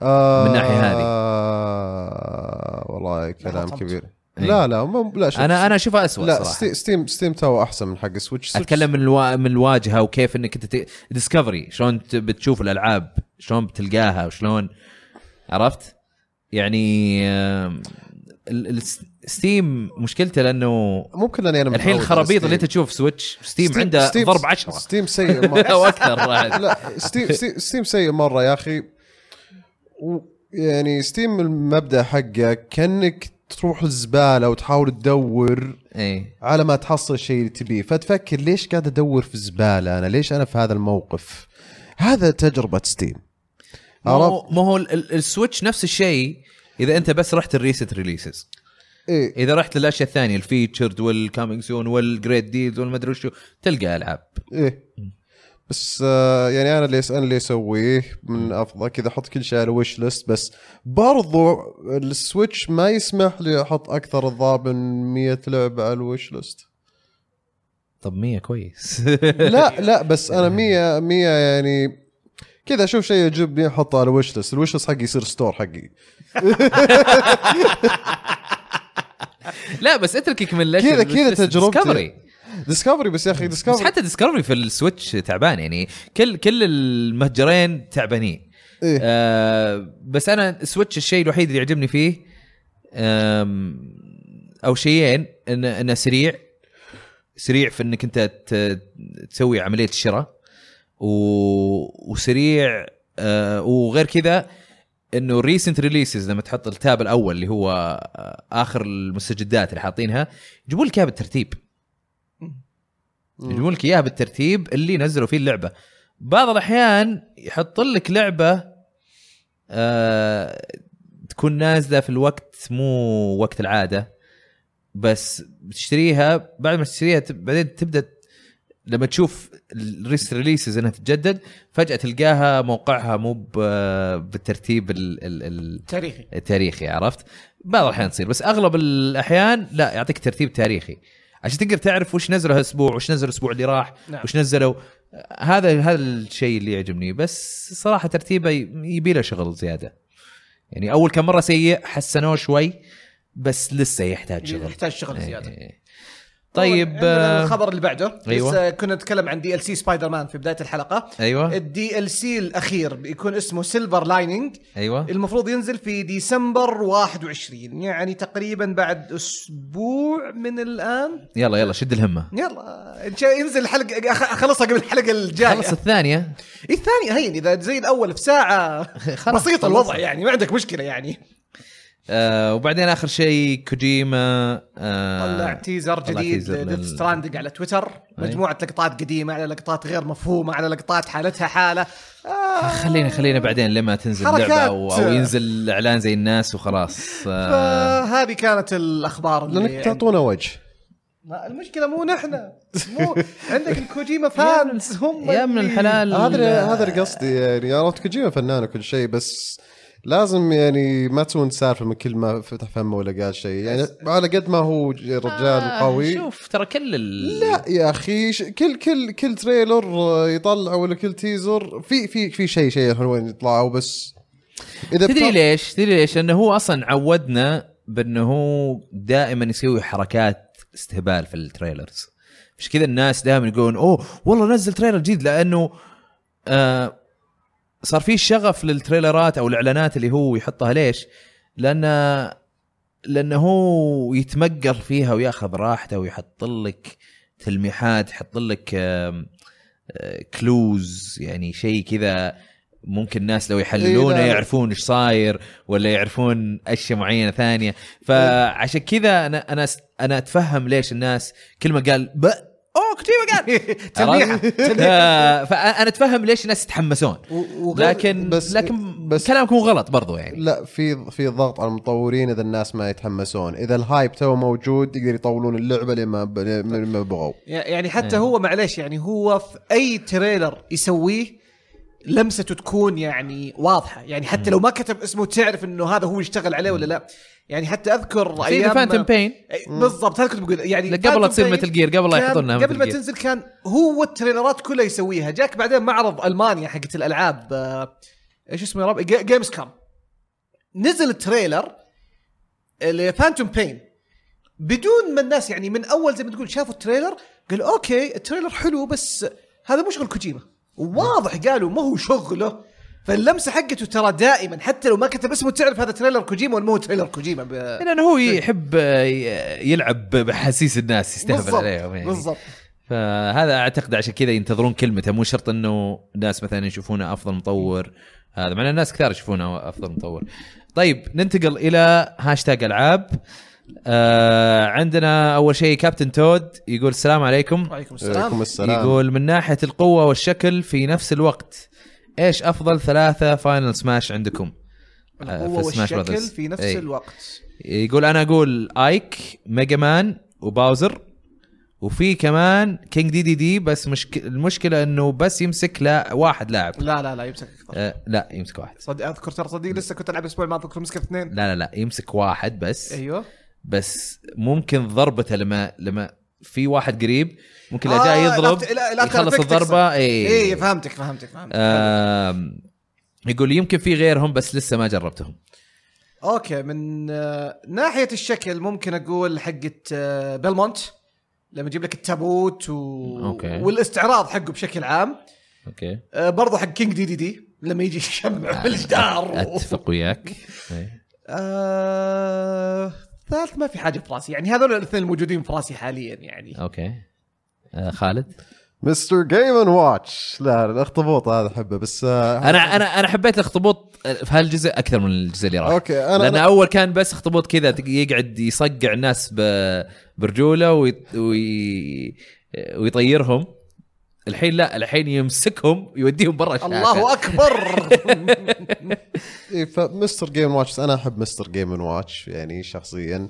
آه من الناحية هذه. آه والله كلام. كبير إيه. لا لا مو لا شوف أنا أنا أشوفها اسوء لا صراحة Steam Steam Steam تو أحسن من حق سويتش أتكلم من الوا... من الواجهة وكيف إنك أنت discovery شلون بتشوف الألعاب شلون بتلقاها وشلون عرفت يعني Steam مشكلته لأنه ممكن لاني أنا الحين الخرابيط اللي Steam. أنت تشوف سويتش Steam, عنده Steam- ضرب عشرة. Steam سيء مرة. [LAUGHS] أو أكثر. لا Steam Steam, Steam سيء مرة يا أخي. يعني Steam المبدأ حقه كأنك تروح الزبالة وتحاول تدور إيه. على ما تحصل الشيء اللي تبيه. فتفكر ليش قاعد أدور في الزبالة أنا؟ ليش أنا في هذا الموقف؟ هذا تجربة Steam ما عرفت؟ هو ما هو ال- ال- السويتش نفس الشيء إذا أنت بس رحت ال recent releases إيه. إذا رحت للأشياء الثانية ال featured وال coming soon وال great deals والمدري شو تلقى ألعاب. إيه. بس آه يعني أنا اللي أنا اللي اسويه من أفضل كذا أحط كل شيء على wish list بس برضو السويتش ما يسمح لي أحط أكثر الضاب من 100 لعبة على ال wish list طب 100 كويس. لا لا بس [LAUGHS] أنا 100 100 يعني كذا أشوف شيء يعجبني احطه على wish list ال wish list حقي يصير store حقي. لا بس اتركك من الاشياء كذا- كذا تجربتي. ديسكفري ديسكفري بس يا أخي بس discovery حتى discovery في السويتش تعبان يعني كل كل المتجرين تعبانين. إيه. آه بس أنا السويتش الشيء الوحيد اللي يعجبني فيه أو شيئين انه إنه سريع. سريع في إنك أنت تسوي عملية الشراء. و... وسريع آه وغير كذا إنه recent releases لما تحط ال tab الأول اللي هو آه، آخر المستجدات اللي حاطينها يجيبون لك إياها بالترتيب. يجيبون لك إياها بالترتيب اللي نزلوا فيه اللعبة. بعض الأحيان يحط لك لعبة آه تكون نازلة في الوقت مو وقت العادة بس بتشتريها بعد ما تشتريها بعدين تبدأ لما تشوف ال recent releases إنها تتجدد فجأة تلقاها موقعها مو بالترتيب ال- ال- ال- تاريخي التاريخي عرفت؟ بعض الأحيان تصير بس أغلب الأحيان لا يعطيك ترتيب تاريخي عشان تقدر تعرف وش نزلوا هالأسبوع وش نزل الأسبوع اللي راح نعم. وش نزلوا هذا هذا الشيء اللي يعجبني بس صراحة ترتيبه يبي له شغل زيادة يعني أول كم مرة سيء حسنوه شوي بس لسه يحتاج شغل يحتاج شغل زيادة إيه. طيب عندنا آه، الخبر اللي بعده. أيوة. لسه كنا نتكلم عن DLC سبايدر مان في بداية الحلقة. أيوه. ال DLC الأخير بيكون اسمه Silver Lining أيوه. المفروض ينزل في ديسمبر 21 يعني تقريبا بعد أسبوع من الآن. يلا يلا شد الهمة. يلا إن شاء ينزل الحلقة أخلصها قبل الحلقة الجاية. خلص الثانية. الثانية هين إذا زي الأول في ساعة خلص. الوضع يعني ما عندك مشكلة يعني. آه وبعدين آخر شيء كوجيما آه طلع teaser جديد لل- Stranding على تويتر. مجموعة لقطات قديمة على لقطات غير مفهومة على لقطات حالتها حالة. آه خلينا خلينا بعدين لما تنزل. لعبه أو, أو ينزل إعلان زي الناس وخلاص. آه فهذه كانت الأخبار اللي لأنك تعطونا وجه. ما المشكلة مو نحن. مو [LAUGHS] عندك الكوجيما فانز هم يا من الحلال. هذا هذا قصدي يعني. عرفت كوجيما فنان وكل شيء بس لازم يعني ما تسوون سالفة من كل ما فتح فمه ولا قال شيء يعني على قد ما هو رجال آه قوي شوف ترى كل ال... لا يا أخي ش- كل كل كل تريلر يطلع ولا كل تيزر في في في شيء شيء حلوين يطلعوا بس إذا تدري بتع- ليش؟ تدري ليش؟ لأنه هو أصلا عودنا بأنه هو دائما يسوي حركات استهبال في ال trailers مش كذا الناس دائما يقولون أوه والله نزل trailer جديد لأنه آه صار في شغف لل trailerات أو الإعلانات اللي هو يحطها ليش؟ لأن لأنه هو يتمقل فيها ويأخذ راحته ويحط لك تلميحات يحط لك آم، آه، clues يعني شيء كذا ممكن الناس لو يحللونه إيه،. يعرفون إيش صاير ولا يعرفون أشياء معينة ثانية فعشان كذا أنا أنا أنا أتفهم ليش الناس كل ما قال ب أوه كوجيما. [LAUGHS] عرفت؟ [LAUGHS] ف- فانا أتفهم ليش الناس يتحمسون. لكن بس- لكن بس- كلامكم غلط برضو يعني. لا في في ضغط على المطورين إذا الناس ما يتحمسون. إذا ال hype موجود يقدر يطولون اللعبة لما ب- لما بغوا. يعني حتى هو معليش يعني هو في أي trailer يسويه لمسته تكون يعني واضحة. يعني حتى لو ما كتب اسمه تعرف إنه هذا هو يشتغل عليه ولا لا. يعني حتى أذكر The Phantom Pain أي- بالضبط. هذا كنت بقول. يعني قبل لا تصير Metal Gear قبل لا كان يحطون لها قبل ما. تنزل كان هو ال trailerات كلها يسويها. جا بعدين معرض ألمانيا حقت الألعاب آه، إيش اسمه يا رب؟ Gamescom نزل ال trailer ل Phantom Pain بدون ما الناس يعني من أول زي ما تقول شافوا ال trailer قال okay ال trailer حلو بس هذا مو شغل كوجيما. واضح قالوا ما هو شغله. فاللمسة حقته ترى دائما حتى لو ما كتب اسمه تعرف هذا trailer كوجيما ولا ما هو trailer كوجيما ب... لأنه هو يحب آه، يلعب بأحاسيس الناس يستهبل عليهم يعني. بالضبط. فهذا أعتقد عشان كذا ينتظرون كلمته مو شرط إنه الناس مثلا يشوفونه أفضل مطور. هذا مع الناس كثار يشوفونه أفضل مطور. طيب ننتقل إلى هاشتاج ألعاب. آه عندنا أول شيء كابتن تود يقول السلام عليكم. وعليكم عليكم السلام السلام. يقول من ناحية القوة والشكل في نفس الوقت إيش أفضل ثلاثة Final Smash عندكم؟ آه، القوة في سماش والشكل براذرز. في نفس إي. الوقت. يقول أنا أقول آيك ميجا مان وباوزر. وفي كمان كينج دي دي دي بس مشك... المشكلة إنه بس يمسك لا واحد لاعب. لا لا لا يمسك أكثر. آه لا يمسك واحد. صد أذكر ترى صدق لسه كنت ألعب الأسبوع الماضي كنت مسكت اثنين. لا لا لا يمسك واحد بس. أيوه. بس ممكن ضربته لما لما في واحد قريب ممكن لو آه، جاي يضرب لا- لا يخلص. الضربة. اي اي فهمتك فهمتك فهمتك. آم، يقول يمكن في غيرهم بس لسه ما جربتهم. okay من آه، ناحية الشكل ممكن أقول حقة آه، بيلمونت لما يجيب لك التابوت و... okay. والاستعراض حقه بشكل عام. okay. آه، برضو حق كينج دي دي دي لما يجي يشمع في الجدار أتفق وياك. [LAUGHS] آه... ثالث ما في حاجة في راسي يعني هذول الاثنين الموجودين في راسي حاليا يعني. okay. آه خالد؟ Mr. Game & Watch لا الاخطبوط هذا أحبه بس آه، أنا أنا أنا حبيت الاخطبوط في هالجزء أكثر من الجزء اللي راح. okay أنا لأن أنا- أول كان بس اخطبوط كذا يقعد يصقع الناس برجولة وي... وي... ويطيرهم. الحين لا الحين يمسكهم يوديهم برا الشاشه الله أكبر. ف Mr. Game Watch أنا أحب Mr. Game Watch يعني شخصيا.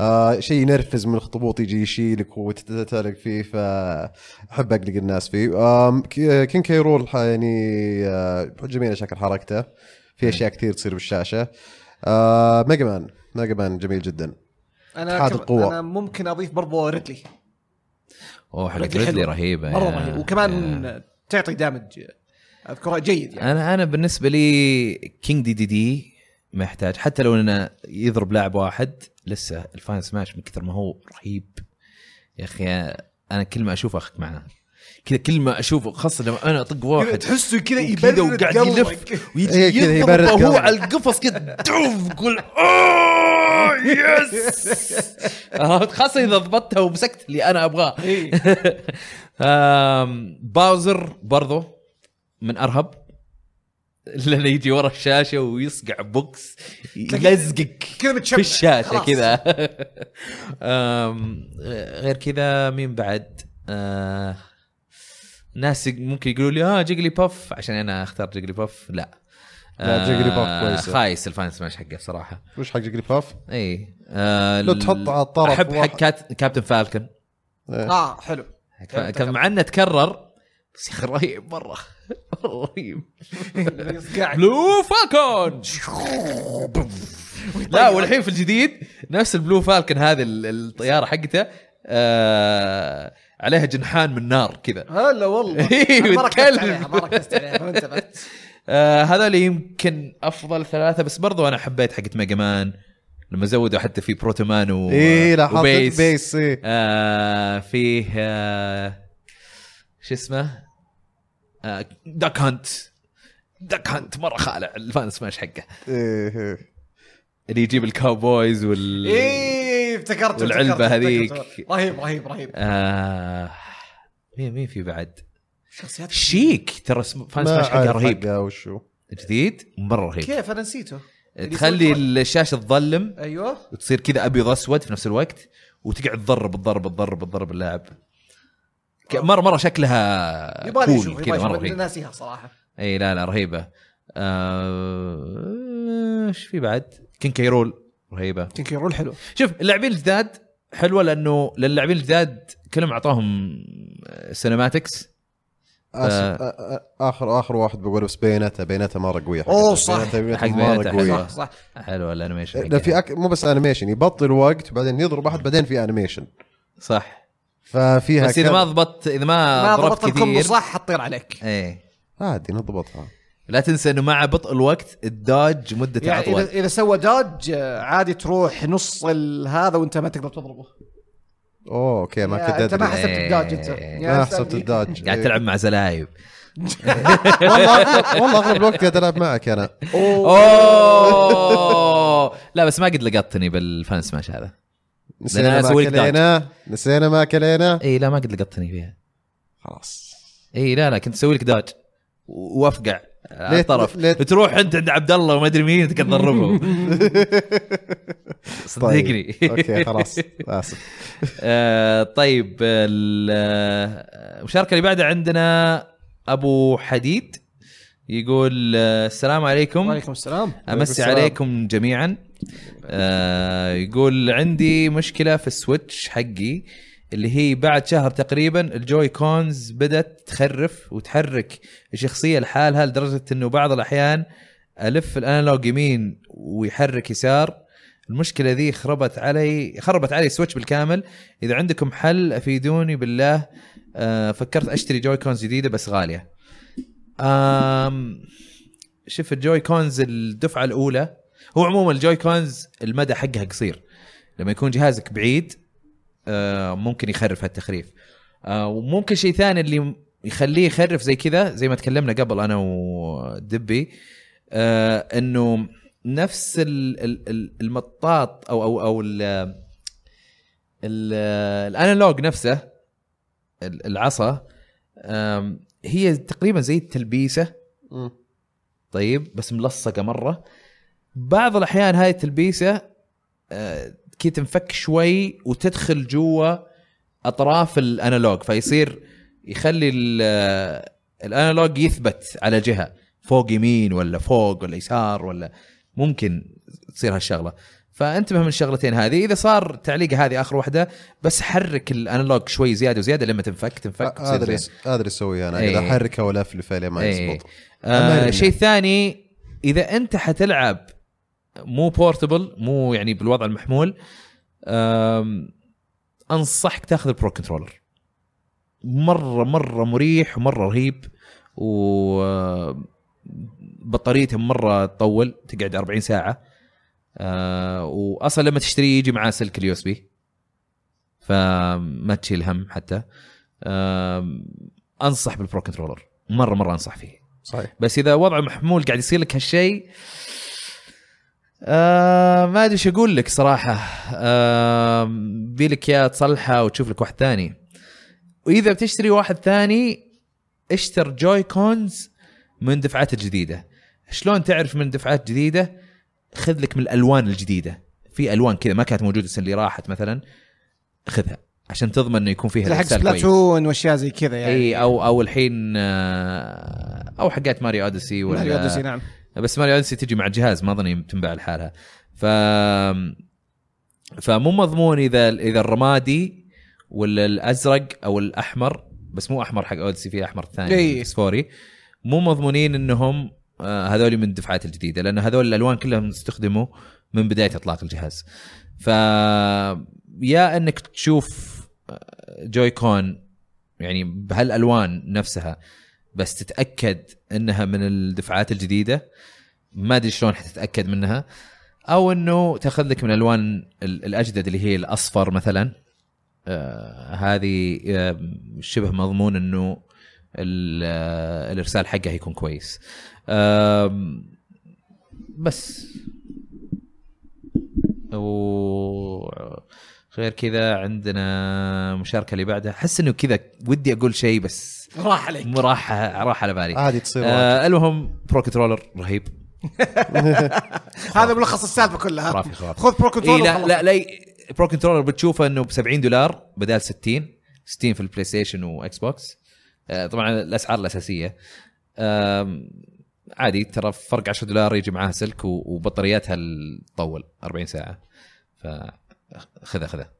آه شيء ينرفز من الاخطبوط يجي يشيلك وتتلق فيه فاحب أقلق الناس فيه. كي- كينج كي رول يعني آه جميله شكل حركته. في أشياء كثير تصير بالشاشة. آه ميجا مان ميجا مان جميل جدا. أنا اتحاد كم... القوة. أنا ممكن أضيف برضو ريدلي. أوه حق ريدلي. رهيبة مرة يا- رهيب وكمان تعطي دامج. أذكرها جيد يعني. أنا أنا بالنسبة لي كينج دي دي دي ما يحتاج حتى لو إنه يضرب لاعب واحد لسه الفاين سماش من كثر ما هو رهيب. يا أخي أنا كل ما أشوفه اخذ معاه كذا كل ما أشوفه خاصة لما أنا أطق واحد تحسه كذا كذا يبرد وقاعد. يلف ويجي إيه كذا يبرد يضربه هو قلبك. على القفص كذا دوف يقول [LAUGHS] اوه يس عرفت؟ خاصة إذا ضبطتها ومسكت اللي أنا أبغاه إيه. [LAUGHS] Bowser برضو من أرهب لأنه يجي ورا الشاشة ويصقع بوكس يلزقك كذا في الشاشة. كذا [LAUGHS] غير كذا مين بعد آه، ناس ممكن يقولوا لي آه Jigglypuff عشان أنا أختار Jigglypuff. لا. لا، Jigglypuff آه، كويسة. خايس ال final smash حقه صراحة وش حق Jigglypuff؟ اي آه لو تحط على الطرف أحب حق. كات... Captain Falcon. آه حلو. كان مع إنه تكرر بس يا أخي رهيب مرة. [LAUGHS] رهيب. [LAUGHS] بلو فالكون! [LAUGHS] لا والحين في الجديد نفس البلو فالكن هذه ال- الطيارة حقته. آه عليها جنحان من نار كذا. [LAUGHS] هلا والله. إيه، أنا ما ركزت. عليها ما ركزت عليها ما انتبهت. [LAUGHS] آه هذول يمكن أفضل ثلاثة بس برضو أنا حبيت حقت ميجا مان لما زودوا حتى في بروتومان و إيه لا وبيس. بيس إيه. آه فيه آه شو اسمه؟ آه داك هانت داك هانت مرة خالع الفان سماش حقه. إيه إيه. اللي يجيب الكاوبويز وال إيه افتكرت والعلبة افتكرت، هذيك. رهيب رهيب رهيب. آه. مين مين في بعد؟ شخصيات شيك. ترى اسم- فان ما سماش حقه رهيب. وشو جديد؟ مرة رهيب. كيف؟ أنا نسيته. تخلي الشاشة تظلم. أيوه. وتصير كذا أبيض اسود في نفس الوقت. وتقعد تضرب تضرب تضرب تضرب اللاعب. مره مرة شكلها cool كذا مرة رهيب. ناسيها صراحة. إي لا لا رهيبة. آه، إيش في بعد؟ King K. Rool رهيبة. King K. Rool حلو. شوف اللاعبين الجداد حلوة لأنه للاعبين الجداد كلهم أعطاهم cinematics آس- آ- آ- آخر آخر واحد بقول بس Bayonetta Bayonetta مرة قوية. أوه، صح. حق مرة قوية. حلوة. صح. صح حلوة ال animation لا في أك... مو بس animation يبطل وقت وبعدين يضرب احد بعدين في animation صح. ففيها بس إذا كم- ما ضبطت إذا ما, ما ضربت كثير صح حتطير عليك. إيه. عادي نضبطها. لا تنسى إنه مع بطء الوقت ال dodge مدته يعني اطول اذا إذا سوى dodge آه، عادي تروح نص ال- هذا وأنت ما تقدر تضربه. أوه okay ما كنت أنت ما حسبت ال dodge أنت. إيه. ما. حسبت ال dodge. قاعد تلعب مع زلايب. [LAUGHS] والله أغلب- والله أغلب الوقت قاعد ألعب معك أنا. أوه. لا بس ما قد لقطتني بال final smash هذا. نسينا ما. كلينا. نسينا ما كلينا. إي لا ما قد لقطتني فيها. خلاص. إي لا لا كنت أسوي لك dodge. وأفقع. على ليه- الطرف ليه- تروح انت عند عبد الله وما أدري مين تضربه [LAUGHS] صدقني. طيب. Okay خلاص آسف. [LAUGHS] آه، طيب ال- آه، المشاركة اللي بعدها عندنا أبو حديد يقول آه، السلام عليكم. وعليكم السلام. أمسي السلام. عليكم جميعا. آه يقول عندي مشكلة في ال Switch حقي. اللي هي بعد شهر تقريبا ال Joy-Cons بدأت تخرف وتحرك الشخصيه لحالها لدرجة إنه بعض الأحيان ألف ال analog يمين ويحرك يسار. المشكلة ذي خربت علي خربت علي ال Switch بالكامل. إذا عندكم حل أفيدوني بالله. آه فكرت أشتري Joy-Cons جديدة بس غالية. آم شوف ال Joy-Cons الدفعة الأولى هو عموما ال Joy-Cons المدى حقها قصير. لما يكون جهازك بعيد ممكن يخرف هالتخريف. آه، وممكن شيء ثاني اللي يخليه يخرف زي كذا زي ما تكلمنا قبل أنا ودبي آه، إنه نفس ال- ال- ال- المطاط أو أو أو ال- ال- الأنالوج نفسه ال- العصا هي تقريبا زي التلبيسة. طيب بس ملصقة مرة. بعض الأحيان هاي التلبيسة آه، كي تنفك شوي وتدخل جوا أطراف الأنالوج فيصير يخلي ال- آه، الأنالوج يثبت على جهة فوق يمين ولا فوق ولا يسار ولا ممكن تصير هالشغلة فانتبه من الشغلتين هذه إذا صار تعليقه هذه آخر واحدة بس حرك الأنالوج شوي زيادة وزيادة لما تنفك تنفك هذا اللي. هذا اللي اسويه أنا إيه. اذا احركها ولا الفلفه لين ما إيه. يزبط آه أمرنا. شيء ثاني إذا أنت حتلعب مو بورتبل مو يعني بالوضع المحمول. أنصحك تاخذ ال Pro Controller. مرة مرة مريح ومرة رهيب و بطاريته مرة تطول تقعد 40 ساعة. آه واصلا لما تشتريه يجي معاه سلك ال USB فما تشيل هم حتى. آم، أنصح بال Pro Controller. مرة مرة أنصح فيه. صحيح. بس إذا وضع محمول قاعد يصير لك هالشيء آه ما أدري إيش أقول لك صراحة. آه بيلك يا تصلحة وتشوف لك واحد ثاني. وإذا بتشتري واحد ثاني اشتر Joy-Cons من دفعات الجديده شلون تعرف من دفعات جديدة؟ خذ لك من الألوان الجديدة. في ألوان كذا ما كانت موجودة السنة اللي راحت مثلا. خذها عشان تضمن إنه يكون فيها حق. Splatoon وأشياء زي كذا يعني. إي أو أو الحين آه، أو حقات Mario Odyssey ولا Mario Odyssey، نعم. بس Mario Odyssey تجي مع الجهاز ما أظني تنباع لحالها. ف فمو مضمون إذا إذا الرمادي ولا الأزرق أو الأحمر بس مو أحمر حق Odyssey في أحمر ثاني إي. فسفوري مو مضمونين إنهم آه، هذول من الدفعات الجديدة لأن هذول الألوان كلهم استخدموا من بداية إطلاق الجهاز. ف يا إنك تشوف آه، Joy-Con يعني بهالألوان نفسها بس تتأكد إنها من الدفعات الجديدة. ما أدري شلون حتتأكد منها. أو إنه تأخذ لك من الالوان ال- الأجدد اللي هي الأصفر مثلا. آه هذه آه شبه مضمون إنه آه الإرسال حقها يكون كويس. آم، بس. و غير كذا عندنا مشاركة اللي بعدها. أحس إنه كذا ودي أقول شيء بس راح عليك. راح راح على بالي. عادي تصير. آه المهم Pro Controller رهيب. [LAUGHS] هذا ملخص السالفة كلها. خرافي خرافي خذ Pro إيه Control لا. لا لا Pro Controller بتشوفه إنه ب 70 دولار بدال 60 60 في ال PlayStation و Xbox آه طبعا الأسعار الأساسية. آم، عادي ترى فرق 10 دولار يجي معاها سلك وبطارياتها تطول 40 ساعة. ف خذها خذها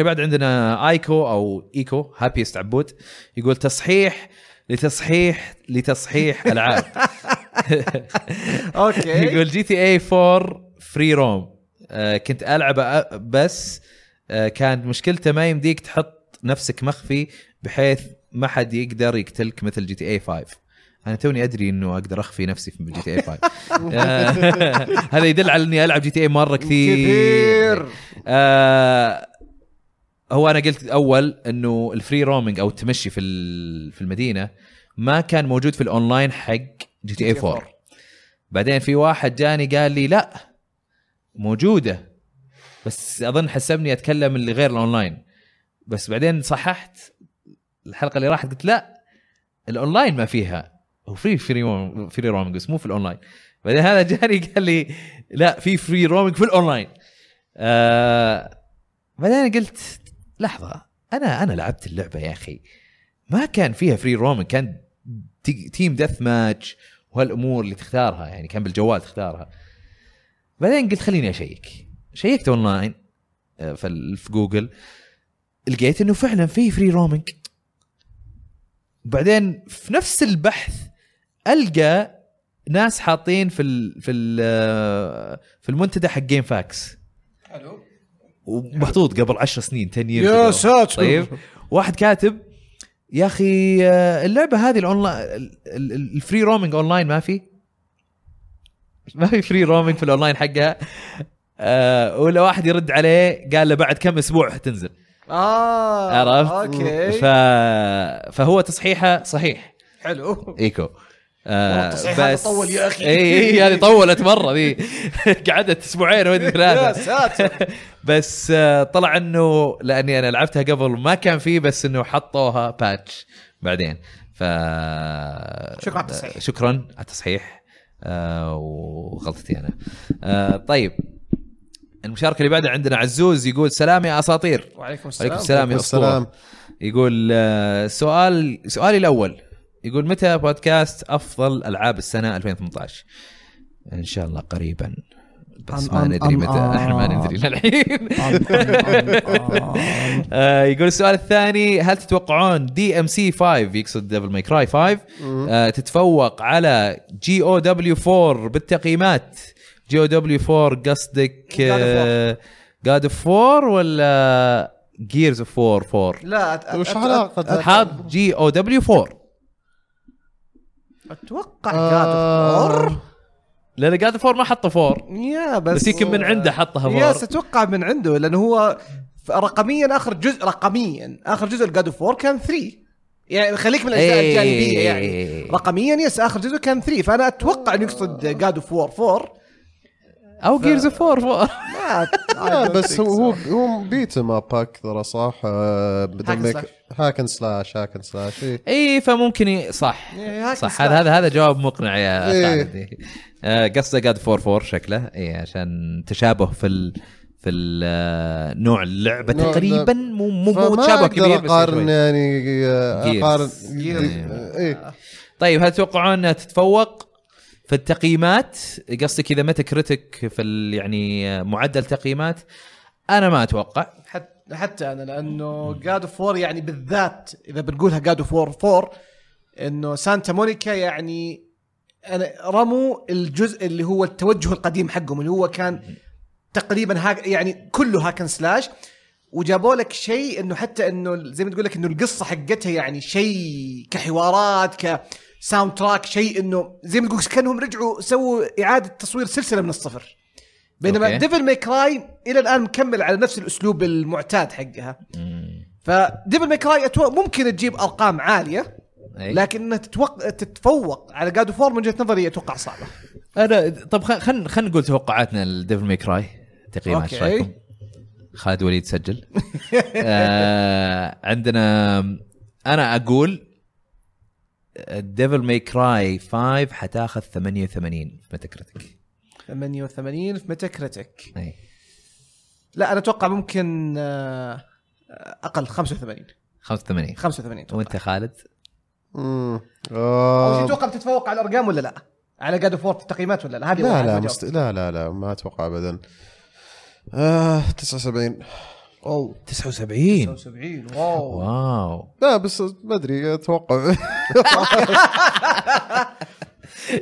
اللي بعد عندنا آيكو أو إيكو هابيست عبود يقول تصحيح لتصحيح لتصحيح [LAUGHS] العاب. [LAUGHS] Okay. يقول GTA 4 free roam. آه كنت ألعب بس آه كانت مشكلته ما يمديك تحط نفسك مخفي بحيث ما حد يقدر يقتلك مثل GTA 5 أنا توني أدري إنه أقدر أخفي نفسي في GTA 5 [LAUGHS] آه، هذا يدل على إني ألعب GTA مرة كثير. كثير. آه هو أنا قلت أول إنه ال free roaming أو التمشي في في المدينة ما كان موجود في الأونلاين حق GTA 4 بعدين في واحد جاني قال لي لا موجودة بس أظن حسبني أتكلم اللي غير الأونلاين. بس بعدين صححت الحلقة اللي راحت قلت لا الأونلاين ما فيها. هو free free free roaming بس مو في الاونلاين بعدين هذا جاني قال لي لا في free roaming في الاونلاين آه بعدين قلت لحظة أنا أنا لعبت اللعبة يا أخي. ما كان فيها free roaming كان t- team deathmatch وهالأمور اللي تختارها يعني كان بالجوال تختارها. بعدين قلت خليني أشيك. شيكت اونلاين آه، في في جوجل. لقيت إنه فعلا في فري رومينج بعدين في نفس البحث ألقى ناس حاطين في ال في ال آه، في المنتدى حق GameFAQs حلو. ومحطوط قبل 10 سنين 10 years يا. ساتر. طيب. واحد كاتب يا أخي آه، اللعبة هذه الاونلاين ال- ال- ال- ال free roaming online ما في؟ ما في free roaming في الاونلاين حقها. آه ولا واحد يرد عليه قال له بعد كم أسبوع حتنزل. آه عرفت؟ okay. ف... فهو تصحيحه صحيح. حلو. إيكو. آه والله التصحيح هذا طول يا أخي. اي اي هذه طولت مرة ذي [LAUGHS] قعدت أسبوعين يا ثلاثة. ساتر. [LAUGHS] بس آه، طلع إنه لأني أنا لعبتها قبل ما كان فيه بس إنه حطوها patch بعدين. ف شكراً على التصحيح. شكرا على التصحيح. آه وغلطتي أنا. آه طيب. المشاركة اللي بعدها عندنا عزوز يقول سلام يا أساطير. وعليكم السلام. عليكم السلام يا السلام. أسطورة. يقول آه، سؤال سؤالي الأول. يقول متى بودكاست أفضل ألعاب السنة 2018 إن شاء الله قريبا. بس ما ندري متى. إحنا ما. ندري للحين. [LAUGHS] آه، يقول السؤال الثاني هل تتوقعون DMC 5 يقصد Devil May Cry 5 آه، تتفوق على GOW 4 بالتقييمات. GOW 4 قصدك God of War ولا Gears of War 4 لا وش؟ أت- حاط GOW 4 أتوقع آه. God لأن جاد 4 ما حطه 4 يا بس بس يمكن من عنده حطها yes 4 أتوقع من عنده لأنه هو رقميا آخر جزء رقميا آخر جزء ال God of War كان 3 يعني خليك من الاجزاء إيه. الجانبية يعني. رقميا yes آخر جزء كان 3 فأنا أتوقع إنه يقصد God of War 4 أو Gears of War 4 ما لا [LAUGHS] [LAUGHS] بس هو هو هو beat 'em up أكثر صح hack and ما slash. hack and slash hack and slash إيه. اي فممكن. صح إيه، hack صح. هذا هذا هذا جواب مقنع يا إيه. خالد إيه. آه، قصده جاد 4 4 شكله اي عشان تشابه في ال في ال- آه، نوع اللعبة نوع تقريبا مو مو مو تشابه كبير بس أقارن. يعني آه،. أقارن. إيه طيب هل تتوقعون إنها تتفوق في التقييمات قصدك إذا Metacritic في يعني معدل تقييمات أنا ما أتوقع. حتى أنا لأنه God of War يعني بالذات إذا بنقولها God of War 4 إنه Santa Monica يعني أنا رموا الجزء اللي هو التوجه القديم حقهم اللي هو كان تقريبا hack يعني كله hack and slash وجابوا لك شيء إنه حتى إنه زي ما تقول لك إنه القصة حقتها يعني شيء كحوارات ك soundtrack شيء إنه زي ما تقول كأنهم رجعوا سووا إعادة تصوير سلسلة من الصفر بينما okay. Devil May Cry إلى الآن مكمل على نفس الأسلوب المعتاد حقها ف Devil May Cry ممكن تجيب أرقام عالية. لكن إنها تتوق... تتفوق على God of War من وجهة نظري أتوقع صعبة أنا طب خلينا خلينا نقول توقعاتنا ل Devil May Cry تقييمات إيش. رايكم؟ خالد وليد سجل [LAUGHS] آه عندنا أنا أقول Devil May Cry 5 حتاخذ 88 في Metacritic 88 في Metacritic إي. لا أنا أتوقع ممكن آه، أقل 85 85 85 أتوقع. وأنت خالد؟ مم. أول آه، بتتفوق على الأرقام ولا لا؟ على God في التقييمات ولا لا؟ هذه لا لا مست... لا لا لا ما أتوقع ابدا. آه 79 أوه. 79 79 wow. wow. لا بس ما أدري أتوقع. [LAUGHS]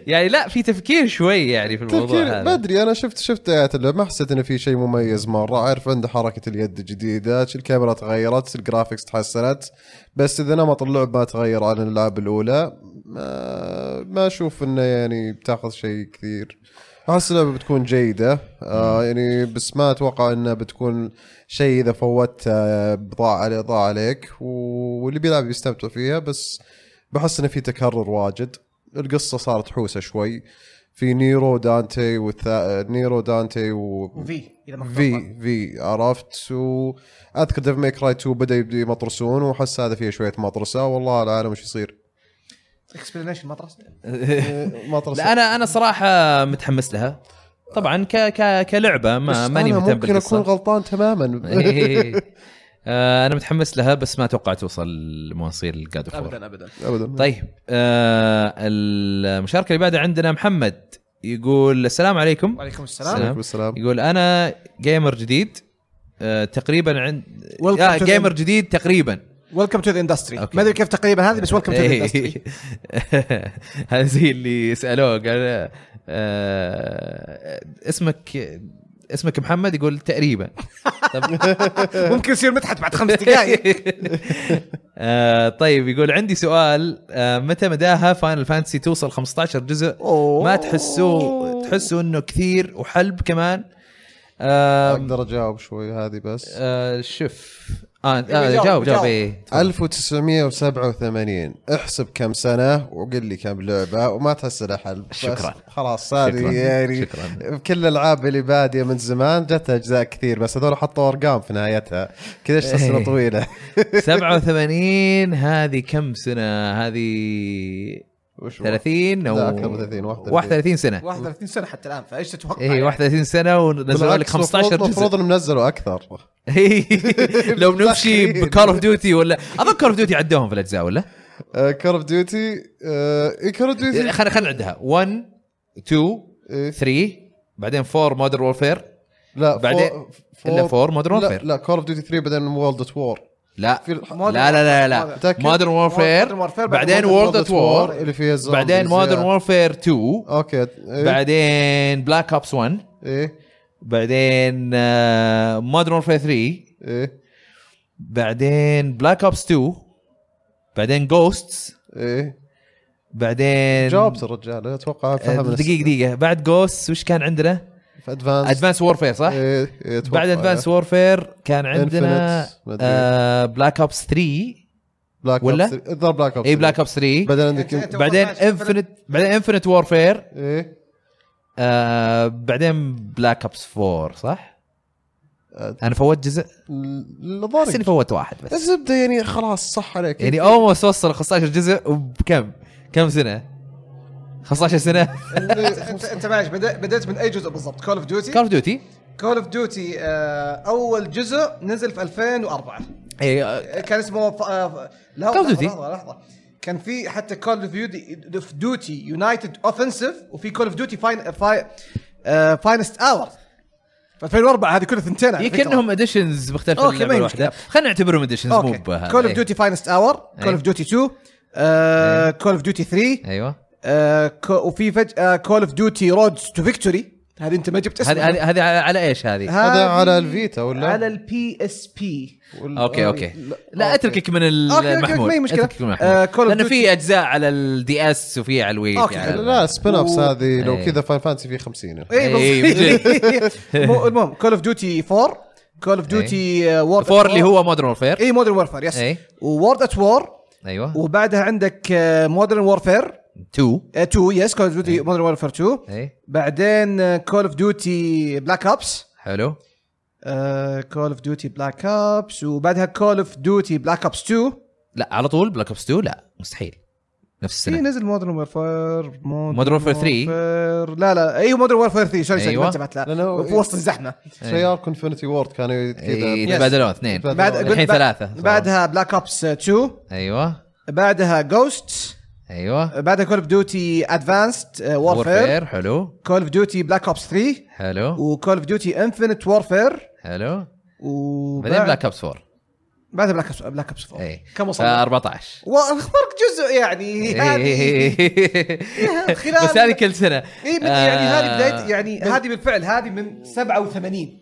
يعني لا في تفكير شوي يعني في الموضوع تفكير هذا. ما أدري أنا شفت شفت آيات ما حسيت إنه في شيء مميز مرة. عارف عنده حركة اليد جديدة الكاميرا تغيرت ال graphics تحسنت. بس إذا نمط اللعب ما تغير عن الالعاب الأولى ما ما أشوف إنه يعني بتاخذ شيء كثير. احس اللعبه بتكون جيدة. آه يعني بس ما أتوقع إنها بتكون شيء إذا فوت آه ضاع عليه ضاع عليك. واللي بيلعب يستمتع فيها. بس بحس إنه في تكرر واجد. القصة صارت حوسة شوي. في نيرو دانتي والثا... نيرو دانتي و... وفي إذا ما في في عرفت. واذكر Devil May Cry 2 بدأ يبدو يمطرسون. واحس هذا فيه شوية مطرسة. والله العالم وش يصير. explanation مطرس مطرسه لا أنا أنا صراحة متحمس لها. طبعا ك ك كلعبة ما ماني مهتم ممكن أكون غلطان تماما. [LAUGHS] إيه. آه، أنا متحمس لها بس ما أتوقع توصل لمواصيل God of ابدا ابدا. ابدا. طيب آه المشاركة اللي بعدها عندنا محمد يقول السلام عليكم. وعليكم السلام. سلام. عليكم السلام. يقول أنا gamer جديد آه تقريبا عند آه gamer جديد تقريبا. welcome to the industry. ما أدري كيف تقريبا هذه بس welcome to the industry هذا زي اللي سألوه قال آه اسمك اسمك محمد؟ يقول تقريبا. طب [LAUGHS] ممكن يصير مدحت بعد خمس دقائق. [LAUGHS] آه طيب يقول عندي سؤال آه متى مداها Final Fantasy توصل 15 جزء. ما تحسوه تحسوا إنه كثير وحلب كمان؟ آه أقدر أجاوب شوي هذه بس. آه شوف آه, يبي آه جاوب جاوب. إيه 1987 احسب كم سنة وقل لي كم لعبة وما تحس لها حل بس شكراً. خلاص هذه. يعني شكراً. كل الألعاب اللي بادية من زمان جت أجزاء كثير بس هذول حطوا أرقام في نهايتها كذا إيش سنه إيه. طويلة 87 هذه كم سنة هذه؟ 30 أو لا، أكثر من 30 31. 31 سنة 31 سنة حتى الآن فإيش تتوقع؟ يعني؟ 31 سنة ونزلوا لك بالعكس، 15 المفروض- جزء المفروض إنهم نزلوا أكثر [LAUGHS] إيه. [LAUGHS] لو بنمشي. ب Call of Duty ولا أظن Call of Duty عدوهم في الأجزاء ولا؟ Call of Duty Call of Duty خلينا خلينا نعدها 1 2 إيه. 3 بعدين 4 Modern Warfare لا بعدين إلا four- 4 Modern لا Warfare لا Call of Duty 3 بعدين World at War لا. في لا لا لا لا؟ Modern Warfare بعدين World at War اللي فيها بعدين Modern. Warfare 2 أوكي إيه. بعدين Black Ops 1 إيه. بعدين Modern Warfare 3 إيه. بعدين Black Ops 2 بعدين Ghosts إيه. بعدين جاوبت الرجال أتوقع آه، فهم دقيقة دقيقة. بعد Ghost وش كان عندنا؟ في Advanced Advanced Warfare صح؟ إيه إيه أتوقع. بعد Advanced Warfare كان عندنا. آه Black Ops 3 Black ولا؟ الظاهر Black Ops اي Black Ops 3 بعدين عندك بعدين Infinite بعدين Infinite Warfare إيه آه بعدين Black Ops 4 صح؟ آه، أنا فوت جزء الظاهر بس إني فوت واحد بس الزبدة يعني خلاص صح عليك يعني almost وصل 15 جزء وبكم؟ كم سنة؟ 15 سنة انت انت معلش بدأت من أي جزء بالضبط؟ Call of Duty؟ Call of Duty Call of Duty أول جزء نزل في 2004 اي كان اسمه ف... آه، لا of لحظة- Duty. لحظة لحظة كان في حتى Call of Duty of Duty United Offensive وفي Call of Duty Fine Finest Hour في 2004 هذه كلها ثنتين فكرة. كأنهم editions مختلفة اللعبة ما مشكلة. خلينا نعتبرهم editions مو أوكي بهذا Call of إيه. Duty Finest Hour Call. of Duty 2 Call of Duty 3 أيوه آه، وفي فجاه Call of Duty Roads to Victory هذه أنت ما جبت اسمها هذه هذه على على إيش هذه؟ هذا على ال Vita ولا؟ على ال PSP أوكي أوكي. لا، لا أوكي. أتركك من أوكي، أوكي، المحمول ما هي مشكلة. أتركك من آه، المحمول of لأنه في أجزاء على ال DS وفي على ال Wii أوكي، على- لا spin-offs و- هذه لو إيه. كذا Final Fantasy في 50 اي إيه، [LAUGHS] المهم Call of Duty 4 Call of Duty World four اللي هو Modern Warfare اي Modern Warfare yes. World at War أيوه. وبعدها عندك Modern Warfare 2 2 yes Call of Duty Modern Warfare 2 اي بعدين Call of Duty Black Ops حلو Call of Duty Black Ops وبعدها Call of Duty Black Ops 2 لا على طول Black Ops 2 لا مستحيل. نفس في السنة. نزل Modern Warfare Modern Warfare 3. لا لا أيوه Modern Warfare 3 sorry sorry أيوة. ما انتبهت لا. في وسط الزحمة. Treyarch و Infinity Ward كانوا إيه، كذا يتبادلون اثنين. بعد- الحين ثلاثة. بعدها Black Ops 2 أيوه. بعدها Ghost أيوه. بعدها Call of Duty Advanced Warfare حلو. Call of Duty Black Ops 3 حلو. و Call of Duty Infinite Warfare حلو. وبعد بعدين Black Ops 4 بعدها Black Ops Black Ops 4 اي كم ف وصلنا؟ 14 واخبرك جزء يعني. هذه خلال- بس هذه كل سنة. اي من يعني هذه آه، بدايه يعني هذه بالفعل هذه من 87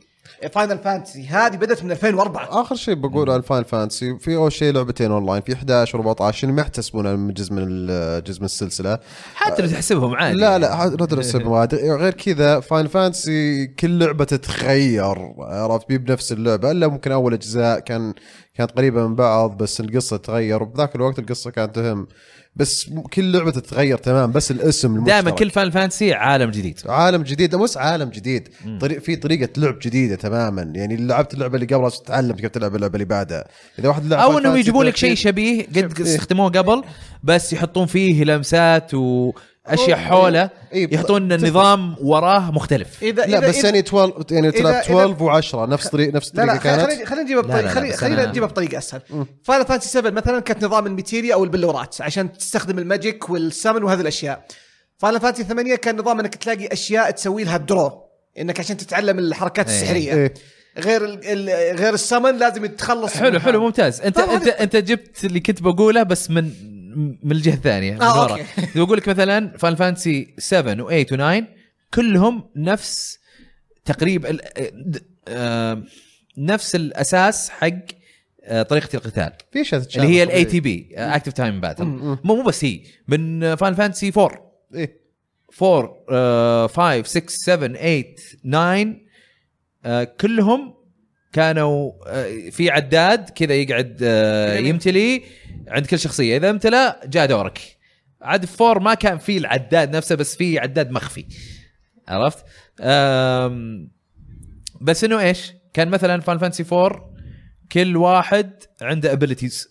Final Fantasy هذه بدأت من 2004 آخر شيء بقول عن Final Fantasy في أول شيء لعبتين اونلاين في 11 و14 اللي ما يحتسبونها من جزء من جزء من السلسلة. حتى لو تحسبهم عادي. لا لا ندرس المواد غير كذا Final Fantasy كل لعبة تتغير عرفت؟ بي بنفس اللعبة إلا ممكن أول أجزاء كان كانت قريبة من بعض بس القصة تغير. وبذاك الوقت القصة كانت تهم بس كل لعبة تتغير تمام بس الاسم المشترك. دائما كل فان فانسي عالم جديد. عالم جديد مش عالم جديد طريق في طريقة لعب جديدة تماما. يعني اللي لعبت اللعبة اللي قبلها تتعلم كيف تلعب اللعبة اللي بعدها. إذا واحد لعب أو إنهم يجيبوا لك شيء 13 شبيه قد. استخدموه قبل بس يحطون فيه لمسات واشياء أوه. حوله إيه، ب- يحطون نظام وراه مختلف اذا لا إذا بس إذا- يعني 12 يعني إذا- تلعب إذا- 12 و10 نفس طريق نفس الطريقة لا خلينا كانت خلينا نجيبها بطريقه خلينا نجيبها بطريقه أسهل Final Fantasy 7 مثلا كانت نظام ال Materia أو البلورات عشان تستخدم ال magic وال summon وهذه الأشياء Final Fantasy 8 كان نظام إنك تلاقي أشياء تسوي لها draw إنك عشان تتعلم الحركات إيه. السحرية إيه. غير ال غير السمن لازم تتخلص حلو حلو. ممتاز انت انت أنت جبت اللي كنت بقوله بس من من الجهة الثانية من آه، ورا أوكي. [LAUGHS] بقول لك مثلا Final Fantasy 7 و8 و9 كلهم نفس تقريبا د- آه، نفس الأساس حق آه، طريقة القتال. في أشياء اللي هي. ال ATB Active Time Battle مو مو بس هي من Final Fantasy 4 إيه. 4 آه، 5 6 7 8 9 آه، كلهم كانوا آه، في عداد كذا يقعد آه،. يمتلي عند كل شخصية. إذا امتلى جاء دورك. عاد 4 ما كان في العداد نفسه بس في عداد مخفي. عرفت؟ بس إنه إيش؟ كان مثلا Final Fantasy 4 كل واحد عنده abilities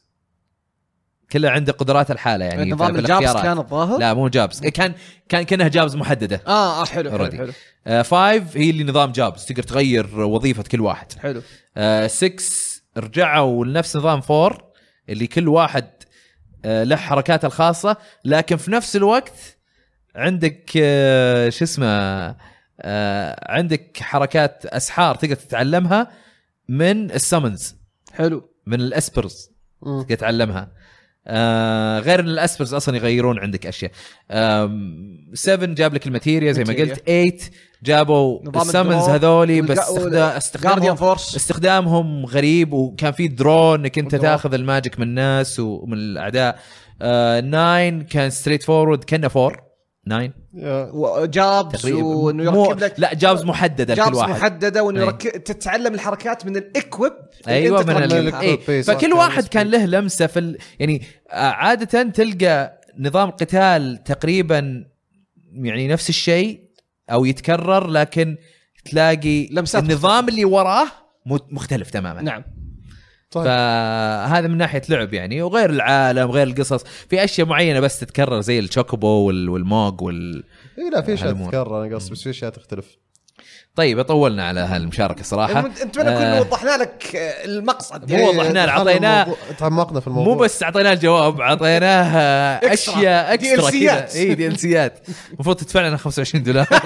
كله عنده قدرات الحالة يعني نظام في ال jobs. كان الظاهر؟ لا مو jobs. كان كان كانها jobs محددة. آه آه حلو حلو. حلو. آه، five هي اللي نظام jobs تقدر تغير وظيفة كل واحد. حلو. 6 رجعوا لنفس نظام 4 اللي كل واحد آه، له حركاته الخاصة. لكن في نفس الوقت عندك آه، شو اسمه آه، عندك حركات أسحار تقدر تتعلمها من ال summons حلو. من ال Espers. تقدر تتعلمها. آه غير إن ال Espers أصلا يغيرون عندك أشياء. 7 جاب لك ال Materia زي ما. قلت. 8 جابوا ال summons هذولي بس استخدا- Guardian استخدامهم غريب وكان في draw إنك أنت. تاخذ ال magic من الناس ومن الأعداء. 9 كان ستريت فورورد كانه 4 9 يا- وجابس تقريبا وانه مو يركب لك لا جابز محددة لكل واحد محددة وانه أي. يركب تتعلم الحركات من الإكويب أيوه من ال... تركبها. إيه. Base فكل كان واحد. كان له لمسة في ال... يعني آه، عادة تلقى نظام قتال تقريبا يعني نفس الشيء أو يتكرر لكن تلاقي لمسات النظام اللي وراه مختلف تماما نعم طيب. فهذا من ناحية لعب يعني وغير العالم غير القصص في أشياء معينة بس تتكرر زي الشوكوبو وال... والموج وال اي لا في أشياء. تتكرر أنا قصدي بس في أشياء تختلف طيب طولنا على هالمشاركة صراحة. انت اتمنى آه، كنا وضحنا لك المقصد مو يعني وضحنا له، دخلنا عطيناه- الموضوع- تعمقنا في الموضوع. مو بس أعطيناه الجواب أعطيناه. أشياء اكسترا. كذا. إي دي ال سيات المفروض تدفع لنا 25 دولار. [LAUGHS]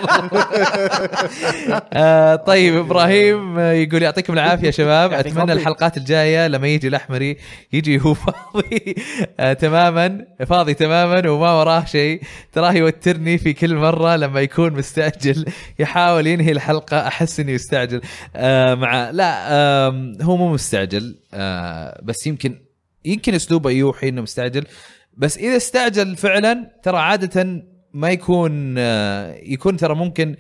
آه طيب إبراهيم يقول يعطيكم العافية يا شباب. أتمنى. الحلقات الجاية لما يجي الأحمري يجي هو فاضي. آه تماما فاضي تماما وما وراه شيء. تراه يوترني في كل مرة لما يكون مستعجل يحاول ينهي الحلقة. أحس انه يستعجل آه مع لا آه هو مو مستعجل. آه بس يمكن يمكن أسلوبه يوحي إنه مستعجل. بس إذا استعجل فعلا ترى عادة ما يكون آه، يكون ترى ممكن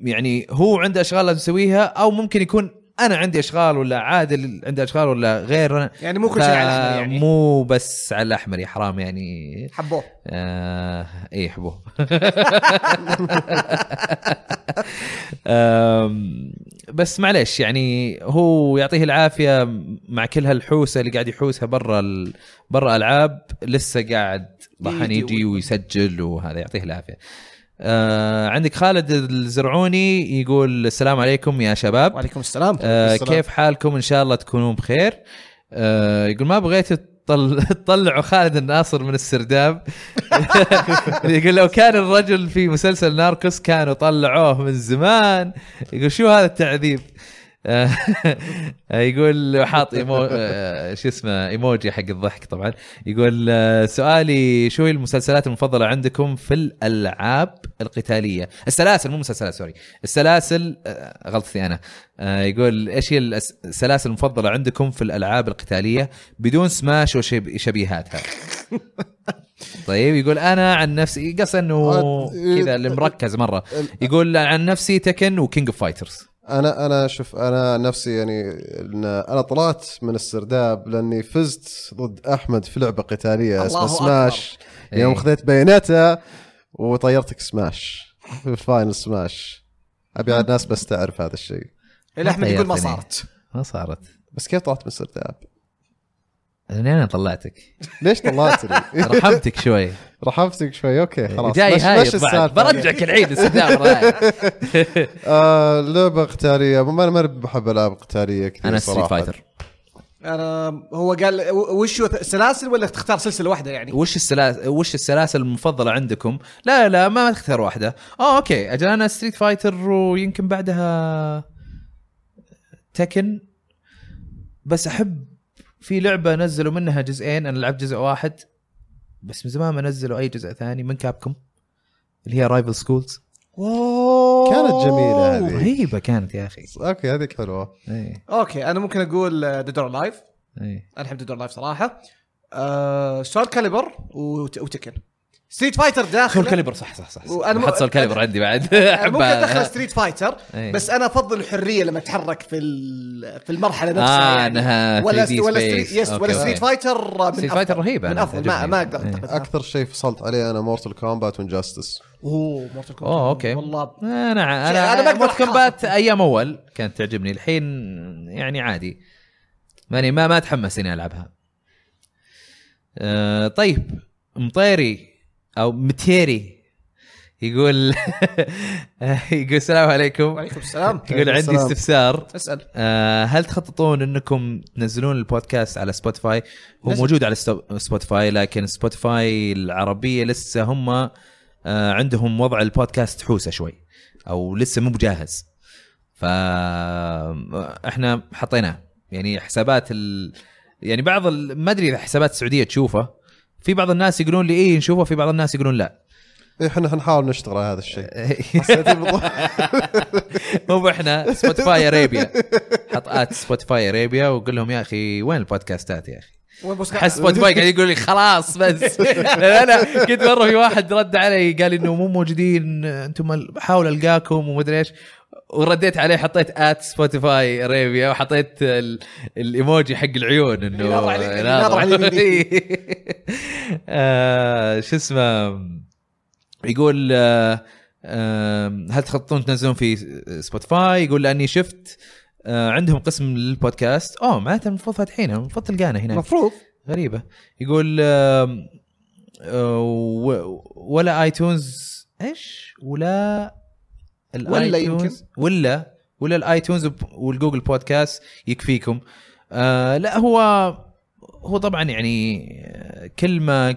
يعني هو عنده أشغال لازم يسويها أو ممكن يكون أنا عندي أشغال ولا عادل عنده أشغال ولا غير. يعني مو كل شيء على الأحمر يعني. مو بس على الأحمر يا حرام يعني. حبوه. آه إيه حبوه. بس معليش يعني هو يعطيه العافية مع كل هالحوسة اللي قاعد يحوسها برا ال... برا ألعاب لسه قاعد راح يجي يجي ويسجل وهذا يعطيه العافية. آه عندك خالد الزرعوني يقول السلام عليكم يا شباب. وعليكم السلام. آه. كيف حالكم؟ إن شاء الله تكونون بخير. آه يقول ما بغيت تطل... [LAUGHS] تطلعوا خالد الناصر من السرداب. [LAUGHS] يقول لو كان الرجل في مسلسل ناركوس كانوا طلعوه من زمان. يقول شو هذا التعذيب؟ [LAUGHS] يقول حاط إيمو... آه، شو اسمه إيموجي حق الضحك طبعا. يقول آه، سؤالي شو هي المسلسلات المفضلة عندكم في الألعاب القتالية؟ السلاسل مو مسلسلات sorry. السلاسل آه، غلطتي أنا. آه، يقول إيش هي السلاسل المفضلة عندكم في الألعاب القتالية بدون سماش وشبيهاتها [LAUGHS] طيب يقول أنا عن نفسي قصد إنه آه، كذا اللي مركز مرة. يقول عن نفسي Tekken و King of Fighters أنا أنا شوف أنا نفسي يعني إن أنا طلعت من السرداب لأني فزت ضد أحمد في لعبة قتالية اسمها سماش. يوم إيه. خذيت بياناته وطيرتك سماش. [LAUGHS] في ال final Smash. أبي على الناس بس تعرف هذا الشيء. اللي أحمد يقول ما. صارت. ما صارت. بس كيف طلعت من السرداب؟ لاني أنا طلعتك ليش طلعتني؟ [LAUGHS] رحمتك شوي رحمتك شوي okay خلاص جاي هاي. برجعك العيد رايح. [LAUGHS] آه لعبة قتالية ما أنا ما بحب ألعاب قتالية كثير أنا Street. Fighter أنا هو قال وش سلاسل ولا تختار سلسلة واحدة يعني؟ وش السلاسل وش السلاسل المفضلة عندكم؟ لا لا ما تختار واحدة. آه okay أجل أنا Street Fighter ويمكن بعدها Tekken بس أحب في لعبة نزلوا منها جزئين أنا لعبت جزء واحد بس من زمان ما نزلوا أي جزء ثاني من Capcom اللي هي Rival Schools كانت جميلة هذه. رهيبة كانت يا أخي. okay هذيك حلوة. اي okay أنا ممكن أقول Dead or Alive اي أنا أحب Dead or Alive صراحة. آه Soulcalibur وت- و Tekken. Street Fighter داخل Soulcalibur صح صح صح, صح. وأنا م- حط Soul calibur عندي بعد [LAUGHS] ممكن [LAUGHS] أدخل Street Fighter. بس أنا أفضل الحرية لما أتحرك في ال- في المرحلة نفسها آه يعني. أنها ولا 3D ولا. Street yes ولا. Street Fighter من Street. Fighter رهيبة من أفضل ما. ما أقدر. أعتقد. أكثر شيء فصلت عليه أنا Mortal Kombat و Injustice أوه Mortal Kombat أوه okay والله أنا أنا أنا أنا ما أقدر Mortal Kombat أيام أول كانت تعجبني الحين يعني عادي ماني ما ما أتحمس إني ألعبها آه طيب مطيري أو متيري يقول [LAUGHS] يقول السلام عليكم وعليكم السلام يقول عندي السلام. استفسار اسأل آه، هل تخططون أنكم تنزلون البودكاست على Spotify؟ هو نزل. موجود على Spotify لكن Spotify العربية لسه هم آه، عندهم وضع البودكاست حوسة شوي أو لسه مو بجاهز. ف إحنا حطيناه يعني حسابات ال... يعني بعض ال... ما أدري إذا حسابات السعودية تشوفه في بعض الناس يقولون لي إيه نشوفه في بعض الناس يقولون لا. إيه، إحنا حنحاول نشتغل على هذا الشيء. [LAUGHS] مو إحنا Spotify Arabia حط at Spotify Arabia وقول لهم يا أخي وين البودكاستات يا أخي؟ حس Spotify قاعد يقول لي خلاص بس. [LAUGHS] أنا كنت مرة في واحد رد علي قال إنه مو موجودين أنتم حاول ألقاكم ومدري إيش. ورديت عليه حطيت at Spotify Arabia وحطيت ال- الإيموجي حق العيون إنه يناظر على-. [LAUGHS] آه، شو اسمه؟ يقول آه، آه، هل تخططون تنزلون في Spotify يقول لأني شفت عندهم قسم للبودكاست. أوه معناته المفروض فاتحينه المفروض تلقانا هناك. المفروض غريبة. يقول ولا iTunes إيش؟ ولا ولا يمكن. ولا ولا ال iTunes وال Google Podcast يكفيكم. آه لا هو هو طبعا يعني آه، كل ما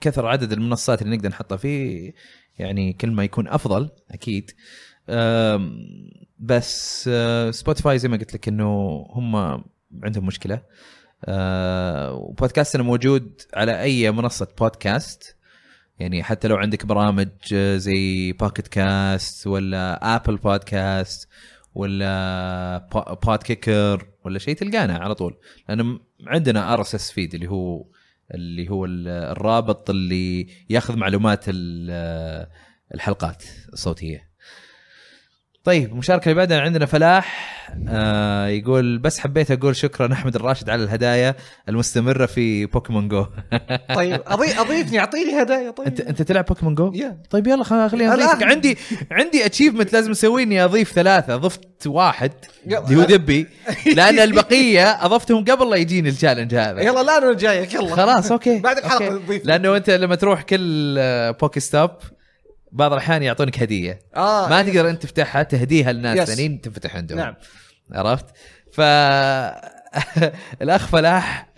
كثر عدد المنصات اللي نقدر نحطها فيه يعني كل ما يكون أفضل أكيد. آم، بس آه، Spotify زي ما قلت لك إنه هم عندهم مشكلة. آه، وبودكاستنا موجود على أي منصة بودكاست يعني حتى لو عندك برامج آه، زي Pocket Casts ولا Apple Podcast ولا بو- Podkicker ولا شيء تلقانا على طول. لأن عندنا RSS feed اللي هو اللي هو ال- الرابط اللي ياخذ معلومات ال- الحلقات الصوتية. طيب المشاركه اللي بعدها عندنا فلاح آه يقول بس حبيت أقول شكرا أحمد الراشد على الهدايا المستمرة في بوكيمون جو [LAUGHS] طيب أضي... أضيفني أعطيني هدايا طيب أنت أنت تلعب Pokemon Go؟ يا. طيب يلا خل- خليني. أضيفك عندي عندي achievement لازم أسويه إني أضيف ثلاثة ضفت واحد. اللي هو دبي [LAUGHS] لأن البقية أضفتهم قبل لا يجيني ال challenge هذا يلا الآن أنا جايك يلا خلاص okay بعد. نضيف. لأنه أنت لما تروح كل آه، PokeStop بعض الأحيان يعطونك هدية. آه ما تقدر أنت تفتحها تهديها لناس. ثانيين تنفتح عندهم نعم. عرفت؟ ف [LAUGHS] الأخ فلاح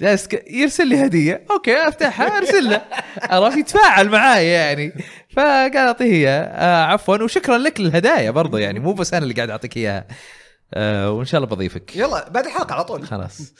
جالس يرسل لي هدية. okay أفتحها أرسل له. عرفت؟ يتفاعل معاي يعني. فقال أعطيه اياه آه عفوا وشكرا لك للهدايا برضو يعني. مو بس أنا اللي قاعد أعطيك إياها. آه وإن شاء الله بضيفك. يلا بعد الحلقة على طول. خلاص.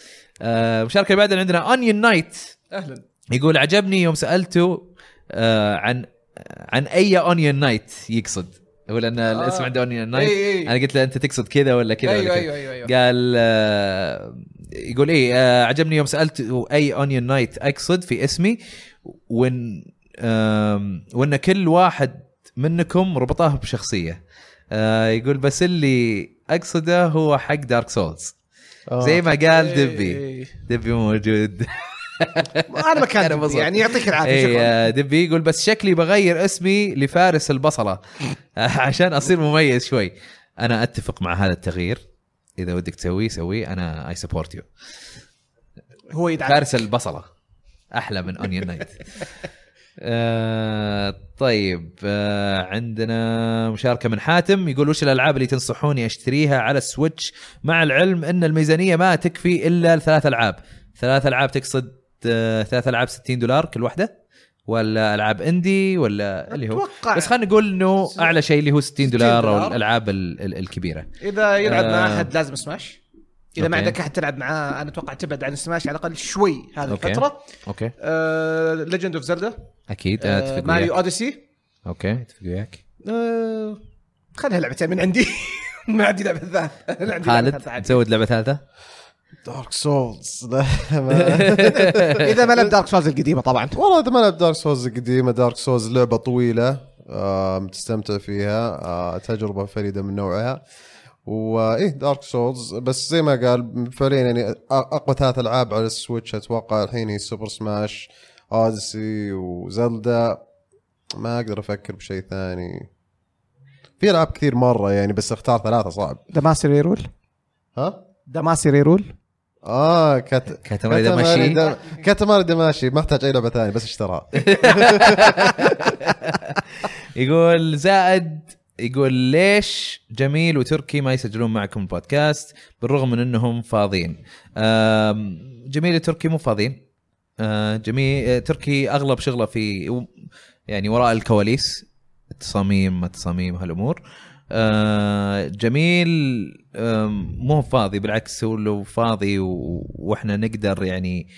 آه مشاركة اللي بعدها عندنا Onion Knight أهلا. يقول عجبني يوم سألته آه عن عن أي Onion Knight يقصد هو لأن آه. الاسم عنده Onion Knight إي إي. أنا قلت له أنت تقصد كذا ولا كذا ولا كذا أيوه أيوه, أيوة. قال آه، يقول إيه آه، عجبني يوم سألت أي Onion Knight أقصد في اسمي وإن آم، وإن كل واحد منكم ربطاه بشخصية آه، يقول بس اللي أقصده هو حق Dark Souls آه. زي ما قال دبي إيه. دبي موجود أنا مكان أنا دبي،. يعني يعطيك العافية اي شكرا. آه، دبي يقول بس شكلي بغير اسمي لفارس البصلة. [LAUGHS] عشان أصير مميز شوي. أنا أتفق مع هذا التغيير. إذا ودك تسويه سويه. أنا I support you هو يدعم فارس البصلة. أحلى من Onion Knight [LAUGHS] آه طيب آه عندنا مشاركة من حاتم. يقول وش الألعاب اللي تنصحوني أشتريها على ال Switch؟ مع العلم أن الميزانية ما تكفي إلا لثلاث ألعاب. ثلاث ألعاب تقصد ثلاث ألعاب 60 دولار كل واحدة؟ ولا ألعاب indie ولا اللي هو؟ أتوقع. بس خلينا نقول إنه أعلى شيء اللي هو 60 دولار أو. الألعاب ال- ال- الكبيرة. إذا يلعب مع آه. أحد لازم سماش. إذا ما. عندك أحد تلعب معاه أنا أتوقع تبعد عن سماش على الأقل شوي هذه okay. الفترة. okay. Legend of Zelda أكيد أنا أتفق Mario Odyssey okay أتفق وياك. آه، خليها لعبتين من عندي. [LAUGHS] ما عندي لعبة ثالثة. [LAUGHS] خالد. تزود لعبة ثالثة؟ Dark [LAUGHS] Souls [LAUGHS] إذا ما لعب Dark Souls القديمة طبعا. والله إذا ما لعب Dark Souls القديمة Dark Souls لعبة طويلة آه تستمتع فيها آه تجربة فريدة من نوعها. وايه Dark Souls بس زي ما قال فعليا يعني أقوى ثلاث ألعاب على ال Switch أتوقع الحين هي Super Smash Odyssey و Zelda ما أقدر أفكر بشيء ثاني. في ألعاب كثير مرة يعني بس أختار ثلاثة صعب. Damacy Reroll ها؟ Damacy Reroll آه كت... Katamari Damacy. دم- Katamari Damacy ما احتاج أي لعبة ثانية بس اشتراها [LAUGHS] يقول زائد يقول ليش جميل وتركي ما يسجلون معكم بودكاست بالرغم من إنهم فاضيين؟ جميل وتركي مو فاضيين. آه، جميل آه، تركي أغلب شغله في يعني وراء الكواليس التصاميم التصاميم هالأمور. آه، جميل. مو فاضي بالعكس هو لو فاضي وإحنا نقدر يعني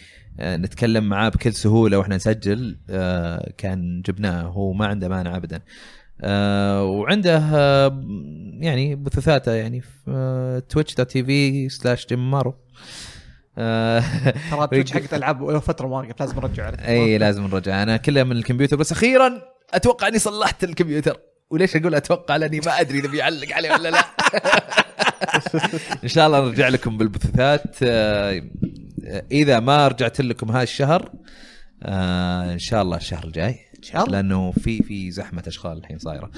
آه، نتكلم معاه بكل سهولة وإحنا نسجل آه، كان جبناه هو ما عنده مانع ابدا. آه، وعنده آه، يعني بثوثاته يعني في Twitch dot TV slash جيمارو آه، ترى [LAUGHS] Twitch حقت ألعاب له فترة واقف لازم عليه. اي لازم نرجع. أنا كلها من الكمبيوتر بس أخيرا أتوقع إني صلحت الكمبيوتر. وليش أقول أتوقع؟ لأني ما أدري إذا بيعلق عليه ولا لا. [LAUGHS] إن شاء الله نرجع لكم بالبثوثات. آه، إذا ما رجعت لكم هذا الشهر آه، إن شاء الله الشهر الجاي. شاء الله. لأنه في في زحمة أشغال الحين صايرة.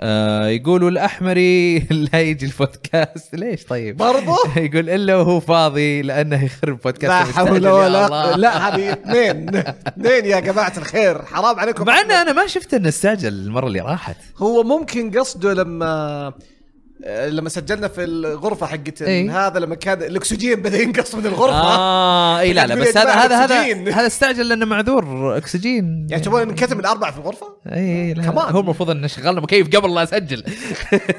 آه يقولوا الأحمري [LAUGHS] لا يجي البودكاست. ليش طيب؟ برضو؟ [LAUGHS] يقول إلا وهو فاضي لأنه يخرب بودكاست لا حول ولا. لا هذه اثنين. اثنين يا جماعة الخير. حرام عليكم. مع ان أنا ما شفت إنه استعجل المرة اللي راحت. هو ممكن قصده لما لما سجلنا في الغرفة حقت إيه. هذا لما كان الأكسجين بدأ ينقص من الغرفة آه إي لا لا [LAUGHS] بس هذا هذا هذا أكسجين. هذا استعجل لأنه معذور أكسجين يعني تبغى نكتب الأربعة في الغرفة؟ إي لا كمان. هو المفروض ان شغلنا مكيف قبل لا أسجل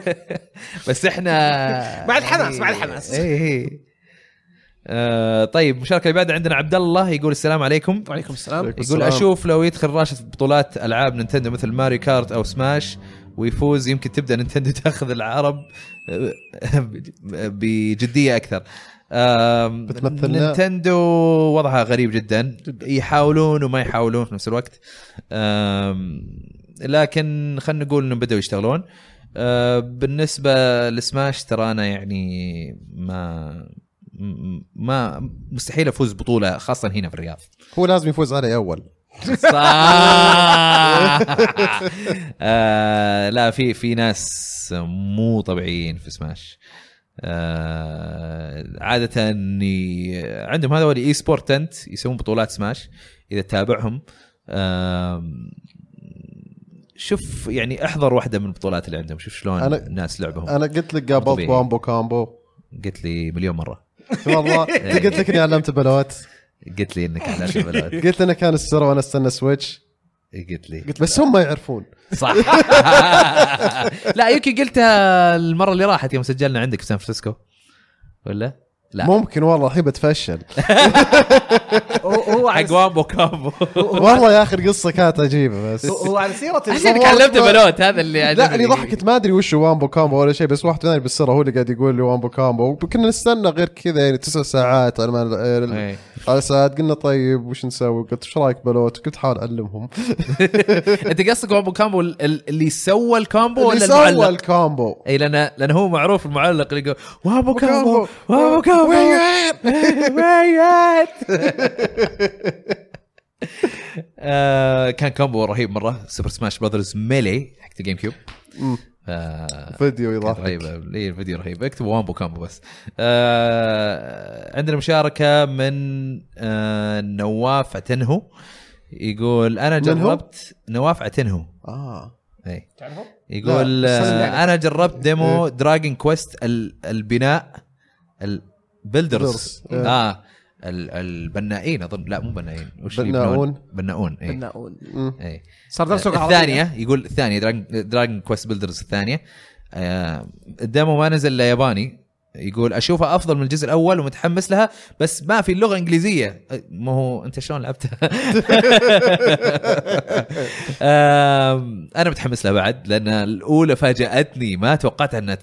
[LAUGHS] بس إحنا [LAUGHS] مع الحماس، مع الحماس. إي إي آه طيب مشاركة اللي بعدها عندنا عبد الله يقول السلام عليكم وعليكم السلام يقول السلام. أشوف لو يدخل راشد بطولات ألعاب Nintendo مثل Mario Kart أو سماش ويفوز يمكن تبدأ Nintendo [LAUGHS] تاخذ العرب بجدية أكثر؟ نينتندو وضعها غريب جدا. يحاولون وما يحاولون في نفس الوقت. لكن خلينا نقول إنهم بدأوا يشتغلون. آه، بالنسبة لسماش ترى أنا يعني ما ما مستحيل أفوز بطولة خاصة هنا في الرياض. هو لازم يفوز علي أول. صح. [LAUGHS] آه لا في في ناس مو طبيعيين في سماش. آه عادة ي- عندهم هذا اي سبورت تنت يسوون بطولات سماش إذا تتابعهم. آه شوف يعني أحضر واحدة من البطولات اللي عندهم شوف شلون أنا- الناس لعبهم. أنا قلت لك قابلت. بامبو كامبو قلت لي مليون مرة. والله [LAUGHS] قلت لك إني علمت بلوت قلت لي إنك على البلد قلت أنا كان السر وأنا استنى سويتش. قلت لي. قلت بس هم ما يعرفون. صح. [LAUGHS] لا يمكن قلتها المرة اللي راحت يوم سجلنا عندك في سان فرانسيسكو ولا؟ لا. ممكن والله الحين بتفشل. [LAUGHS] هو حق وامبو كامبو والله يا أخي القصة كانت عجيبة بس هو- على سيرة عشان ال- كلمت بلوت هذا اللي لا. اللي ضحكت ما أدري وش هو وامبو كامبو ولا شيء بس واحد ثاني بالسر هو اللي قاعد يقول لي وامبو كامبو كنا نستنى غير كذا يعني تسع ساعات على ما إيه. على ساعات قلنا طيب وش نسوي؟ قلت إيش رأيك بلوت؟ قلت حاول أعلمهم [LAUGHS] أنت قصدك wombo combo ال- ال- اللي سوى ال combo اللي ولا سوى المعلق؟ ال combo اي لأن لأن هو معروف المعلق اللي يقول wombo combo. combo wombo combo [LAUGHS] where you at [LAUGHS] آه، كان combo رهيب مرة Super Smash Brothers Melee حق ال GameCube. آه، فيديو يضحك رهيبه اي الفيديو رهيب اكتبوا wombo combo بس آه عندنا مشاركة من آه نواف عتنهو يقول أنا؟ جربت نواف عتنهو آه اي تعرفه؟ يقول. آه أنا جربت demo Dragon Quest ال- البناء ال Builders Builders. إيه. آه البنائين أظن. لا مو بنائين وش بناؤون. بناؤون اي بناؤون. اي صار درس لغه عربية. الثانية يقول الثانية Dragon Quest Builders الثانية. آه، ال demo ما نزل إلا ياباني. يقول أشوفها أفضل من الجزء الأول ومتحمس لها بس ما في اللغة انجليزيه أه، ما هو أنت شلون لعبتها؟ [LAUGHS] أنا متحمس لها بعد لأن الأولى فاجأتني. ما توقعت إنها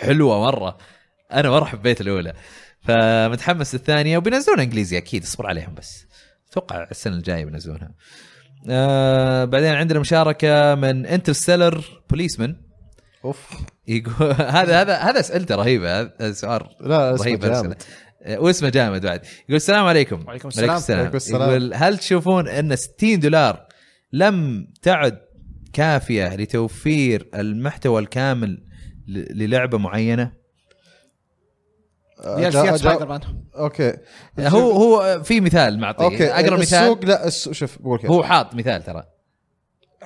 حلوة مرة. أنا مره حبيت الأولى. فمتحمس للثانيه وبينزلون إنجليزي أكيد اصبر عليهم بس أتوقع السنة الجاية بينزلونها آه بعدين عندنا مشاركة من انترستيلر بوليسمان أوف يقول [LAUGHS] هذا هذا هذا أسئلته رهيبة هذا سؤال لا اسمه رهيب جامد. آه، واسمه جامد بعد يقول السلام عليكم وعليكم السلام. وعليكم السلام. يقول هل تشوفون أن 60 دولار لم تعد كافية لتوفير المحتوى الكامل ل- للعبة معينة؟ دي أجا- ال أجا- Spider-Man. okay. هو هو في مثال معطيه okay أقرأ مثال. السوق لا السوق شوف بقول هو حاط مثال ترى.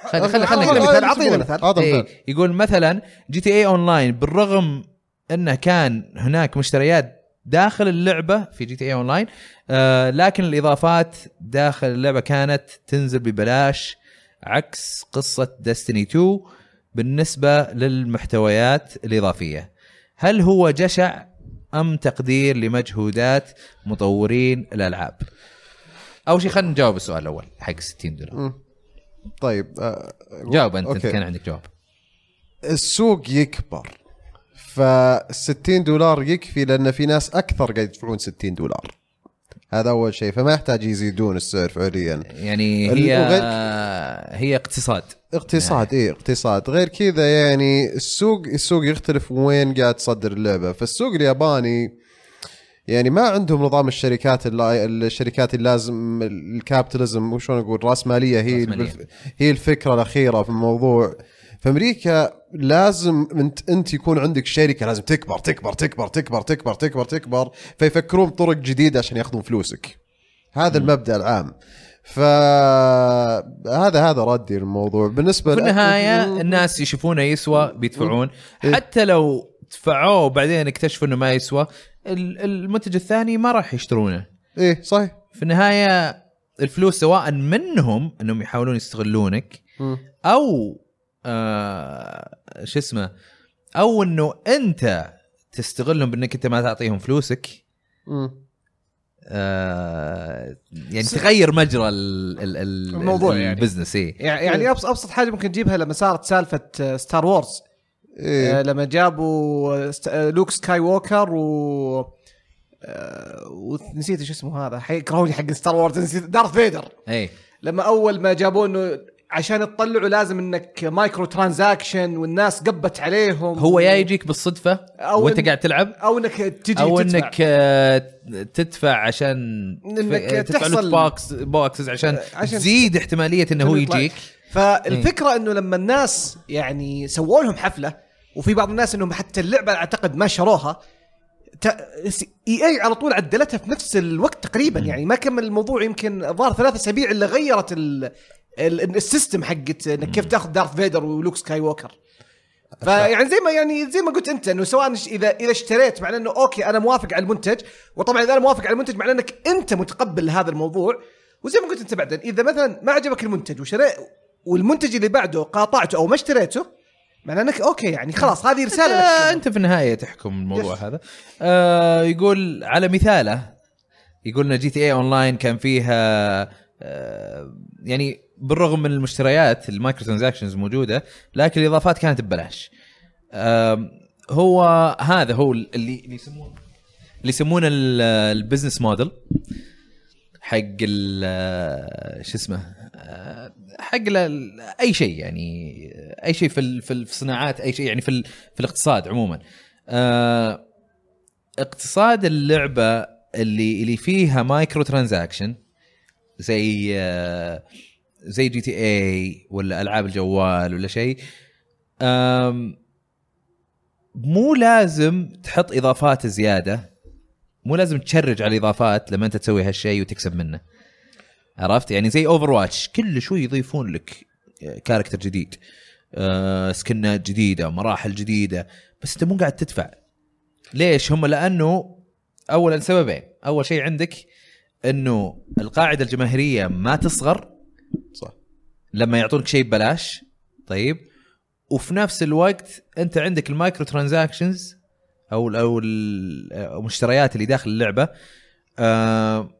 خلي خلي خلي أعطينا نقرأ. مثال، أعطينا مثال. هذا إيه مثال. يقول مثلا GTA Online بالرغم إنه كان هناك مشتريات داخل اللعبة في GTA Online آه لكن الإضافات داخل اللعبة كانت تنزل ببلاش عكس قصة Destiny 2 بالنسبة للمحتويات الإضافية. هل هو جشع؟ أم تقدير لمجهودات مطورين الألعاب؟ اول شيء خلينا نجاوب السؤال الأول حق 60 دولار. طيب آه، جاوب أنت أوكي. كان عندك جواب. السوق يكبر ف 60 دولار يكفي لأن في ناس أكثر قاعد يدفعون 60 دولار. هذا أول شيء فما يحتاج يزيدون السعر فعليا يعني هي هي اقتصاد. اقتصاد إيه اقتصاد. غير كذا يعني السوق السوق يختلف وين قاعد تصدر اللعبة. فالسوق الياباني يعني ما عندهم نظام الشركات اللي الشركات اللي لازم الكابيتاليزم وشلون أقول راسماليه هي. الف- هي الفكرة الأخيرة في الموضوع. في أمريكا لازم أنت أنت يكون عندك شركة لازم تكبر تكبر تكبر تكبر تكبر تكبر تكبر فيفكرون بطرق جديدة عشان ياخذون فلوسك. هذا المبدأ العام. فهذا هذا ردي للموضوع بالنسبة في لأ- النهايه الناس يشوفونه يسوى بيدفعون إيه. حتى لو دفعوه وبعدين اكتشفوا إنه ما يسوى ال- المنتج الثاني ما راح يشترونه إيه صحيح في النهاية الفلوس سواء منهم إنهم يحاولون يستغلونك. أو آه شو اسمه أو إنه أنت تستغلهم بإنك أنت ما تعطيهم فلوسك. آه يعني تغير مجرى ال ال ال الموضوع يعني. البزنس إيه. يعني يعني ابسط أبسط حاجة ممكن تجيبها لما صارت سالفة Star Wars إيه. لما جابوا آه، Luke Skywalker و آه، ونسيت إيش اسمه هذا حيكرهوني حق Star Wars نسيت Darth Vader. إيه. لما أول ما جابوا إنه عشان تطلعوا لازم انك micro transaction والناس قبت عليهم. هو يا يجيك بالصدفة أو وانت قاعد تلعب أو إنك تجي أو تدفع. إنك آه، تدفع عشان إنك تف- تدفع تحصل- box boxes عشان, عشان تزيد احتمالية إنه هو. يجيك. فالفكرة إنه لما الناس يعني سووا لهم حفلة وفي بعض الناس إنهم حتى اللعبة أعتقد ما شروها EA على طول عدلتها في نفس الوقت تقريبا. يعني ما كمل الموضوع يمكن الظاهر ثلاث أسابيع إلا غيرت ال system حقت إنك كيف تاخذ Darth Vader و Luke Skywalker فيعني زي ما يعني زي ما قلت أنت إنه سواء اذا إذا اشتريت معناه إنه okay أنا موافق على المنتج وطبعا إذا أنا موافق على المنتج معناه إنك أنت متقبل لهذا الموضوع. وزي ما قلت أنت بعدين إذا مثلا ما عجبك المنتج وشريت والمنتج اللي بعده قاطعته أو ما اشتريته مع إنك okay يعني خلاص هذه انت, رساله لك. أنت في النهاية تحكم الموضوع yes. هذا. آه يقول على مثاله يقول ان GTA Online كان فيها آه يعني بالرغم من المشتريات ال micro transactions موجودة لكن الإضافات كانت ببلاش. هو هذا هو اللي يسمونه اللي يسمونه ال- ال business model حق آه، شو اسمه آه، حق أي شيء يعني أي شيء في في ال- في الصناعات أي شيء يعني في في الاقتصاد عموما. آه، اقتصاد اللعبة اللي اللي فيها micro transaction زي زي GTA ولا ألعاب الجوال ولا شيء مو لازم تحط إضافات زيادة مو لازم تشرج على الإضافات لما أنت تسوي هالشيء وتكسب منه. عرفت؟ يعني زي Overwatch كل شوي يضيفون لك character جديد سكنات جديدة مراحل جديدة بس أنت مو قاعد تدفع. ليش؟ هم لأنه اولا سببين. أول شيء عندك إنه القاعدة الجماهيرية ما تصغر صح. لما يعطونك شيء ببلاش طيب. وفي نفس الوقت أنت عندك ال micro transactions أو أو المشتريات اللي داخل اللعبة آه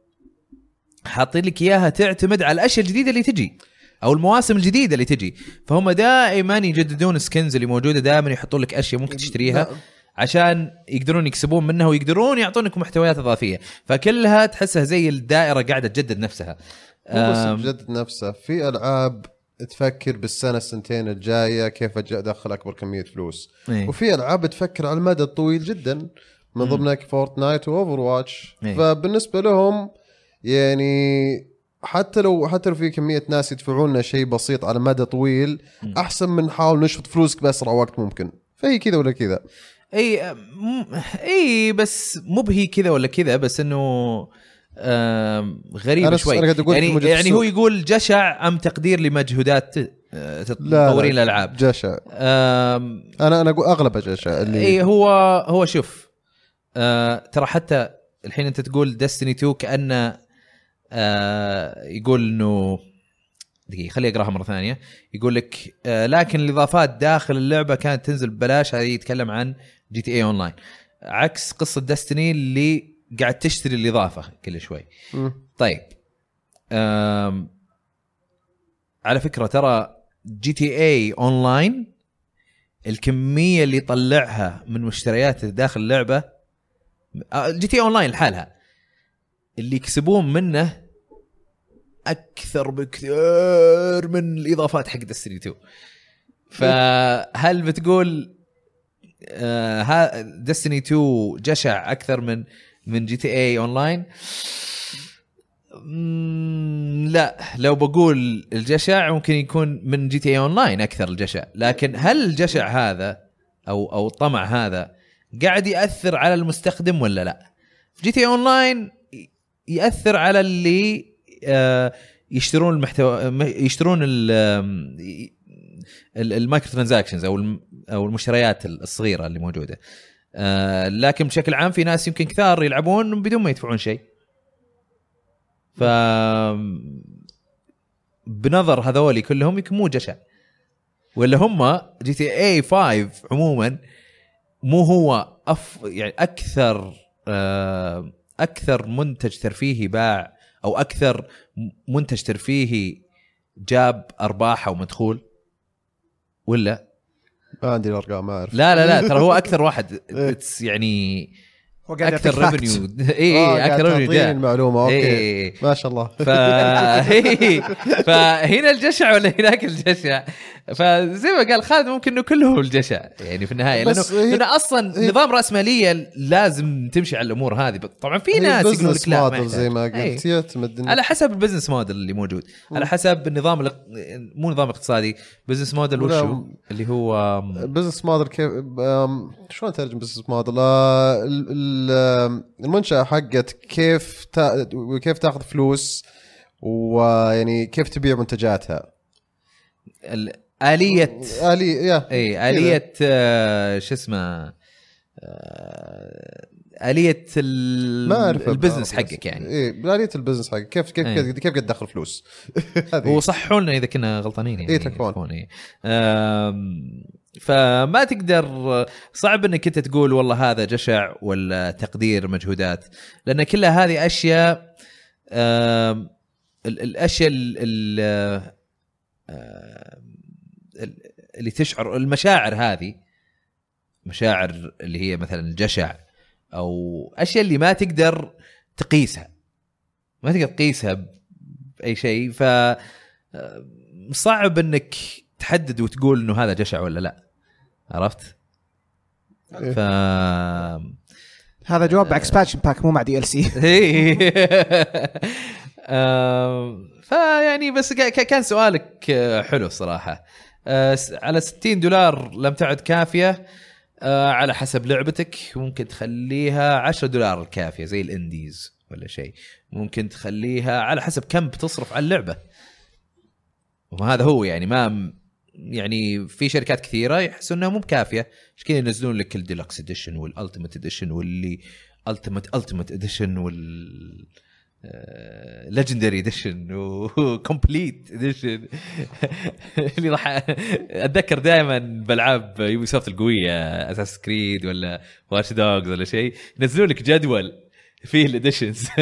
حاطين لك إياها تعتمد على الأشياء الجديدة اللي تجي أو المواسم الجديدة اللي تجي. فهم دائما يجددون ال skins اللي موجودة دائما يحطون لك أشياء ممكن تشتريها. عشان يقدرون يكسبون منها ويقدرون يعطونك محتويات إضافية. فكلها تحسها زي الدائرة قاعدة تجدد نفسها. مو بس آم، بجدد نفسه في ألعاب تفكر بالسنة السنتين الجاية كيف أدخل أكبر كمية فلوس إيه. وفي ألعاب تفكر على المدى الطويل جدا من. ضمنها Fortnite و Overwatch إيه. فبالنسبة لهم يعني حتى لو حتى لو في كمية ناس يدفعون لنا شيء بسيط على مدى طويل. أحسن من نحاول نشفط فلوسك بأسرع وقت ممكن فهي كذا ولا كذا إي م- إي بس مو بهي كذا ولا كذا بس إنه غريبه شوي. يعني يعني هو. يقول جشع أم تقدير لمجهودات آه، مطورين لا الألعاب. جشع. أنا أنا أقول أغلب جشع اللي اي هو هو شوف آه ترى حتى الحين أنت تقول Destiny 2 كأنه آه يقول انه دقيقة خليني أقراها مرة ثانية. يقول لك آه لكن الإضافات داخل اللعبة كانت تنزل ببلاش هذه يتكلم عن GTA Online عكس قصة Destiny اللي قاعد تشتري الإضافة كل شوي. مم. طيب آم على فكرة ترى GTA Online الكمية اللي يطلعها من مشتريات داخل اللعبة آه، GTA Online لحالها. اللي يكسبون منه أكثر بكثير من الإضافات حق Destiny 2 فهل بتقول آه Destiny 2 جشع أكثر من من GTA Online. لا لو بقول الجشع ممكن يكون من GTA Online أكثر الجشع لكن هل الجشع هذا أو أو الطمع هذا قاعد يأثر على المستخدم ولا لا؟ GTA Online يأثر على اللي آه، يشترون المحتوى يشترون ال microtransactions أو أو المشتريات الصغيرة اللي موجودة. آه، لكن بشكل عام في ناس يمكن كثار يلعبون بدون ما يدفعون شيء. ف بنظر هذولي كلهم يمكن مو جشع. ولا هم GTA 5 عموما مو هو أف يعني أكثر آه، أكثر منتج ترفيهي باع أو أكثر منتج ترفيهي جاب ارباح أو مدخول ولا؟ ما عندي الأرقام ما أعرف لا لا لا ترى هو أكثر واحد إيه. يعني [LAUGHS] هو قاعد أكثر revenue. اي قاعد أكثر revenue جاء المعلومة. okay. إيه. ما شاء الله. ف [LAUGHS] فهنا الجشع ولا هناك الجشع؟ فزي ما قال خالد ممكن إنه كله الجشع يعني في النهاية. لأنه لأنه أصلا نظام رأسمالية لازم تمشي على الأمور هذه. طبعا في ناس يقولون لك لا ما زي ما. إيه. قلت يعتمد إنه- على حسب ال business model اللي موجود. على حسب النظام الاق- مو نظام اقتصادي. business model وشو؟ اللي هو business model كيف شلون ترجم business model ال- ال- المنشأة حقت كيف تا... كيف تاخذ فلوس ويعني كيف تبيع منتجاتها. آلية آلية يا. إي آلية آه، شو اسمه آه، ال- ما أعرف ال business حقك يعني. إيه بالاليه ال business حقك. كيف كيف إيه. كيف قاعد تدخل فلوس؟ [LAUGHS] هذه. وصححوا لنا إذا كنا غلطانين يعني إيه، تكفون. إيه. فما تقدر صعب إنك أنت تقول والله هذا جشع ولا تقدير مجهودات لأن كلها هذه أشياء الأشياء اللي تشعر المشاعر هذه مشاعر اللي هي مثلا الجشع أو أشياء اللي ما تقدر تقيسها ما تقدر تقيسها بأي شيء ف صعب إنك تحدد وتقول إنه هذا جشع ولا لا عرفت؟ إيه. ف هذا جواب مع expansion pack مو مع DLC إيه. فيعني بس كا- كا- كان سؤالك حلو صراحة آه، على 60 دولار لم تعد كافية آه، على حسب لعبتك ممكن تخليها 10 دولار الكافية زي ال indies ولا شيء ممكن تخليها على حسب كم بتصرف على اللعبة وهذا هو يعني ما يعني في شركات كثيرة يحسوا إنها مو بكافية. عشان كذا ينزلون لك ال deluxe edition وال ultimate edition واللي ultimate ultimate edition وال legendary edition و complete edition اللي راح أتذكر دائما بألعاب Ubisoft القوية Assassin's Creed ولا Watch Dogs ولا شيء ينزلون لك جدول فيه ال editions [LAUGHS]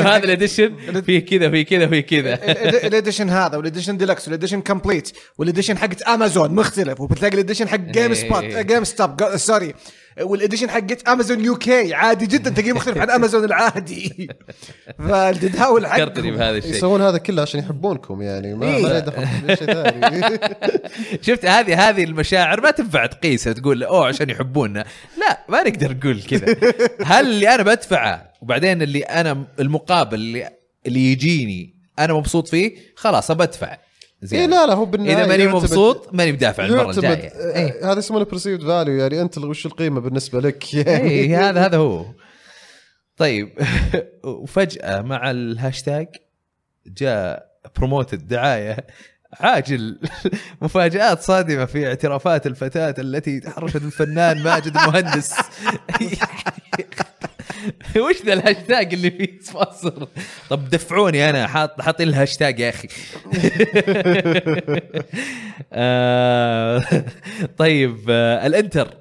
هذا ال edition فيه كذا فيه كذا فيه كذا. الاديشن هذا والاديشن ديلكس والاديشن كومبليت والاديشن حقت امازون مختلف. وبتلاقي ال edition حق GameSpot. GameStop sorry وال edition حقت Amazon UK عادي جدا. تلاقيه مختلف عن امازون العادي. [LAUGHS] فالتداول فكرتني حقهم بهذا الشيء. يسوون هذا كله عشان يحبونكم يعني. ما إيه. ما له دخل في شيء ثاني. [LAUGHS] شفت هذه هذه المشاعر ما تنفع تقيسها تقول أوه عشان يحبوننا لا ما نقدر نقول كذا. هل اللي أنا بدفعه وبعدين اللي أنا المقابل اللي اللي يجيني أنا مبسوط فيه خلاص بدفع زين. لا لا هو بالنهاية إذا ماني مبسوط ماني بدافع المرة الجاية. آه، إيه. هذا يسمونه برسيفد فاليو يعني أنت وش القيمة بالنسبة لك؟ [LAUGHS] يعني اي هذا هذا هو. طيب [LAUGHS] وفجأة مع الهاشتاج جاء promoted دعاية عاجل. [LAUGHS] مفاجآت صادمة في اعترافات الفتاة التي تحرشت الفنان ماجد المهندس. [LAUGHS] وش ذا الهاشتاج اللي فيه sponsor طب دفعوني أنا حاط حاطين الهاشتاج يا أخي. [LAUGHS] آه، طيب آه، الإنتر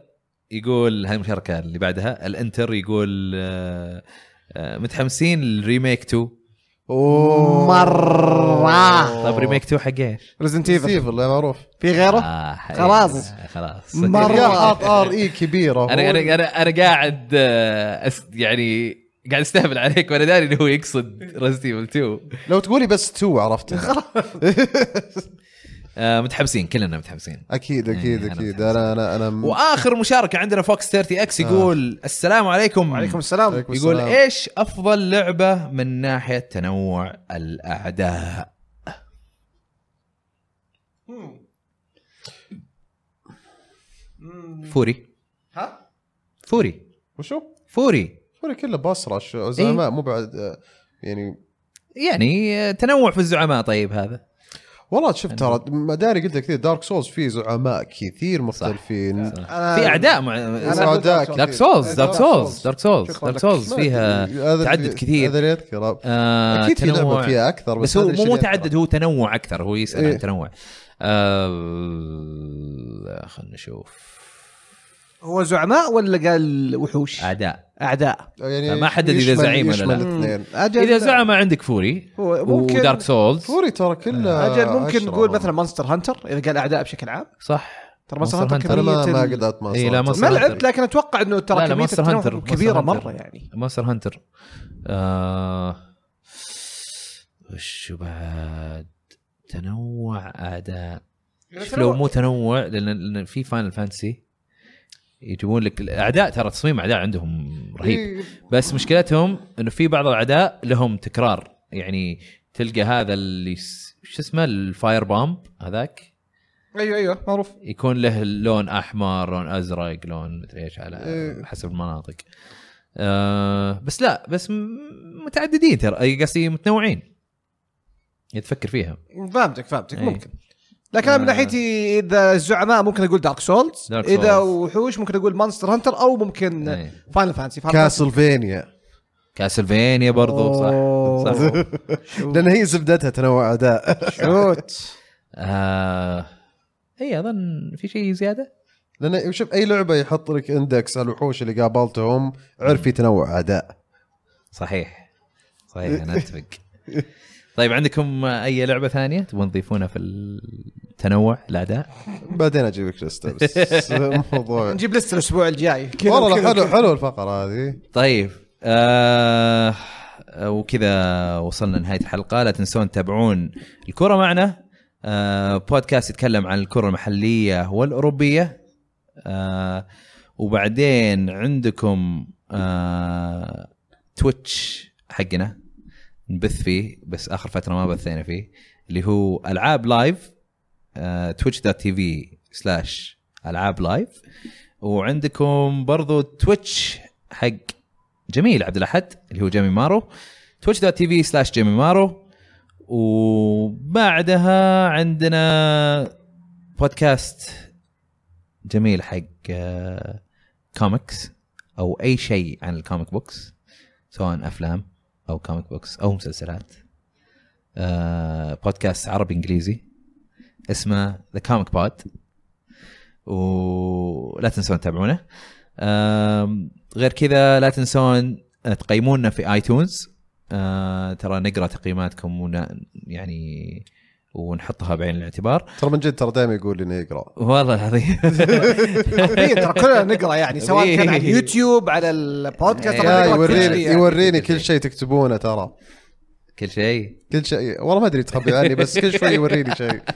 يقول هاي المشاركة اللي بعدها الإنتر يقول آه، متحمسين لل remake 2 أوه. مرة. طيب remake 2 حق إيش؟ Resident Evil سيفل معروف. في غيره؟ آه خلاص. إيه، خلاص. مرة. يا حاط RE كبيرة. أنا أنا أنا أنا قاعد آه، أس يعني قاعد أستهبل عليك وأنا داري إنه هو يقصد Resident Evil 2 لو تقولي بس two عرفتها [LAUGHS] آه، متحمسين كلنا متحمسين. أكيد أكيد إيه، أنا أكيد. متحمس. أنا أنا أنا وآخر مشاركة عندنا Fox 30X يقول السلام عليكم. وعليكم السلام. عليكم يقول السلام. إيش أفضل لعبة من ناحية تنوع الأعداء؟ Furi. ها؟ Furi. وشو؟ Furi. Furi كله boss rush زعماء مو بعد آه، يعني يعني آه، تنوع في الزعماء طيب هذا. والله شفت ترى مداري قلت لك كثير Dark Souls فيه زعماء كثير مختلفين في اعداء مع Dark. Souls Dark Souls. Dark Souls Dark. Souls فيها تعدد كثير. هذا اللي أذكره آه أكيد في لعبه فيها أكثر بس بس, هو مو متعدد. هو تنوع أكثر هو يسأل إيه. عن تنوع آه خلينا نشوف هو زعماء ولا قال وحوش؟ أعداء. أعداء. يعني فما حدد يشمل- زعيم ولا لا. إذا زعماء عندك Furi هو ممكن و Dark Souls Furi ترى كله أجل ممكن. نقول مثلا Monster Hunter إذا قال أعداء بشكل عام. صح. ترى Monster Hunter ما ما قدرت ما إيه، لا، ما. لعبت لكن أتوقع إنه ترى لا، كمية Monster Hunter، كبيرة Monster مرة. يعني. Monster Hunter آه وش بعد؟ تنوع أعداء. شوف لو مو تنوع لأن لأن في Final Fantasy يجيبون لك الأعداء ترى تصميم أعداء عندهم رهيب. بس مشكلتهم إنه في بعض الأعداء لهم تكرار. يعني تلقى هذا اللي شو اسمه؟ ال fire bomb هذاك؟ أيوه أيوه معروف. يكون له لون أحمر لون أزرق لون مدري إيش على إيه. حسب المناطق. آه بس لا بس متعددين ترى. قصدي متنوعين. إذا تفكر فيها. فهمتك فهمتك إيه. ممكن. لكن أنا من آه. ناحيتي إذا الزعماء ممكن أقول دارك سولز Dark Souls إذا. وحوش ممكن أقول مونستر هانتر أو ممكن إيه. فاينل فانتسي كاسلفينيا كاسلفينيا برضو صح, صح. لأن هي زبدتها تنوع أعداء. شوت. [LAUGHS] آه... اي أظن في شيء زيادة؟ لأن شوف أي لعبة يحط لك index على الوحوش اللي قابلتهم عرف في تنوع أعداء. صحيح. صحيح أنا أتفق. [LAUGHS] طيب عندكم أي لعبة ثانية تبون تضيفونها في التنوع الاعداء بعدين أجيب لك لستة بس. [LAUGHS] الموضوع نجيب لسه الأسبوع الجاي. والله حلو. حلو الفقرة هذه. طيب آه وكذا وصلنا لنهاية الحلقة. لا تنسون تتابعون الكرة معنا. آه بودكاست يتكلم عن الكرة المحلية والأوروبية. آه وبعدين عندكم آه تويتش حقنا. نبث فيه بس آخر فترة ما بثينا فيه اللي هو ألعاب لايف تويتش dot TV slash ألعاب لايف وعندكم برضو تويتش حق جميل عبد الأحد اللي هو جيمي مارو تويتش dot TV slash جيمي مارو. وبعدها عندنا بودكاست جميل حق آه، كوميكس أو أي شيء عن ال comic books سواء أفلام. أو comic books أو مسلسلات. آه، بودكاست عربي إنجليزي اسمه ذا كوميك بود ولا تنسون تتابعونه. آم، غير كذا لا تنسون تقيمونا في ايتونز آه، ترى نقرأ تقييماتكم و يعني ونحطها بعين الاعتبار. ترى من جد ترى دائما يقول لي انه يقرا والله العظيم. [LAUGHS] إيه، ترى كلنا نقرأ يعني سواء كان على اليوتيوب على البودكاست كل شيء يوريني يعني. يوريني كل شيء تكتبونه ترى. كل شيء؟ كل شيء. والله ما أدري تخبي عني بس كل شوي يوريني شيء. [LAUGHS]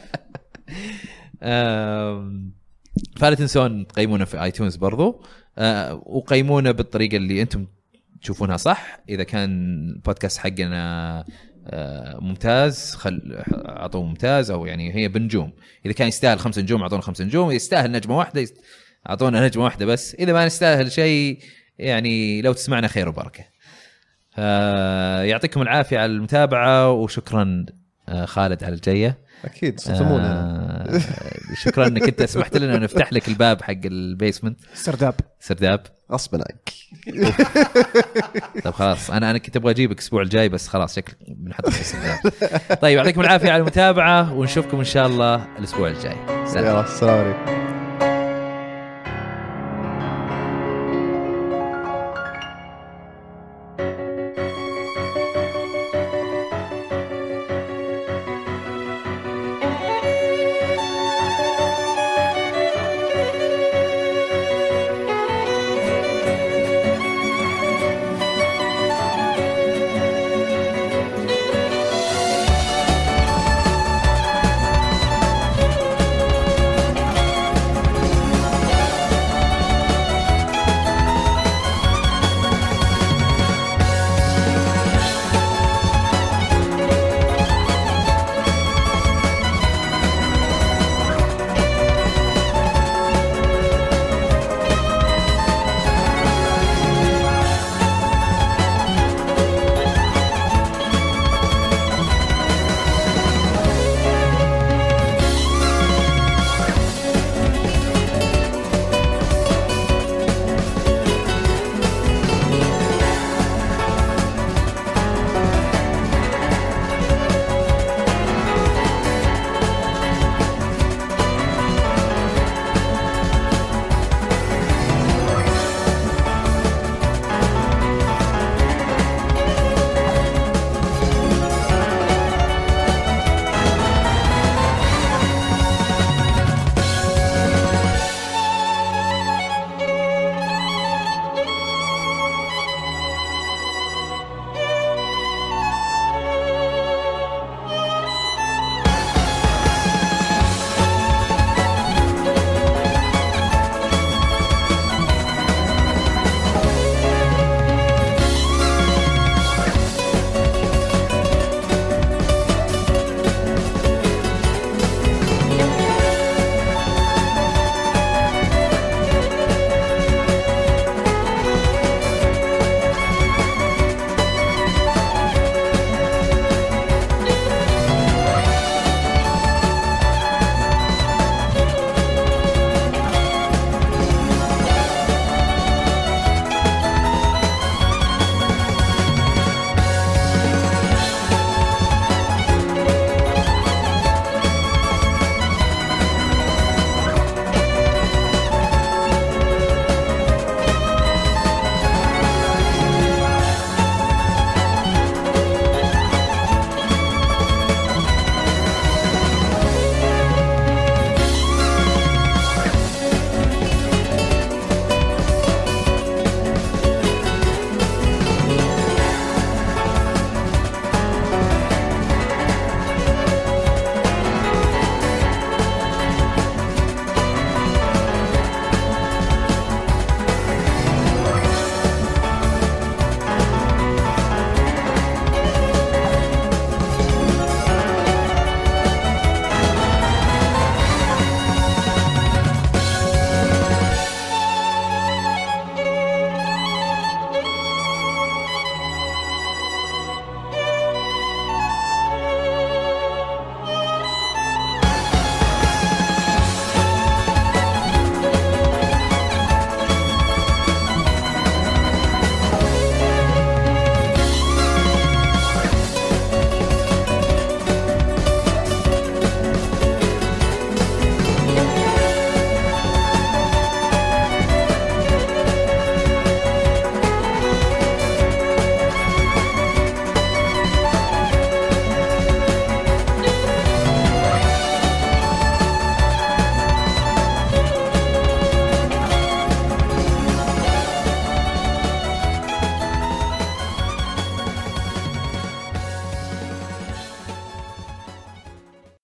فلا تنسون تقيمونا في آيتونز برضو. آه، وقيمونا بالطريقة اللي أنتم تشوفونها صح. إذا كان البودكاست حقنا آه، ممتاز خل أعطوه ممتاز أو يعني هي بنجوم. إذا كان يستاهل خمس نجوم أعطونا خمس نجوم. يستاهل نجمة واحدة أعطونا نجمة واحدة بس. إذا ما نستاهل شيء يعني لو تسمعنا خير وبركة. آه، يعطيكم العافية على المتابعة وشكرا آه، خالد على الجيه أكيد صدمونا آه شكرا إنك أنت سمحت لنا نفتح لك الباب حق البيسمنت. سرداب. سرداب. غصبا عنك. طيب خلاص أنا أنا كنت أبغى أجيبك الأسبوع الجاي بس خلاص شكلك بنحطك في السرداب. طيب يعطيكم العافية على المتابعة ونشوفكم إن شاء الله الأسبوع الجاي. سلام يلا السلام عليكم.